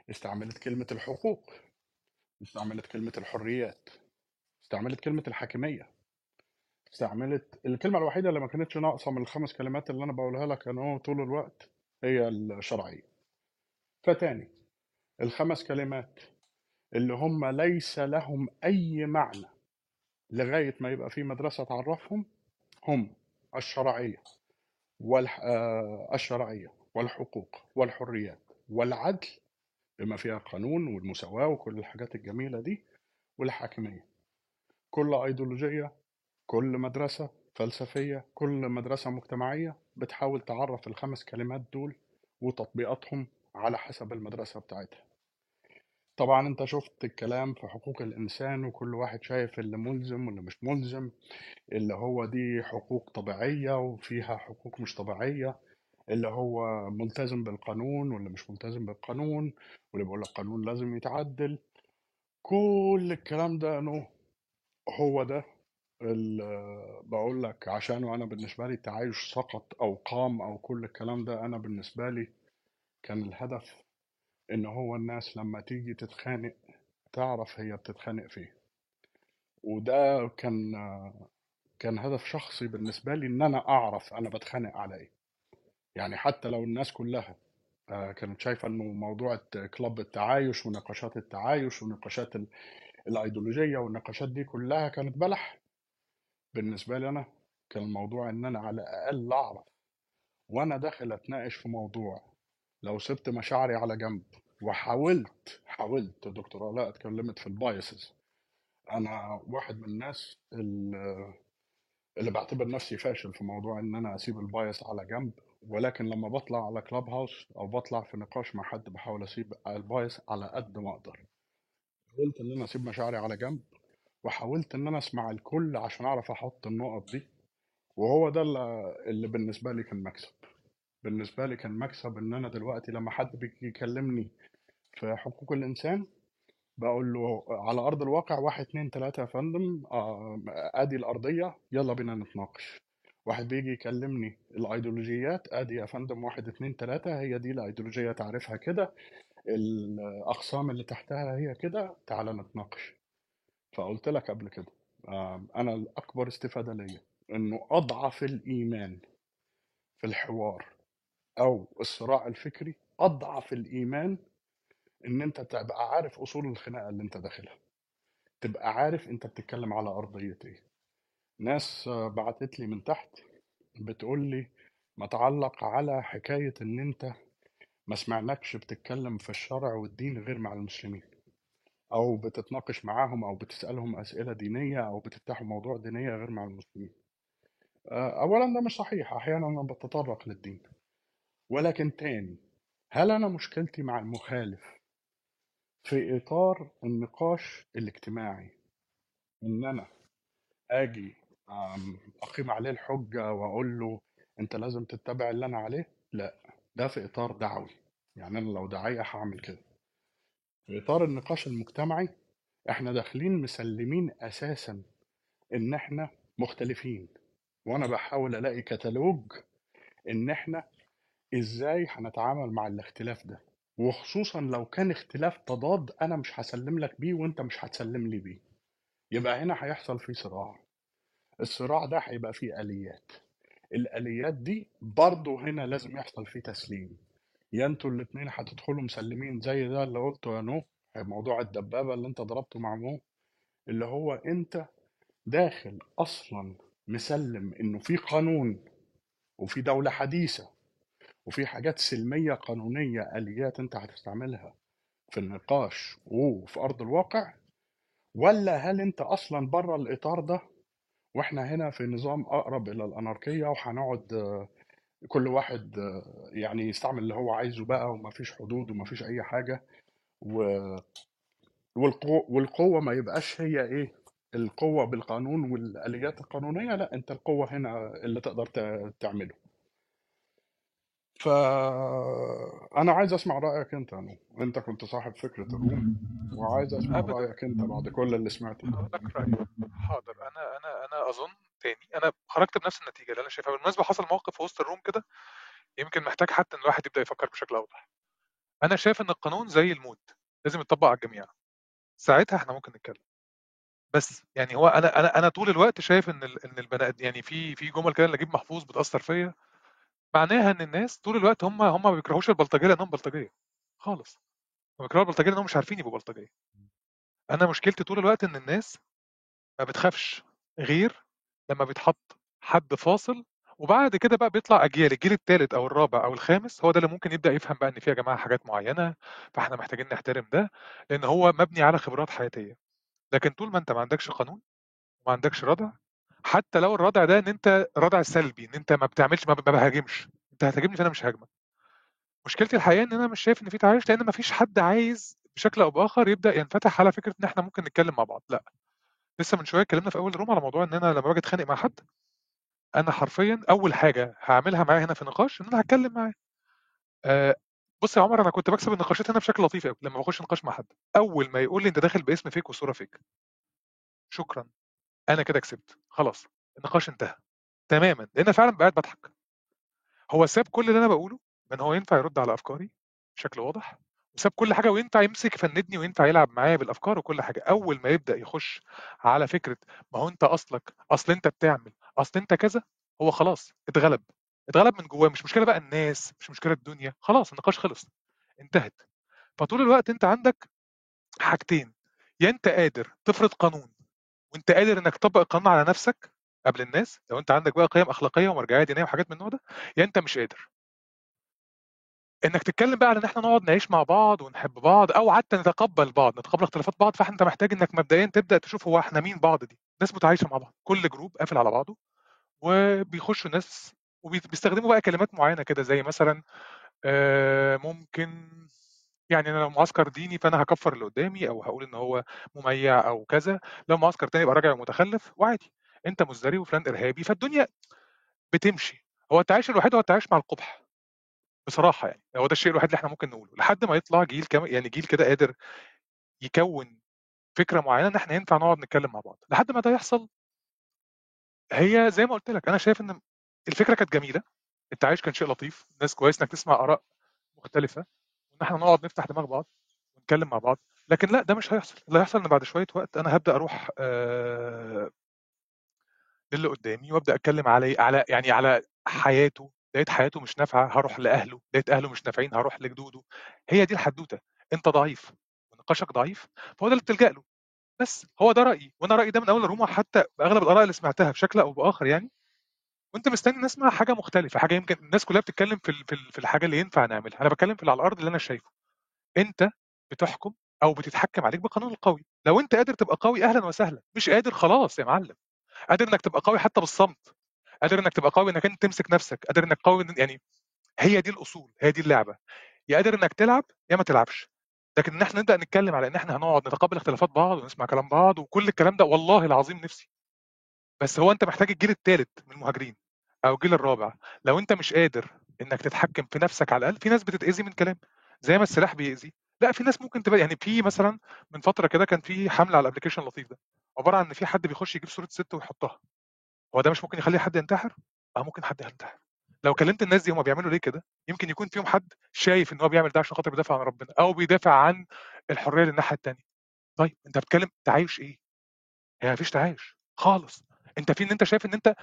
استعملت كلمة الحقوق. استعملت كلمة الحريات. استعملت كلمة الحاكمية. استعملت الكلمة الوحيدة اللي ما كانتش ناقصة من الخمس كلمات اللي أنا بقولها لك أنا طول الوقت هي الشرعية. فتاني الخمس كلمات اللي هم ليس لهم أي معنى. لغاية ما يبقى في مدرسة تعرفهم هم الشرعية والح... آه، والحقوق والحريات والعدل بما فيها القانون والمساواة وكل الحاجات الجميلة دي والحاكمية. كل أيديولوجية كل مدرسة فلسفية كل مدرسة مجتمعية بتحاول تعرف الخمس كلمات دول وتطبيقاتهم على حسب المدرسة بتاعتها. طبعا أنت شفت الكلام في حقوق الإنسان وكل واحد شايف اللي ملزم واللي مش ملزم اللي هو دي حقوق طبيعية وفيها حقوق مش طبيعية اللي هو ملتزم بالقانون واللي مش ملتزم بالقانون واللي بيقول لك القانون لازم يتعدل. كل الكلام ده إنه هو ده اللي بقول لك عشانه أنا بالنسبة لي التعايش سقط أو قام أو كل الكلام ده أنا بالنسبة لي كان الهدف إن هو الناس لما تيجي تتخانق تعرف هي بتتخانق فيه وده كان كان هدف شخصي بالنسبة لي إن أنا أعرف أنا بتخانق على إيه. يعني حتى لو الناس كلها آه، كانت شايفة إنه موضوع كلاب التعايش ونقاشات التعايش ونقاشات ال- الأيديولوجية والنقاشات دي كلها كانت بلح. بالنسبة لي أنا كان الموضوع إن أنا على الأقل أعرف. وأنا داخل أتناقش في موضوع لو سبت مشاعري على جنب وحاولت حاولت دكتور علاء اتكلمت في ال biases. أنا واحد من الناس اللي بعتبر نفسي فاشل في موضوع إن أنا أسيب ال bias على جنب ولكن لما بطلع على كلاب هاوس أو بطلع في نقاش مع حد بحاول أسيب ال bias على قد ما أقدر. حاولت إن أنا أسيب مشاعري على جنب وحاولت إن أنا أسمع الكل عشان أعرف أحط النقط دي وهو ده اللي بالنسبة لي كان مكسب. بالنسبة لي كان مكسب إن أنا دلوقتي لما حد بيجي يكلمني في حقوق الإنسان بقول له على أرض الواقع واحد اتنين تلاتة يا فندم آه، آدي الأرضية يلا بينا نتناقش. واحد بيجي يكلمني الأيديولوجيات آدي يا فندم واحد اتنين تلاتة هي دي الأيديولوجية تعرفها كده الأقسام اللي تحتها هي كده تعالى نتناقش. فقلت لك قبل كده أنا الأكبر استفادة ليا إنه أضعف الإيمان في الحوار أو الصراع الفكري أضعف الإيمان إن أنت تبقى عارف أصول الخناقة اللي أنت داخلها. تبقى عارف أنت بتتكلم على أرضية إيه. ناس بعتت لي من تحت بتقول لي ما تعلق على حكاية إن أنت ما سمعناكش بتتكلم في الشرع والدين غير مع المسلمين. أو بتتناقش معاهم أو بتسألهم أسئلة دينية أو بتفتحوا موضوع دينية غير مع المسلمين. آه، اولا ده مش صحيح أحيانا أنا بتطرق للدين. ولكن تاني هل أنا مشكلتي مع المخالف في إطار النقاش الاجتماعي؟ إن أنا آجي أم، أقيم عليه الحجة وأقول له أنت لازم تتبع اللي أنا عليه؟ لا ده في إطار دعوي. يعني أنا لو داعيه هعمل كده. في إطار النقاش المجتمعي إحنا داخلين مسلمين أساسا إن إحنا مختلفين. وأنا بحاول ألاقي كتالوج إن إحنا إزاي هنتعامل مع الاختلاف ده؟ وخصوصا لو كان اختلاف تضاد أنا مش هسلم لك بيه وأنت مش هتسلم لي بيه. يبقى هنا هيحصل فيه صراع. الصراع ده هيبقى فيه آليات. الآليات دي برضه هنا لازم يحصل فيه تسليم. يا أنتوا الاتنين هتدخلوا مسلمين زي ده اللي قلته يا نو موضوع الدبابة اللي انت ضربته مع مو اللي هو انت داخل أصلا مسلم إنه في قانون وفي دولة حديثة. وفي حاجات سلمية قانونية آليات أنت هتستعملها في النقاش وفي أرض الواقع؟ ولا هل أنت أصلا بره الإطار ده؟ وإحنا هنا في نظام أقرب إلى الأناركية وهنقعد آه، كل واحد آه، يعني يستعمل اللي هو عايزه بقى ومفيش حدود ومفيش أي حاجة و... والقوة ما يبقاش هي إيه؟ القوة بالقانون والآليات القانونية لا أنت القوة هنا اللي تقدر تعمله. فأنا عايز أسمع رأيك أنت نو أنت كنت صاحب فكرة الروم وعايز أسمع ابدا. رأيك أنت بعد كل اللي سمعته. لك رأيي. حاضر. أنا أنا أنا أظن تاني. أنا خرجت بنفس النتيجة اللي أنا شايفها. بالمناسبة حصل موقف في وسط الروم كده يمكن محتاج حتى إن الواحد يبدأ يفكر بشكل أوضح. أنا شايف إن القانون زي الموت لازم يتطبق على الجميع. ساعتها إحنا ممكن نتكلم. بس يعني هو أنا أنا أنا طول الوقت شايف إن إن البني يعني في في جمل كده نجيب محفوظ بتأثر فيا. معناها إن الناس طول الوقت هم هم ما بيكرهوش البلطجية لأنهم بلطجية. خالص. هم بيكرهوا البلطجية لأنهم مش عارفين يبقوا بلطجية. أنا مشكلتي طول الوقت إن الناس ما بتخافش غير لما بيتحط حد فاصل وبعد كده بقى بيطلع أجيال الجيل الثالث أو الرابع أو الخامس هو ده اللي ممكن يبدأ يفهم بقى إن في يا جماعة حاجات معينة فإحنا محتاجين نحترم ده لأن هو مبني على خبرات حياتية. لكن طول ما أنت ما عندكش قانون وما عندكش ردع حتى لو الردع ده إن أنت ردع سلبي إن أنت ما بتعملش ما بهاجمش. أنت هتهاجمني فانا مش هاجمك. مشكلتي الحقيقة إن أنا مش شايف إن في تعايش لأن ما فيش حد عايز بشكل أو بآخر يبدأ ينفتح على فكرة إن إحنا ممكن نتكلم مع بعض لأ. لسه من شوية اتكلمنا في أول روم على موضوع إن أنا لما باجي أتخانق مع حد أنا حرفيا أول حاجة هعملها معاه هنا في النقاش إن أنا هتكلم معاه. آه بص يا عمر أنا كنت بكسب النقاشات هنا بشكل لطيف قوي لما بخش نقاش مع حد. أول ما يقول لي أنت داخل باسم فيك وصورة فيك شكرا. أنا كده كسبت خلاص النقاش انتهى. تماما لأن فعلا قاعد بضحك. هو ساب كل اللي أنا بقوله ان هو ينفع يرد على أفكاري بشكل واضح وساب كل حاجة وينفع يمسك يفندني وينفع يلعب معايا بالأفكار وكل حاجة. أول ما يبدأ يخش على فكرة ما هو أنت أصلك أصل أنت بتعمل أصل أنت كذا هو خلاص اتغلب. اتغلب من جواه مش مشكلة بقى الناس مش مشكلة الدنيا خلاص النقاش خلص انتهت. فطول الوقت أنت عندك حاجتين يا أنت قادر تفرض قانون وأنت قادر إنك تطبق القانون على نفسك قبل الناس لو أنت عندك بقى قيم أخلاقية ومرجعية دينية وحاجات من النوع ده يا أنت مش قادر. إنك تتكلم بقى على إن إحنا نقعد نعيش مع بعض ونحب بعض أو حتى نتقبل بعض نتقبل اختلافات بعض فانت محتاج إنك مبدئيا تبدأ تشوف هو إحنا مين بعض دي. ناس متعايشه مع بعض كل جروب قافل على بعضه وبيخشوا ناس وبيستخدموا بقى كلمات معينة كده زي مثلا آه، ممكن يعني أنا لو معسكر ديني فأنا هكفر اللي قدامي أو هقول إن هو مميع أو كذا. لو معسكر تاني يبقى راجع ومتخلف وعادي. أنت مزدري وفلان إرهابي فالدنيا بتمشي. هو التعايش الوحيد هو التعايش مع القبح. بصراحة يعني هو ده الشيء الوحيد اللي إحنا ممكن نقوله. لحد ما يطلع جيل كم يعني جيل كده قادر يكون فكرة معينة إن إحنا ينفع نقعد نتكلم مع بعض. لحد ما ده يحصل هي زي ما قلت لك أنا شايف إن الفكرة كانت جميلة. التعايش كان شيء لطيف. الناس كويس إنك تسمع آراء مختلفة. وان إحنا نقعد نفتح دماغ بعض ونتكلم مع بعض. لكن لا ده مش هيحصل. اللي هيحصل إن بعد شوية وقت أنا هبدأ أروح آه للي قدامي وأبدأ أتكلم على على يعني على حياته. لقيت حياته مش نافعة هروح لأهله. لقيت أهله مش نافعين هروح لجدوده. هي دي الحدوتة. أنت ضعيف ونقاشك ضعيف فهو ده اللي بتلجأ له. بس هو ده رأيي وأنا رأيي ده من أول الروما حتى باغلب الآراء اللي سمعتها بشكل أو بآخر يعني. وانت مستني نسمع حاجة مختلفة حاجة يمكن الناس كلها بتتكلم في في ال- في الحاجة اللي ينفع نعملها. أنا بتكلم في اللي على الأرض اللي أنا شايفه. أنت بتحكم أو بتتحكم عليك بالقانون القوي. لو أنت قادر تبقى قوي أهلا وسهلا مش قادر خلاص يا معلم. قادر إنك تبقى قوي حتى بالصمت. قادر إنك تبقى قوي إنك أنت تمسك نفسك. قادر إنك قوي إن- يعني هي دي الأصول هي دي اللعبة. يا قادر إنك تلعب يا ما تلعبش. لكن إن إحنا نبدأ نتكلم على إن إحنا هنقعد نتقبل اختلافات بعض ونسمع كلام بعض وكل الكلام ده والله العظيم نفسي بس هو أنت محتاج الجيل التالت من المهاجرين أو الجيل الرابع. لو أنت مش قادر إنك تتحكم في نفسك على الأقل في ناس بتتأذي من كلام زي ما السلاح بيأذي. لأ في ناس ممكن تبقى يعني في مثلا من فترة كده كان في حملة على ال application اللطيف ده عبارة عن إن في حد بيخش يجيب صورة ست ويحطها. هو ده مش ممكن يخلي حد ينتحر؟ آه ممكن حد ينتحر. لو كلمت الناس دي هم بيعملوا ليه كده؟ يمكن يكون فيهم حد شايف إن هو بيعمل ده عشان خاطر بيدافع عن ربنا أو بيدافع عن الحرية للناحية الثانية طيب أنت بتتكلم تعايش إيه؟ هي مفيش تعايش. خالص. انت في ان انت شايف ان انت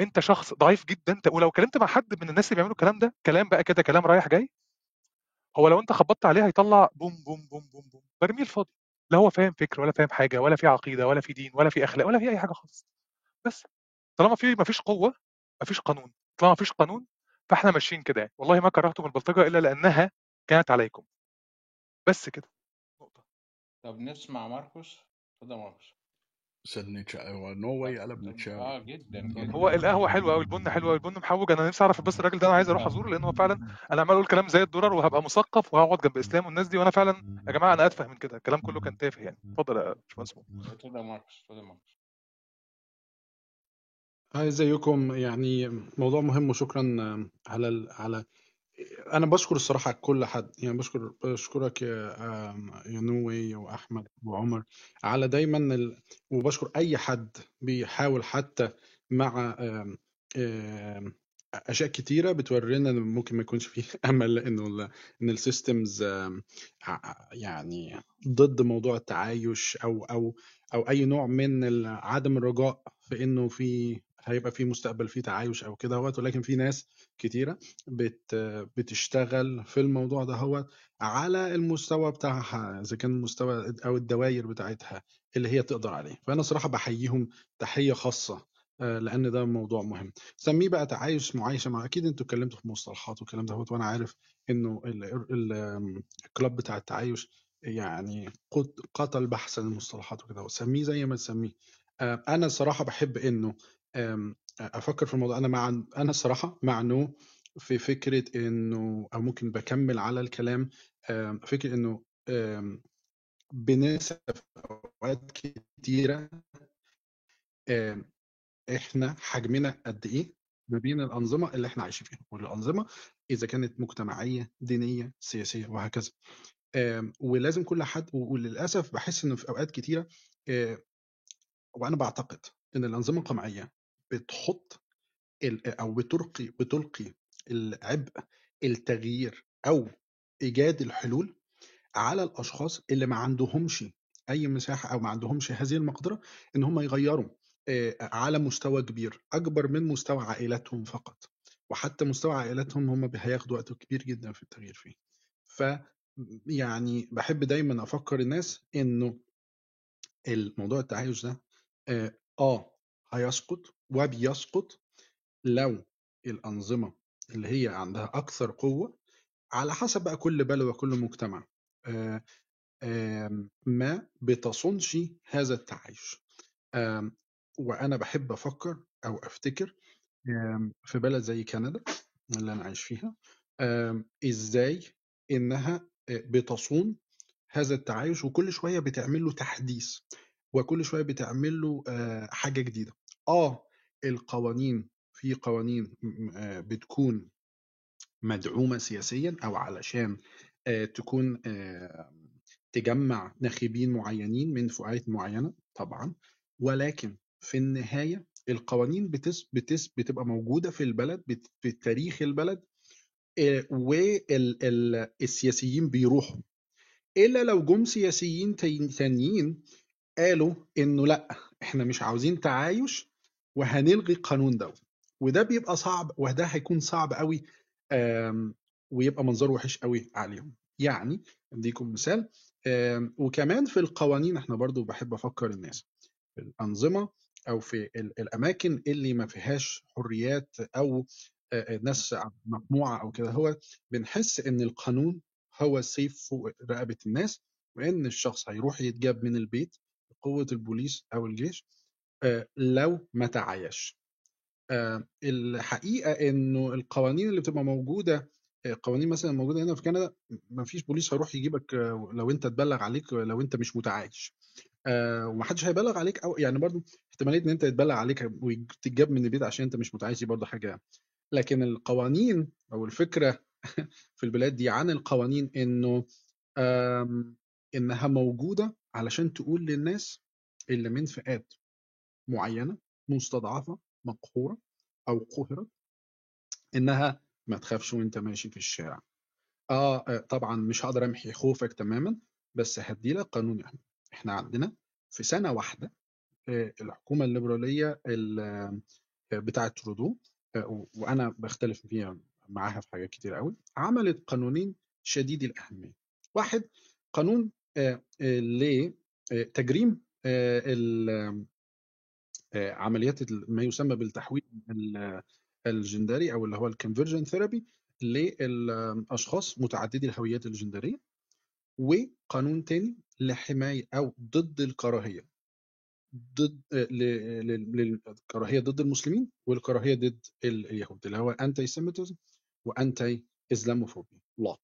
انت شخص ضعيف جدا ولو كلمت مع حد من الناس اللي بيعملوا الكلام ده كلام بقى كده كلام رايح جاي هو لو انت خبطت عليه هيطلع بوم بوم بوم بوم بوم برميل فاضي. لا هو فاهم فكر ولا فاهم حاجة ولا في عقيدة ولا في دين ولا في أخلاق ولا في أي حاجة خالص. بس طالما في ما فيش قوة ما فيش قانون. طالما ما فيش قانون فإحنا ماشيين كده يعني. والله ما كرهتم البلطجة إلا لأنها كانت عليكم. بس كده. نقطة. طب نسمع ماركوس؟ اتفضل ماركوس. سيد نيتشه. أيوه نو واي قلب طب نيتشاوي آه جدا جدا. هو القهوة حلوة قوي البن حلو قوي البن محوج. أنا نفسي أعرف بس الراجل ده أنا عايز أروح أزوره لأن هو فعلا أنا عمال أقول كلام زي الدرر وهبقى مثقف وهقعد جنب إسلام والناس دي وأنا فعلا يا جماعة أنا أتفه من كده. الكلام كله كان تافه يعني. اتفضل يا باشمهندس. اتفضل يا ماركوس اتفضل يا ماركوس hi إزيكم؟ يعني موضوع مهم وشكرا على ال... على أنا بشكر الصراحة كل حد يعني بشكر بشكرك يا نوي واحمد وعمر على دايما ال... وبشكر أي حد بيحاول حتى مع أشياء كتيرة بتورينا ان ممكن ما يكونش فيه (laughs) أمل إنه ال... إن السيستمز يعني ضد موضوع التعايش أو أو أو أي نوع من عدم الرجاء في إنه في هيبقى في مستقبل فيه تعايش أو كده هوت ولكن في ناس كتيرة بت بتشتغل في الموضوع ده هو على المستوى بتاعها إذا كان المستوى أو الدوائر بتاعتها اللي هي تقدر عليه. فأنا صراحة بحييهم تحية خاصة آه، لأن ده موضوع مهم. سميه بقى تعايش معايشة مع أكيد أنتوا اتكلمتوا في مصطلحات والكلام ده وأنا عارف إنه ال- ال- ال- الكلاب بتاع التعايش يعني قت- قتل بحث المصطلحات وكده سميه زي ما تسميه. آه، أنا صراحة بحب إنه آم، أفكر في الموضوع. أنا مع أنا الصراحة مع نو في فكرة إنه أو ممكن بكمل على الكلام آم، فكرة إنه آم، بنسب أوقات كتيرة آم، إحنا حجمنا قد إيه ما بين الأنظمة اللي إحنا عايشين فيها. والأنظمة إذا كانت مجتمعية دينية سياسية وهكذا. ولازم كل حد و- وللأسف بحس إنه في أوقات كتيرة آه، وأنا بعتقد إن الأنظمة القمعية بتحط أو بتلقي بتلقي العبء التغيير أو إيجاد الحلول على الأشخاص اللي ما عندهمش أي مساحة أو ما عندهمش هذه المقدرة إن هم يغيروا على مستوى كبير أكبر من مستوى عائلاتهم فقط. وحتى مستوى عائلاتهم هم هياخدوا وقت كبير جدا في التغيير فيه. ف يعني بحب دايما أفكر الناس إنه الموضوع التعايش ده آه هيسقط وبيسقط لو الأنظمة اللي هي عندها أكثر قوة على حسب بقى كل بلد وكل مجتمع. آه، ما بتصونش هذا التعايش. وأنا بحب أفكر أو أفتكر في بلد زي كندا اللي أنا عايش فيها إزاي إنها آه، بتصون هذا التعايش وكل شوية بتعمل له تحديث وكل شوية بتعمل له آه، حاجة جديدة. آه القوانين في قوانين آه، بتكون مدعومة سياسيا أو علشان آه، تكون آه، تجمع ناخبين معينين من فئات معينة طبعا. ولكن في النهاية القوانين بتس بتس بتبقى موجودة في البلد في تاريخ البلد والسياسيين بيروحوا. إلا لو جم سياسيين تاني- تانيين قالوا إنه لأ إحنا مش عاوزين تعايش وهنلغي القانون ده وده بيبقى صعب وده هيكون صعب قوي آم، ويبقى منظره وحش قوي عليهم. يعني أديكم مثال آم، وكمان في القوانين إحنا برضو بحب أفكر الناس. في الأنظمة أو في ال- الأماكن اللي ما فيهاش حريات أو ناس مجموعه أو كده هو بنحس إن القانون هو السيف فوق رقبة الناس وإن الشخص هيروح يتجاب من البيت بقوة البوليس أو الجيش آه، لو ما تعايش. آه، الحقيقة إنه القوانين اللي بتبقى موجودة آه، قوانين مثلا موجودة هنا في كندا ما فيش بوليس هيروح يجيبك لو أنت اتبلغ عليك لو أنت مش متعايش. ومحدش هيبلغ عليك أو يعني برضو احتمالية إن أنت يتبلغ عليك وتتجاب من البيت عشان أنت مش متعايش دي برضو حاجة. لكن القوانين أو الفكرة (laughs) في البلاد دي عن القوانين إنه إنها موجودة علشان تقول للناس اللي من فئات. معينة مستضعفة مقهورة أو قهرت إنها ما تخافش وأنت ماشي في الشارع. آه آه، طبعا مش هقدر أمحي خوفك تماما بس هدي لك قانون يعني إحنا عندنا في سنة واحدة آه، الحكومة الليبرالية ال- آه، بتاعه ترودو وأنا بختلف فيها معاها في حاجات كتير قوي عملت قانونين شديدي الأهمية. واحد قانون لتجريم عمليات ال- ما يسمى بالتحويل ال- الجندري أو اللي هو ال conversion therapy للأشخاص متعددي الهويات الجندرية وقانون تاني لحماية أو ضد الكراهية ضد آه، للكراهيه ضد المسلمين والكراهية ضد ال- اليهود اللي هو antisemitism و anti Islamophobia لا.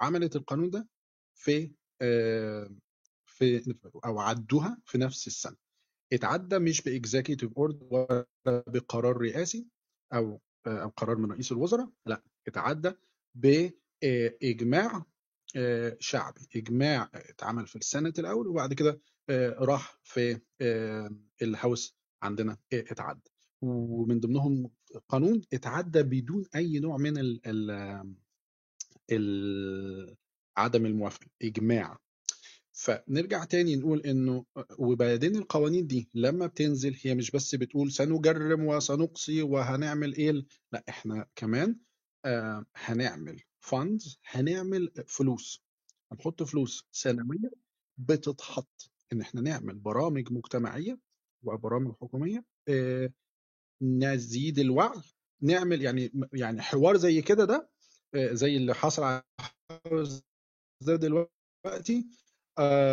عملت القانون ده في آه، في أو عدوها في نفس السنة. اتعدى مش با executive order ولا بقرار رئاسي أو أو قرار من رئيس الوزراء لأ اتعدى باجماع آه، شعبي إجماع اتعمل في السنة الأول وبعد كده آه، راح في آه، ال House عندنا آه، اتعدى. ومن ضمنهم قانون اتعدى بدون أي نوع من ال عدم الموافقة إجماع. فنرجع تاني نقول إنه وبعدين القوانين دي لما بتنزل هي مش بس بتقول سنجرم وسنقصي وهنعمل إيه لا إحنا كمان آه هنعمل فاندز هنعمل فلوس. هنحط فلوس سنوية بتتحط إن إحنا نعمل برامج مجتمعية وبرامج حكومية آه نزيد الوعي نعمل يعني يعني حوار زي كده ده آه زي اللي حصل على ده دلوقتي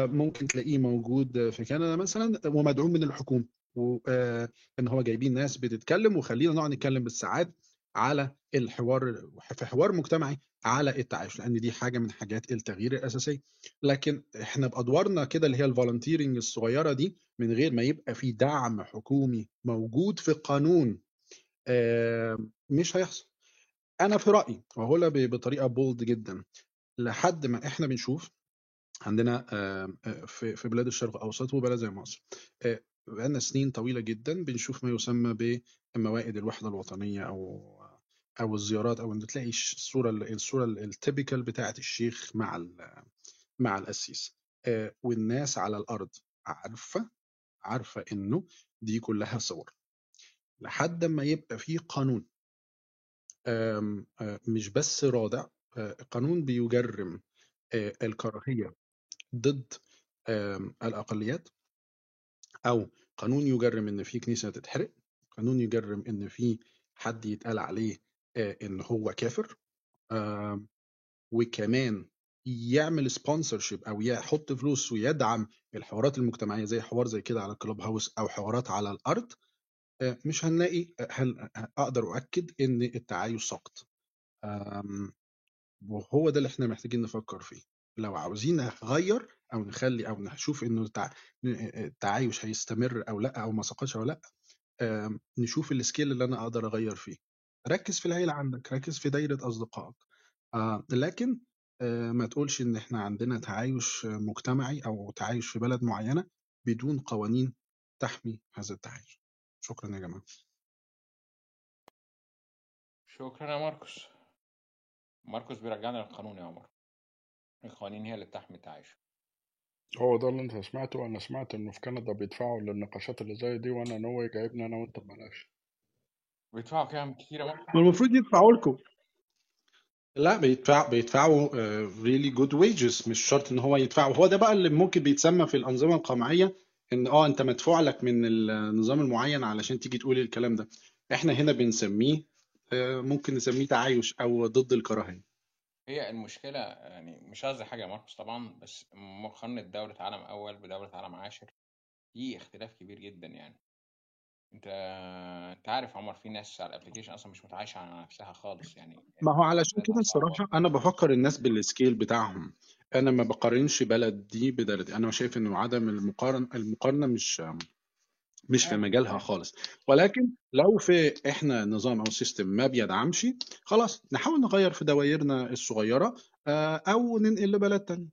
ممكن تلاقيه موجود في كندا مثلا ومدعوم من الحكومة. وان هو جايبين ناس بتتكلم وخلينا نقعد نتكلم بالساعات على الحوار في حوار مجتمعي على التعايش لأن دي حاجة من حاجات التغيير الاساسيه لكن إحنا بأدوارنا كده اللي هي ال volunteering الصغيرة دي من غير ما يبقى في دعم حكومي موجود في قانون آه، مش هيحصل. أنا في رأيي وهقولها بطريقة bold جدا لحد ما إحنا بنشوف عندنا آه، آه، في بلاد الشرق الأوسط وبلد زي مصر. آه، بقالنا سنين طويلة جدا بنشوف ما يسمى بموائد الوحدة الوطنية أو أو الزيارات أو إن تلاقي الصورة ال- الصورة ال typical بتاعة الشيخ مع مع القسيس. والناس على الأرض عارفة عارفة إنه دي كلها صور. لحد ما يبقى في قانون. مش بس رادع. قانون بيجرم الكراهية. ضد الأقليات أو قانون يجرم إن في كنيسة تتحرق قانون يجرم إن في حد يتقال عليه آه، إن هو كافر وكمان يعمل sponsorship أو يحط فلوس ويدعم الحوارات المجتمعية زي حوار زي كده على كلوب هاوس أو حوارات على الأرض آه، مش هنلاقي هل أقدر أؤكد إن التعايش سقط. وهو ده اللي إحنا محتاجين نفكر فيه. لو عاوزين نغير أو نخلي أو نشوف إنه التع... التعايش هيستمر أو لأ أو ما سقطش أو لأ نشوف ال scale اللي أنا أقدر أغير فيه. ركز في العيلة عندك ركز في دايرة أصدقائك. آه، لكن آه، ما تقولش إن إحنا عندنا تعايش مجتمعي أو تعايش في بلد معينة بدون قوانين تحمي هذا التعايش. شكرا يا جماعة. شكرا يا ماركوس. ماركوس بيرجعنا للقانون يا عمر. القوانين هي اللي بتحمي التعايش هو ده اللي انت سمعته. أنا سمعت انه في كندا بيدفعوا للنقاشات اللي زي دي وأنا نوي جايبني أنا وانت ببلاش. بيدفعوا كام؟ كتير يا ماركوس والمفروض يدفعوا لكم. لا بيدفع بيدفعوا ريلي جود ويجز مش شرط إن هو يدفعوا هو ده بقى اللي ممكن بيتسمى في الأنظمة القمعية إن آه أنت مدفوع لك من النظام المعين علشان تيجي تقول الكلام ده. إحنا هنا بنسميه آه، ممكن نسميه تعايش أو ضد الكراهية. هي المشكلة يعني مش قصدي حاجة يا ماركوس طبعا بس مقارنة دولة عالم أول بدولة عالم عاشر في اختلاف كبير جدا يعني. أنت أنت عارف عمر في ناس على ال application أصلا مش متعايشة على نفسها خالص يعني. ما هو علشان كده صعبة الصراحة أنا بفكر الناس بال scale بتاعهم. أنا ما بقارنش بلد دي ببلد دي. أنا شايف إنه عدم المقارنه المقارنة مش مش في فاهم مجالها خالص. ولكن لو في إحنا نظام أو system ما بيدعمش خلاص نحاول نغير في دوائرنا الصغيرة آه، أو ننقل لبلد تاني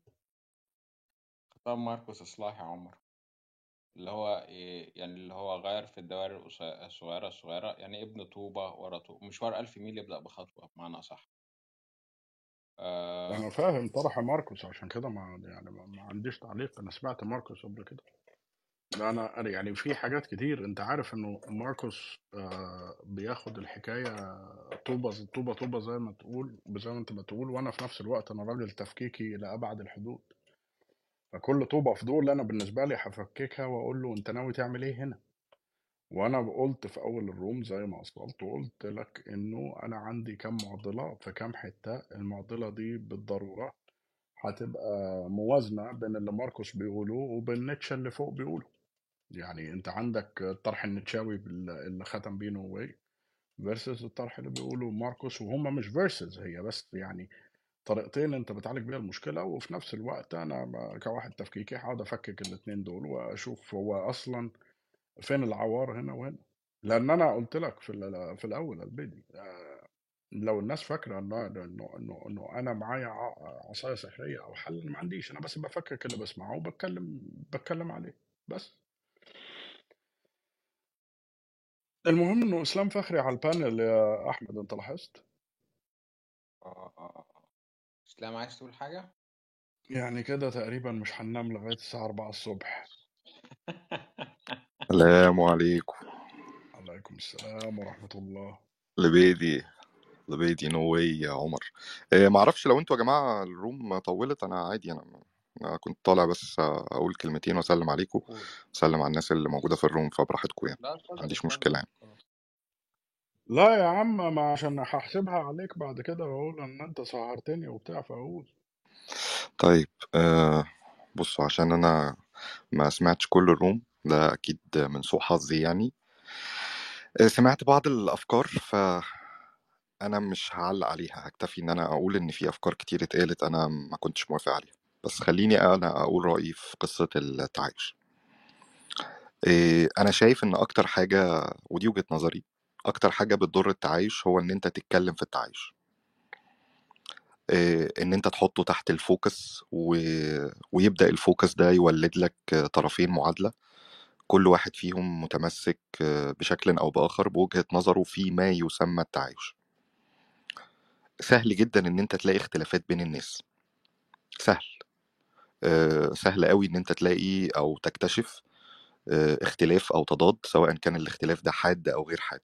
خطاب ماركوس إصلاح يا عمر. اللي هو إيه يعني اللي هو غير في الدوائر الصغيرة الصغيرة يعني ابن طوبة ورا طوبة مشوار ألف ميل يبدأ بخطوة بمعنى أصح. آه. أنا فاهم طرح ماركوس عشان كده ما يعني ما ما عنديش تعليق. أنا سمعت ماركوس قبل كده. أنا أنا يعني في حاجات كتير. أنت عارف إنه ماركوس آه، بياخد الحكاية طوبة طوبة طوبة زي ما تقول زي ما أنت بتقول وأنا في نفس الوقت أنا راجل تفكيكي لابعد الحدود. فكل طوبة في دول أنا بالنسبة لي هفككها وأقول له أنت ناوي تعمل إيه هنا؟ وأنا قلت في أول ال room زي ما أصلت وقلت لك إنه أنا عندي كم معضلة في كم حتة. المعضلة دي بالضرورة هتبقى موازنة بين اللي ماركوس بيقوله وبين نيتشه اللي فوق بيقوله. يعني أنت عندك الطرح النتشاوي اللي ختم بيه نووي versus الطرح اللي بيقوله ماركوس وهم مش versus هي بس يعني طريقتين أنت بتعالج بيها المشكلة وفي نفس الوقت أنا كواحد تفكيكي هقعد أفكك الاثنين دول وأشوف هو أصلا فين العوار هنا وهنا. لأن أنا قلت لك في في الأول البيدي آه، لو الناس فاكرة إنه إنه إنه أنا معايا عصاية سحريه أو حل ما عنديش أنا بس بفكك اللي بسمعه وبتكلم بتكلم عليه بس. المهم إنه إسلام فخري على البانل يا أحمد أنت لاحظت؟ آه آه آه. إسلام عايز تقول حاجة؟ يعني كده تقريبا مش هننام لغاية الساعة 4 الصبح. (laughs) السلام عليكم. عليكم السلام ورحمة الله. لبيدي لبيدي no way يا عمر إيه معرفش لو أنتوا يا جماعة ال room طولت أنا عادي أنا كنت طالع بس أقول كلمتين وأسلم عليكم قول. اسلم على الناس اللي موجودة في ال room فبراحتكم يعني. لا ما عنديش مشكلة يعني. خلاص لا يا عم ما عشان هحسبها عليك بعد كده وأقول إن أنت سهرتني وبتاع فأقول. طيب آه بصوا عشان أنا ما سمعتش كل الروم ده أكيد من سوء حظي يعني. آه، سمعت بعض الأفكار فأنا مش هعلق عليها هكتفي إن أنا أقول إن في أفكار كتير اتقالت أنا ما كنتش موافق عليها. بس خليني أنا أقول رأيي في قصة التعايش. إيه، أنا شايف إن أكتر حاجة ودي وجهة نظري أكتر حاجة بتضر التعايش هو إن أنت تتكلم في التعايش. إيه، إن أنت تحطه تحت ال focus و... ويبدأ ال focus ده يولد لك طرفين معادلة. كل واحد فيهم متمسك بشكل أو بآخر بوجهة نظره في ما يسمى التعايش. سهل جدا إن أنت تلاقي اختلافات بين الناس. سهل. آه، سهل قوي إن أنت تلاقي أو تكتشف آه، اختلاف أو تضاد سواء كان الاختلاف ده حاد أو غير حاد.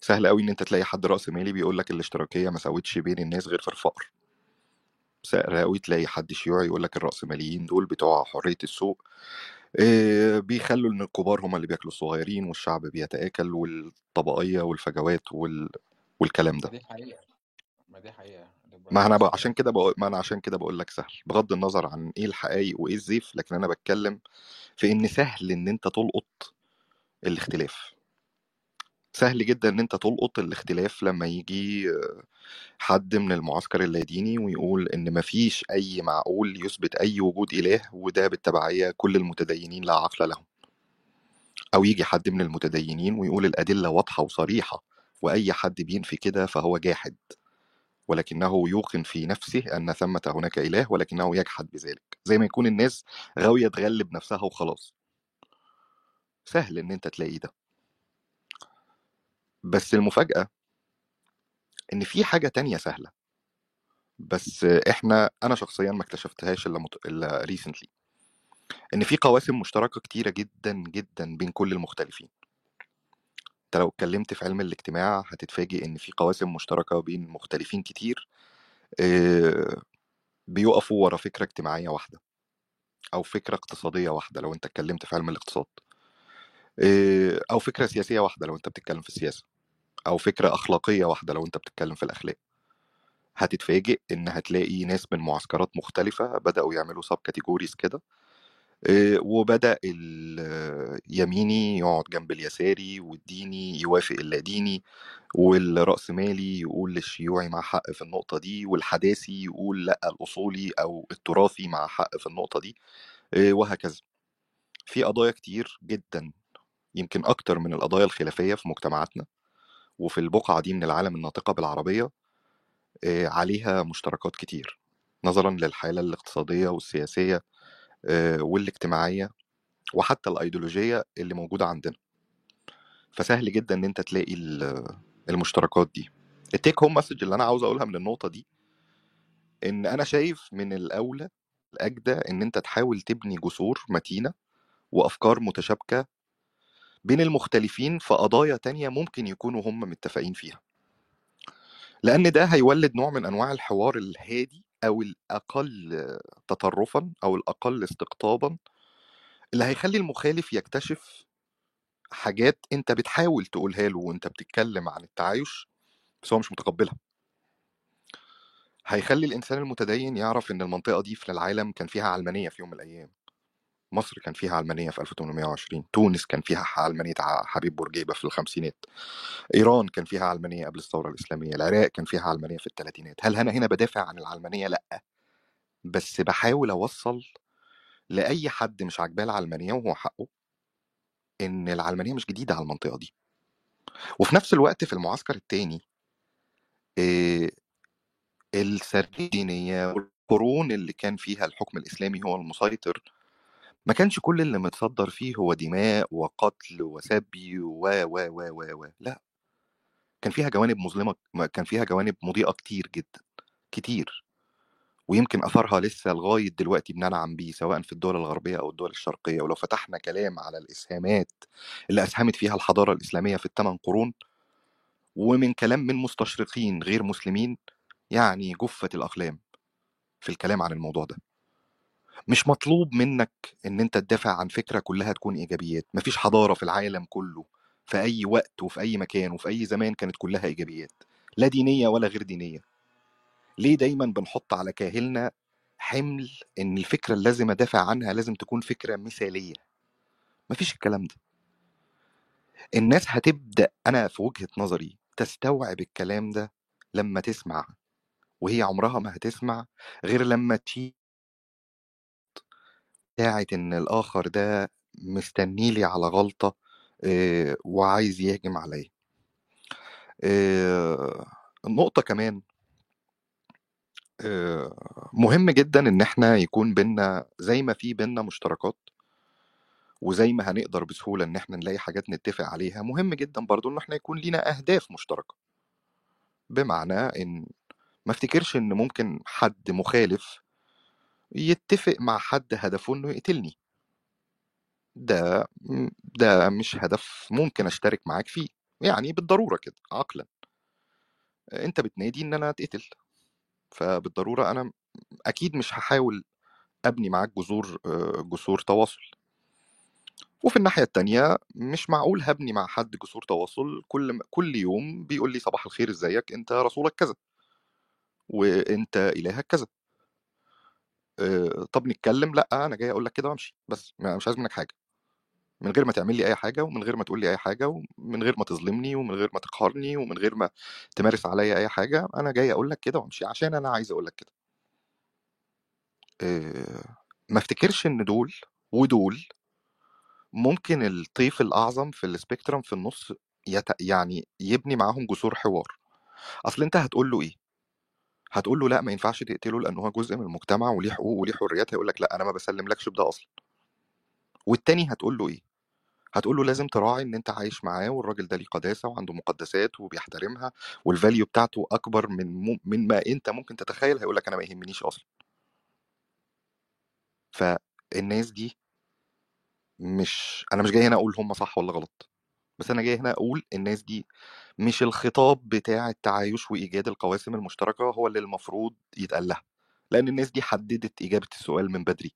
سهل قوي إن أنت تلاقي حد رأس مالي بيقول لك الاشتراكية ما ساوتش بين الناس غير في الفقر. سهل قوي تلاقي حد شيوعي يقول لك الرأسماليين دول بتوع حرية السوق إيه، بيخلوا إن الكبار هم اللي بياكلوا الصغيرين والشعب بيتآكل والطبقية والفجوات وال... والكلام ده. دي حقيقة. ما دي حقيقة. ما أنا بقى عشان كده بقول ما أنا عشان كده بقول لك سهل بغض النظر عن إيه الحقائق وإيه الزيف لكن أنا بتكلم في إن سهل إن أنت تلقط الاختلاف. سهل جدا إن أنت تلقط الاختلاف لما يجي حد من المعسكر اللاديني ويقول إن مفيش أي معقول يثبت أي وجود إله وده بالتبعية كل المتدينين لا عقل لهم. أو يجي حد من المتدينين ويقول الأدلة واضحة وصريحة وأي حد بينفي كده فهو جاحد. ولكنه يوقن في نفسه أن ثمة هناك إله ولكنه يجحد بذلك. زي ما يكون الناس غاوية تغلب نفسها وخلاص. سهل إن أنت تلاقي ده. بس المفاجأة إن في حاجة تانية سهلة. بس إحنا أنا شخصيا ما اكتشفتهاش إلا مت... إلا ريسنتلي إن في قواسم مشتركة كتيرة جدا جدا بين كل المختلفين. لو اتكلمت في علم الاجتماع هتتفاجئ إن في قواسم مشتركة بين مختلفين كتير بيقفوا ورا فكرة اجتماعية واحدة أو فكرة اقتصادية واحدة لو أنت اتكلمت في علم الاقتصاد أو فكرة سياسية واحدة لو أنت بتتكلم في السياسة أو فكرة أخلاقية واحدة لو أنت بتتكلم في الأخلاق. هتتفاجئ إن هتلاقي ناس من معسكرات مختلفة بدأوا يعملوا سب كاتيجوريز كده آه، وبدأ اليميني يقعد جنب اليساري والديني يوافق اللاديني والرأسمالي يقول الشيوعي مع حق في النقطة دي والحداثي يقول لأ الأصولي أو التراثي مع حق في النقطة دي آه، وهكذا. في قضايا كتير جدا يمكن أكتر من القضايا الخلافية في مجتمعاتنا وفي البقعة دي من العالم الناطقة بالعربية آه، عليها مشتركات كتير نظرا للحالة الاقتصادية والسياسية آه، والاجتماعية وحتى الأيديولوجية اللي موجودة عندنا. فسهل جدا إن أنت تلاقي ال- المشتركات دي. التيك هوم مسج اللي أنا عاوز أقولها من النقطة دي إن أنا شايف من الأولى الأجدى إن أنت تحاول تبني جسور متينة وأفكار متشابكة بين المختلفين في قضايا تانية ممكن يكونوا هم متفقين فيها. لأن ده هيولد نوع من أنواع الحوار الهادي أو الأقل تطرفا أو الأقل استقطابا اللي هيخلي المخالف يكتشف حاجات أنت بتحاول تقولها له وأنت بتتكلم عن التعايش بس هو مش متقبلها. هيخلي الإنسان المتدين يعرف إن المنطقة دي في العالم كان فيها علمانية في يوم من الأيام. مصر كان فيها علمانية في 1820 تونس كان فيها علمانية ع- حبيب بورقيبة في الخمسينات إيران كان فيها علمانية قبل الثورة الإسلامية العراق كان فيها علمانية في الثلاثينات هل أنا هنا بدافع عن العلمانية؟ لأ بس بحاول أوصل لأي حد مش عاجباه العلمانية وهو حقه إن العلمانية مش جديدة على المنطقة دي وفي نفس الوقت في المعسكر التاني إيه والقرون اللي كان فيها الحكم الإسلامي هو المسيطر ما كانش كل اللي متصدر فيه هو دماء وقتل وسبي و و و و و لا. كان فيها جوانب مظلمة ما- كان فيها جوانب مضيئة كتير جدا كتير. ويمكن أثرها لسه لغاية دلوقتي بننعم بيه سواء في الدول الغربية أو الدول الشرقية. ولو فتحنا كلام على الإسهامات اللي أسهمت فيها الحضارة الإسلامية في الثمان قرون ومن كلام من مستشرقين غير مسلمين يعني جفة الأقلام في الكلام عن الموضوع ده. مش مطلوب منك إن أنت تدافع عن فكرة كلها تكون إيجابيات. مفيش حضارة في العالم كله في أي وقت وفي أي مكان وفي أي زمان كانت كلها إيجابيات. لا دينية ولا غير دينية. ليه دايما بنحط على كاهلنا حمل إن الفكرة اللي لازم أدافع عنها لازم تكون فكرة مثالية؟ مفيش الكلام ده. الناس هتبدأ أنا في وجهة نظري تستوعب الكلام ده لما تسمع وهي عمرها ما هتسمع غير لما تشي بتاعت إن الآخر ده مستني لي على غلطة وعايز يهجم عليا. النقطة كمان مهم جدا إن إحنا يكون بينا زي ما في بينا مشتركات وزي ما هنقدر بسهولة إن إحنا نلاقي حاجات نتفق عليها مهم جدا برضو إن إحنا يكون لينا أهداف مشتركة. بمعنى إن ما افتكرش إن ممكن حد مخالف يتفق مع حد هدفه إنه يقتلني. ده ده مش هدف ممكن أشترك معاك فيه يعني بالضرورة كده عقلا. أنت بتنادي إن أنا أتقتل فبالضرورة أنا أكيد مش هحاول أبني معاك جذور آه، جسور تواصل. وفي الناحية التانية مش معقول هبني مع حد جسور تواصل كل كل يوم بيقول لي صباح الخير إزيك؟ أنت رسولك كذا وأنت إلهك كذا. طب نتكلم لأ أنا جاي أقول لك كده وأمشي بس مش عايز منك حاجة من غير ما تعمل لي أي حاجة ومن غير ما تقول لي أي حاجة ومن غير ما تظلمني ومن غير ما تقهرني ومن غير ما تمارس عليا أي حاجة أنا جاي أقول لك كده وأمشي عشان أنا عايز أقول لك كده آه، ما افتكرش إن دول ودول ممكن الطيف الأعظم في السبيكترم في النص. يعني يبني معاهم جسور حوار أصل أنت هتقول له إيه؟ هتقول له لأ ما ينفعش تقتله لأن هو جزء من المجتمع وليه حقوق وليه حريات هيقول لك لأ أنا ما بسلملكش بده أصلا. والتاني هتقول له إيه؟ هتقول له لازم تراعي إن أنت عايش معاه والراجل ده ليه قداسة وعنده مقدسات وبيحترمها والفاليو بتاعته أكبر من م... من ما أنت ممكن تتخيل هيقول لك أنا ما يهمنيش أصلا. فالناس دي مش أنا مش جاي هنا أقول هم صح ولا غلط. بس أنا جاي هنا أقول الناس دي مش الخطاب بتاع التعايش وإيجاد القواسم المشتركة هو اللي المفروض يتقال لها لأن الناس دي حددت إجابة السؤال من بدري.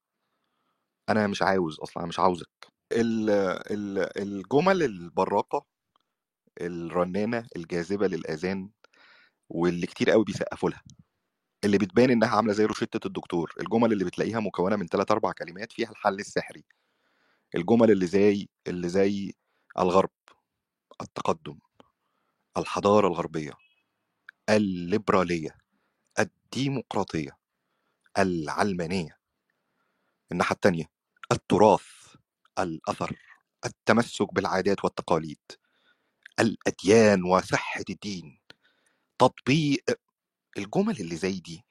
أنا مش عاوز أصلا مش عاوزك. ال- ال- الجمل البراقة الرنانة الجاذبة للآذان واللي كتير قوي بيسقفوا لها اللي بتبان إنها عاملة زي روشتة الدكتور الجمل اللي بتلاقيها مكونة من ثلاث أربع كلمات فيها الحل السحري. الجمل اللي زي اللي زي الغرب التقدم الحضارة الغربية الليبرالية الديمقراطية العلمانية الناحية الثانية التراث الأثر التمسك بالعادات والتقاليد الأديان وصحة الدين تطبيق الجمل اللي زي دي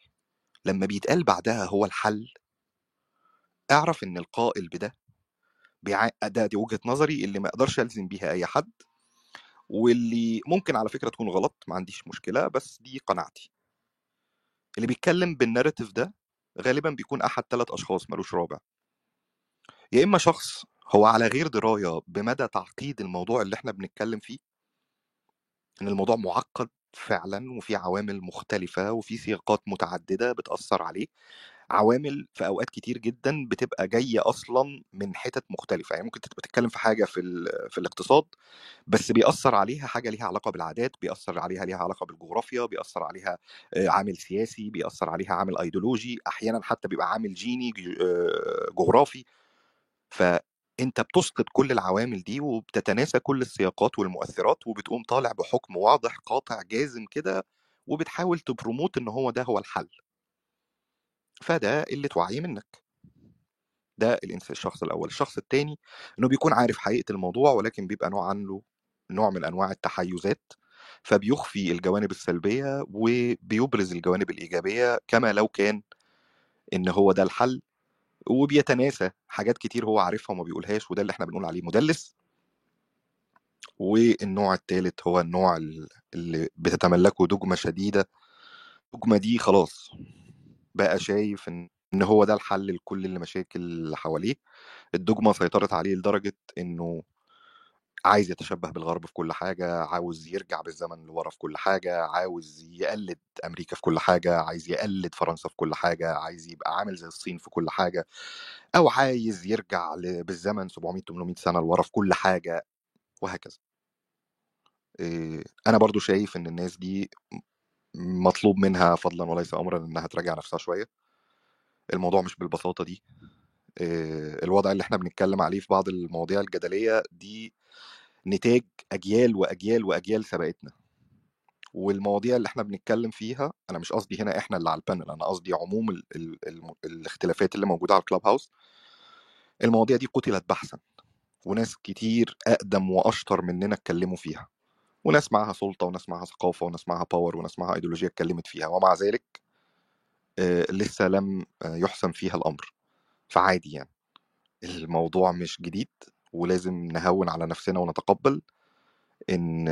لما بيتقال بعدها هو الحل اعرف إن القائل بده ده دي وجهة نظري اللي ما أقدرش الزم بيها أي حد واللي ممكن على فكرة تكون غلط ما عنديش مشكلة بس دي قناعتي. اللي بيتكلم بالناريتيف ده غالبا بيكون أحد ثلاث أشخاص ملوش رابع. يا إما شخص هو على غير دراية بمدى تعقيد الموضوع اللي إحنا بنتكلم فيه إن الموضوع معقد فعلا وفي عوامل مختلفة وفي سياقات متعددة بتأثر عليه عوامل في أوقات كتير جدا بتبقى جاية أصلا من حتت مختلفة. يعني ممكن تبقى تتكلم في حاجة في في الاقتصاد بس بيأثر عليها حاجة ليها علاقة بالعادات بيأثر عليها ليها علاقة بالجغرافيا بيأثر عليها عامل سياسي بيأثر عليها عامل ايديولوجي أحيانا حتى بيبقى عامل جيني جغرافي. فأنت بتسقط كل العوامل دي وبتتناسى كل السياقات والمؤثرات وبتقوم طالع بحكم واضح قاطع جازم كده وبتحاول تبروموت إن هو ده هو الحل. فده قلة وعي منك. ده الإنس- الشخص الأول. الشخص الثاني إنه بيكون عارف حقيقة الموضوع ولكن بيبقى نوع عنه نوع من أنواع التحيزات فبيخفي الجوانب السلبية وبيبرز الجوانب الإيجابية كما لو كان إن هو ده الحل وبيتناسى حاجات كتير هو عارفها وما بيقولهاش وده اللي إحنا بنقول عليه مدلس. والنوع الثالث هو النوع ال- اللي بتتملكه دجمة شديدة. الدجمة دي خلاص. بقى شايف إن إن هو ده الحل لكل المشاكل اللي حواليه الدجمة سيطرت عليه لدرجة إنه عايز يتشبه بالغرب في كل حاجة عاوز يرجع بالزمن لورا في كل حاجة عاوز يقلد أمريكا في كل حاجة عايز يقلد فرنسا في كل حاجة عايز يبقى عامل زي الصين في كل حاجة أو عايز يرجع بالزمن 700 800 سنة لورا في كل حاجة وهكذا. أنا برضو شايف إن الناس دي مطلوب منها فضلا وليس أمرا إنها تراجع نفسها شوية. الموضوع مش بالبساطة دي. إيه، الوضع اللي إحنا بنتكلم عليه في بعض المواضيع الجدلية دي نتاج أجيال وأجيال وأجيال سبقتنا. والمواضيع اللي إحنا بنتكلم فيها أنا مش قصدي هنا إحنا اللي على البانل أنا قصدي عموم ال ال ال الاختلافات اللي موجودة على الكلاب هاوس. المواضيع دي قتلت بحثا وناس كتير أقدم وأشطر مننا اتكلموا فيها. وناس معاها سلطة وناس معاها ثقافة وناس معاها power وناس معاها ايديولوجيا اتكلمت فيها. ومع ذلك آه، لسه لم آه، يحسم فيها الأمر. فعادي يعني. الموضوع مش جديد ولازم نهون على نفسنا ونتقبل إن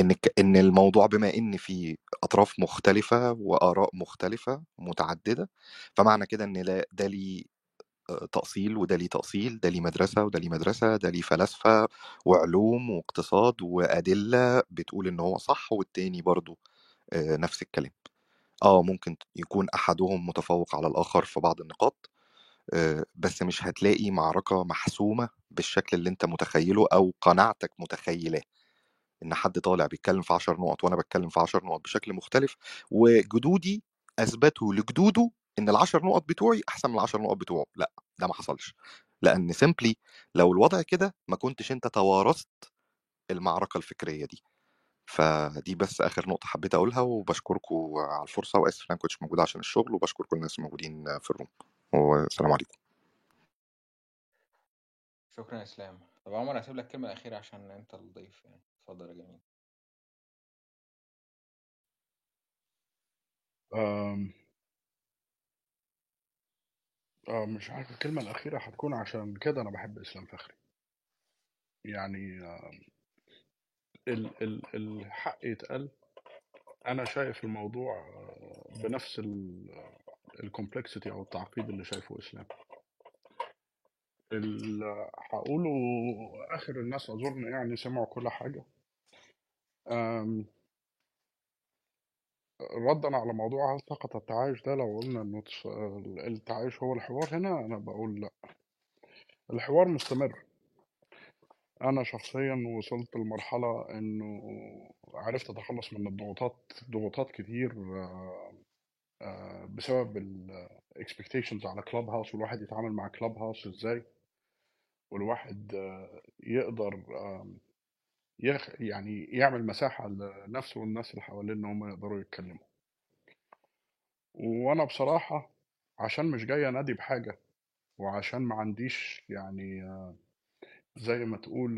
إن إن الموضوع بما إن في أطراف مختلفة وآراء مختلفة متعددة فمعنى كده إن ده ليه تأصيل وده ليه تأصيل ده ليه مدرسة وده ليه مدرسة ده ليه فلاسفة وعلوم واقتصاد وأدلة بتقول إن هو صح والتاني برضو آه، نفس الكلام. آه ممكن يكون أحدهم متفوق على الآخر في بعض النقاط آه، بس مش هتلاقي معركة محسومة بالشكل اللي أنت متخيله أو قناعتك متخيلاه. إن حد طالع بيتكلم في 10 نقط وأنا بتكلم في 10 نقط بشكل مختلف وجدودي اثبتوا لجدوده إن ال10 نقط بتوعي أحسن من ال10 نقط بتوعه. لأ ده ما حصلش. لأن سيمبلي لو الوضع كده ما كنتش أنت توارثت المعركة الفكرية دي. فدي بس آخر نقطة حبيت أقولها وبشكركم على الفرصة. وآسف إن أنا كنتش موجود عشان الشغل وبشكر كل الناس الموجودين في الروم. والسلام عليكم. شكرا يا إسلام. طب عمر هسيب لك الكلمة الأخيرة عشان أنت الضيف يعني. اتفضل يا جميل. أه مش عارف الكلمة الأخيرة هتكون عشان كده أنا بحب إسلام فخري. يعني آه، ال ال الحق يتقال. أنا شايف الموضوع آه، بنفس الكومبلكسيتي أو التعقيد اللي شايفه إسلام. هقوله آخر الناس أظن يعني سمعوا كل حاجة. ردا على موضوع هل سقط التعايش ده لو قلنا تس- التعايش هو الحوار هنا أنا بقول لأ. الحوار مستمر. أنا شخصيا وصلت لمرحلة إنه عرفت أتخلص من الضغوطات ضغوطات كتير آه، آه، بسبب ال expectations على كلاب هاوس والواحد يتعامل مع كلاب هاوس إزاي؟ والواحد يقدر يخ يعني يعمل مساحة لنفسه والناس اللي حواليه إن هم يقدروا يتكلموا. وأنا بصراحة عشان مش جاي أنادي بحاجة وعشان ما عنديش يعني زي ما تقول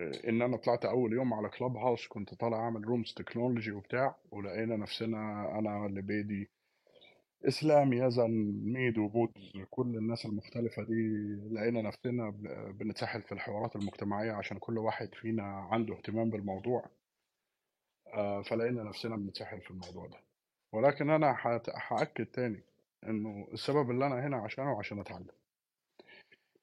إن أنا طلعت أول يوم على كلاب هاوس كنت طالع أعمل rooms technology وبتاع ولقينا نفسنا أنا لبيدي إسلام يزن ميدو بودز كل الناس المختلفة دي لقينا نفسنا بنتسحل في الحوارات المجتمعية عشان كل واحد فينا عنده اهتمام بالموضوع. آه، فلقينا نفسنا بنتسحل في الموضوع ده. ولكن أنا هت- هأكد تاني إنه السبب اللي أنا هنا عشانه عشان أتعلم.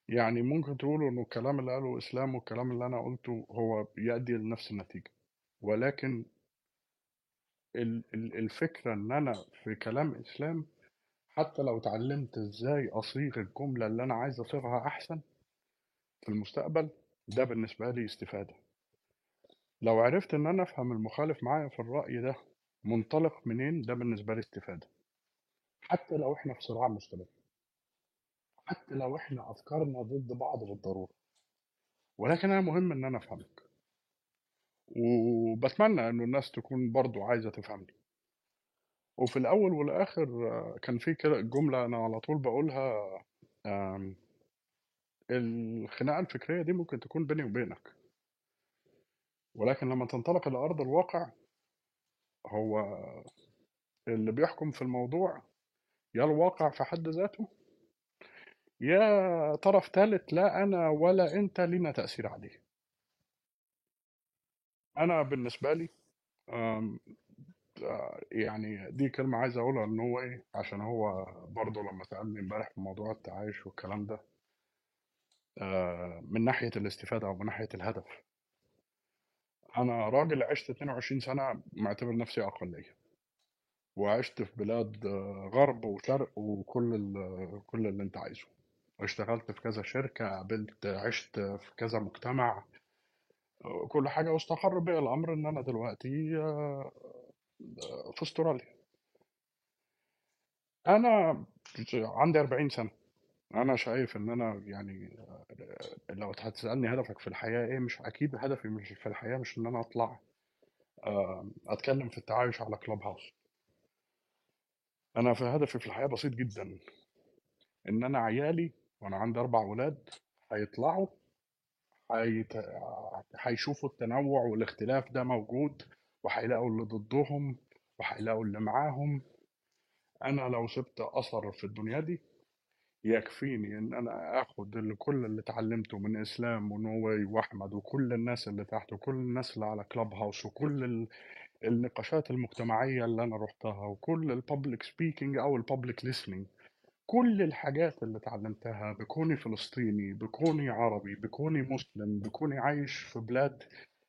يعني ممكن تقولوا إنه الكلام اللي قاله إسلام والكلام اللي أنا قلته هو بيؤدي لنفس النتيجة. ولكن ال- ال- الفكرة إن أنا في كلام إسلام حتى لو اتعلمت إزاي أصيغ الجملة اللي أنا عايز أصيغها أحسن في المستقبل ده بالنسبة لي استفادة. لو عرفت إن أنا أفهم المخالف معايا في الرأي ده منطلق منين ده بالنسبة لي استفادة. حتى لو إحنا في صراع مستمر. حتى لو إحنا أفكارنا ضد بعض بالضرورة ولكن أنا مهم إن أنا أفهمك. وبتمنى إنه الناس تكون برضو عايزة تفهمني. وفي الأول والآخر آه، كان في كده جملة أنا على طول بقولها آم، الخناقة الفكرية دي ممكن تكون بيني وبينك. ولكن لما تنطلق إلى أرض الواقع هو اللي بيحكم في الموضوع يا الواقع في حد ذاته يا طرف ثالث لا أنا ولا أنت لينا تأثير عليه. أنا بالنسبة لي آه، يعني دي كلمة عايز أقولها إن هو إيه عشان هو برضه لما سألني إمبارح في موضوع التعايش والكلام ده آه، من ناحية الاستفادة أو من ناحية الهدف. أنا راجل عشت 22 سنة معتبر نفسي أقلية وعشت في بلاد آه، غرب وشرق وكل كل اللي أنت عايزه. اشتغلت في كذا شركة قابلت عشت في كذا مجتمع. كل حاجة واستقر بيا الأمر إن أنا دلوقتي آه، في أستراليا. أنا عندي 40 سنة. أنا شايف إن أنا يعني آه، لو هتسألني هدفك في الحياة إيه مش أكيد هدفي مش في الحياة مش إن أنا أطلع آه، أتكلم في التعايش على كلاب هاوس. أنا في هدفي في الحياة بسيط جدا. إن أنا عيالي وأنا عندي أربع ولاد هيطلعوا هيت... هيشوفوا التنوع والاختلاف ده موجود وهيلاقوا اللي ضدهم وهيلاقوا اللي معاهم. أنا لو سبت أثر في الدنيا دي يكفيني إن أنا آخد اللي كل اللي اتعلمته من إسلام ونوي وأحمد وكل الناس اللي تحت وكل الناس اللي على كلاب هاوس وكل ال... النقاشات المجتمعية اللي أنا رحتها وكل ال public speaking أو ال public listening. كل الحاجات اللي اتعلمتها بكوني فلسطيني بكوني عربي بكوني مسلم بكوني عايش في بلاد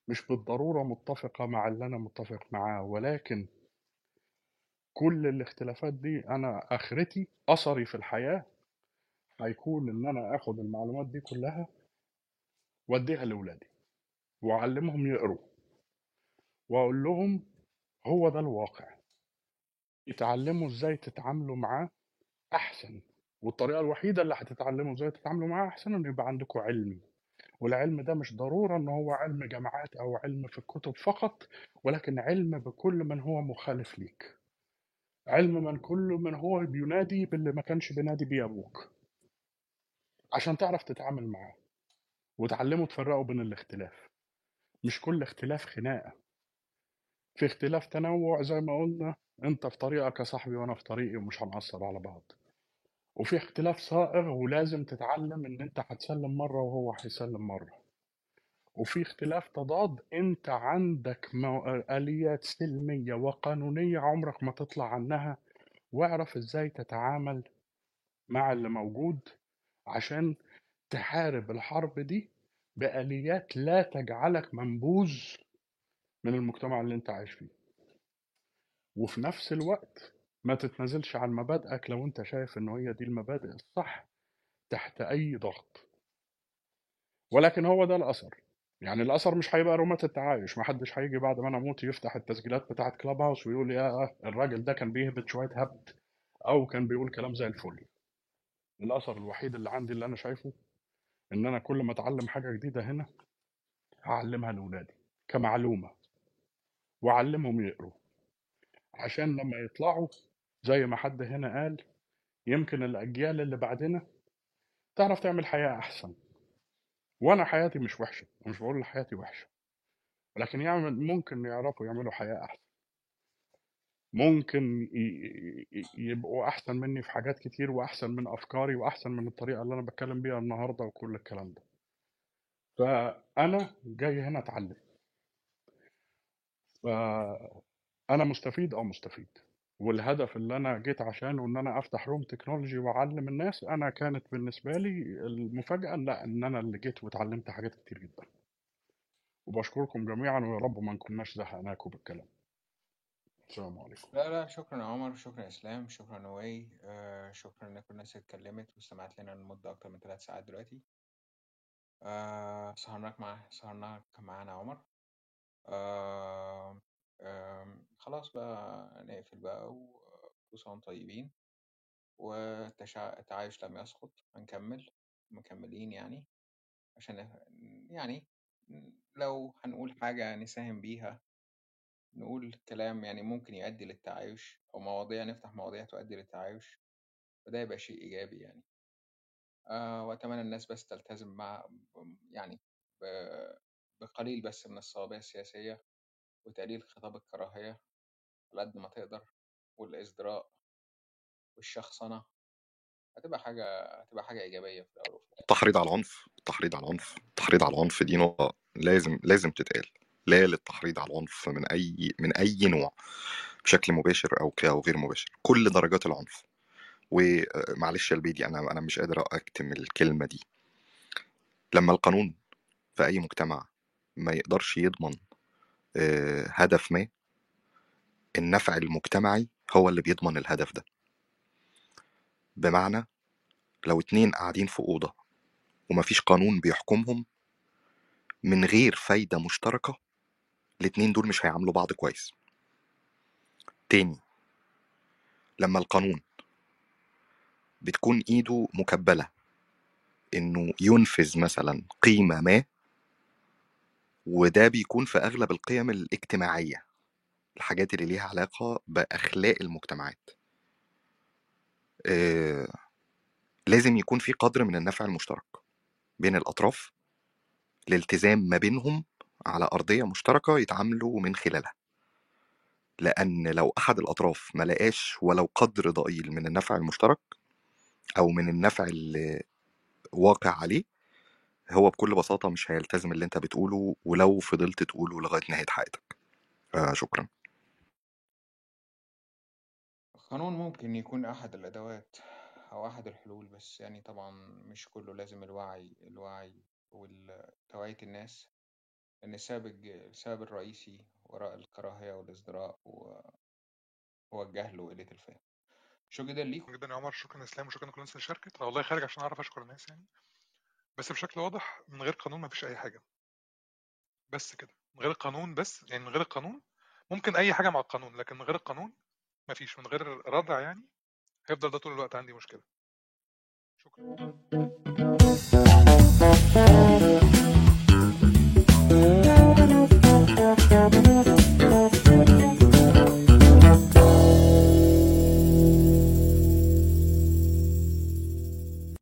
مش بالضرورة متفقة مع اللي أنا متفق معاه ولكن كل الاختلافات دي أنا آخرتي أثري في الحياة هيكون إن أنا آخد المعلومات دي كلها وأديها لأولادي وأعلمهم يقروا وأقول لهم هو ده الواقع. يتعلموا إزاي تتعاملوا معاه أحسن والطريقة الوحيدة اللي هتتعلموا إزاي تتعاملوا معاه أحسن إن يبقى عندكم علم والعلم ده مش ضرورة إن هو علم جامعات أو علم في الكتب فقط ولكن علم بكل من هو مخالف ليك. علم من كل من هو بينادي باللي ما كانش بينادي بيه أبوك. عشان تعرف تتعامل معاه وتعلموا تفرقوا بين الاختلاف. مش كل اختلاف خناقة. في اختلاف تنوع زي ما قلنا أنت في طريقك يا صاحبي وأنا في طريقي ومش هنأثر على بعض. وفي اختلاف صائغ ولازم تتعلم إن أنت هتسلم مرة وهو هيسلم مرة. وفي اختلاف تضاد أنت عندك آليات سلمية وقانونية عمرك ما تطلع عنها واعرف إزاي تتعامل مع اللي موجود عشان تحارب الحرب دي بآليات لا تجعلك منبوذ من المجتمع اللي أنت عايش فيه. وفي نفس الوقت ما تتنازلش عن مبادئك لو أنت شايف ان هي دي المبادئ الصح تحت أي ضغط. ولكن هو ده الأثر. يعني الأثر مش هيبقى رومات التعايش ما حدش هيجي بعد ما أنا أموت يفتح التسجيلات بتاعه كلاب هاوس ويقول يا الراجل ده كان بيهبط شوية هبد أو كان بيقول كلام زي الفل. الأثر الوحيد اللي عندي اللي أنا شايفه إن أنا كل ما أتعلم حاجة جديدة هنا هعلمها لأولادي كمعلومة وأعلمهم يقروا. عشان لما يطلعوا زي ما حد هنا قال يمكن الأجيال اللي بعدنا تعرف تعمل حياة أحسن. وأنا حياتي مش وحشة مش بقول حياتي وحشة ولكن يعمل ممكن يعرفوا يعملوا حياة أحسن. ممكن يبقوا أحسن مني في حاجات كتير وأحسن من أفكاري وأحسن من الطريقة اللي أنا بتكلم بيها النهارده وكل الكلام ده. فأنا جاي هنا أتعلم. فأنا مستفيد آه مستفيد؟ والهدف اللي أنا جيت عشانه إن أنا أفتح room technology وأعلم الناس أنا كانت بالنسبة لي المفاجأة لا إن أنا اللي جيت واتعلمت حاجات كتير جدا. وبشكركم جميعا ويا رب ما نكوناش زهقناكم بالكلام. السلام عليكم. لا لا شكرا عمر شكرا إسلام شكرا نواي آه شكرا إن كل الناس اتكلمت واستمعت لنا لمدة أكتر من ثلاث ساعات دلوقتي. آه سهرناك مع سهرناك معانا عمر. آه خلاص بقى نقفل بقى وكل سنة وأنتم طيبين والتعايش لم يسقط هنكمل مكملين يعني عشان يعني لو هنقول حاجة نساهم بيها نقول كلام يعني ممكن يؤدي للتعايش أو مواضيع نفتح مواضيع تؤدي للتعايش فده يبقى شيء إيجابي يعني. آه وأتمنى الناس بس تلتزم مع يعني بقليل بس من الصوابية السياسية وتقليل خطاب الكراهية على قد ما تقدر والازدراء والشخصنة هتبقى حاجة هتبقى حاجة إيجابية في الأول وفي التحريض على العنف التحريض على العنف التحريض على العنف دي نقطة لازم لازم تتقال. لا للتحريض على العنف من أي من أي نوع بشكل مباشر أو أو غير مباشر. كل درجات العنف. ومعلش يا البيدي أنا أنا مش قادر أكتم الكلمة دي. لما القانون في أي مجتمع ما يقدرش يضمن آه، هدف ما النفع المجتمعي هو اللي بيضمن الهدف ده. بمعنى لو اتنين قاعدين في أوضة ومفيش قانون بيحكمهم من غير فايدة مشتركة الاتنين دول مش هيعاملوا بعض كويس. تاني لما القانون بتكون إيده مكبلة إنه ينفذ مثلا قيمة ما وده بيكون في أغلب القيم الاجتماعية الحاجات اللي ليها علاقة بأخلاق المجتمعات. لازم يكون في قدر من النفع المشترك بين الأطراف الالتزام ما بينهم على أرضية مشتركة يتعاملوا من خلالها. لأن لو أحد الأطراف ما لقاش ولو قدر ضئيل من النفع المشترك أو من النفع اللي واقع عليه هو بكل بساطة مش هيلتزم اللي أنت بتقوله ولو فضلت تقوله لغاية نهاية حياتك. آه شكرا. القانون ممكن يكون أحد الأدوات أو أحد الحلول بس يعني طبعا مش كله لازم الوعي الوعي وتوعية الناس. لأن السبب السبب الرئيسي وراء الكراهية والازدراء هو الجهل وقلة الفهم. شو جدا ليكم. شكرا جدا يا عمر. شكرا إسلام. وشكرا لكل الناس اللي شاركت. والله خارج عشان أعرف أشكر الناس يعني. بس بشكل واضح من غير قانون مفيش أي حاجة. بس كده. من غير القانون بس يعني من غير القانون ممكن أي حاجة مع القانون لكن من غير القانون مفيش من غير ردع يعني هيفضل ده طول الوقت عندي مشكلة. شكرا.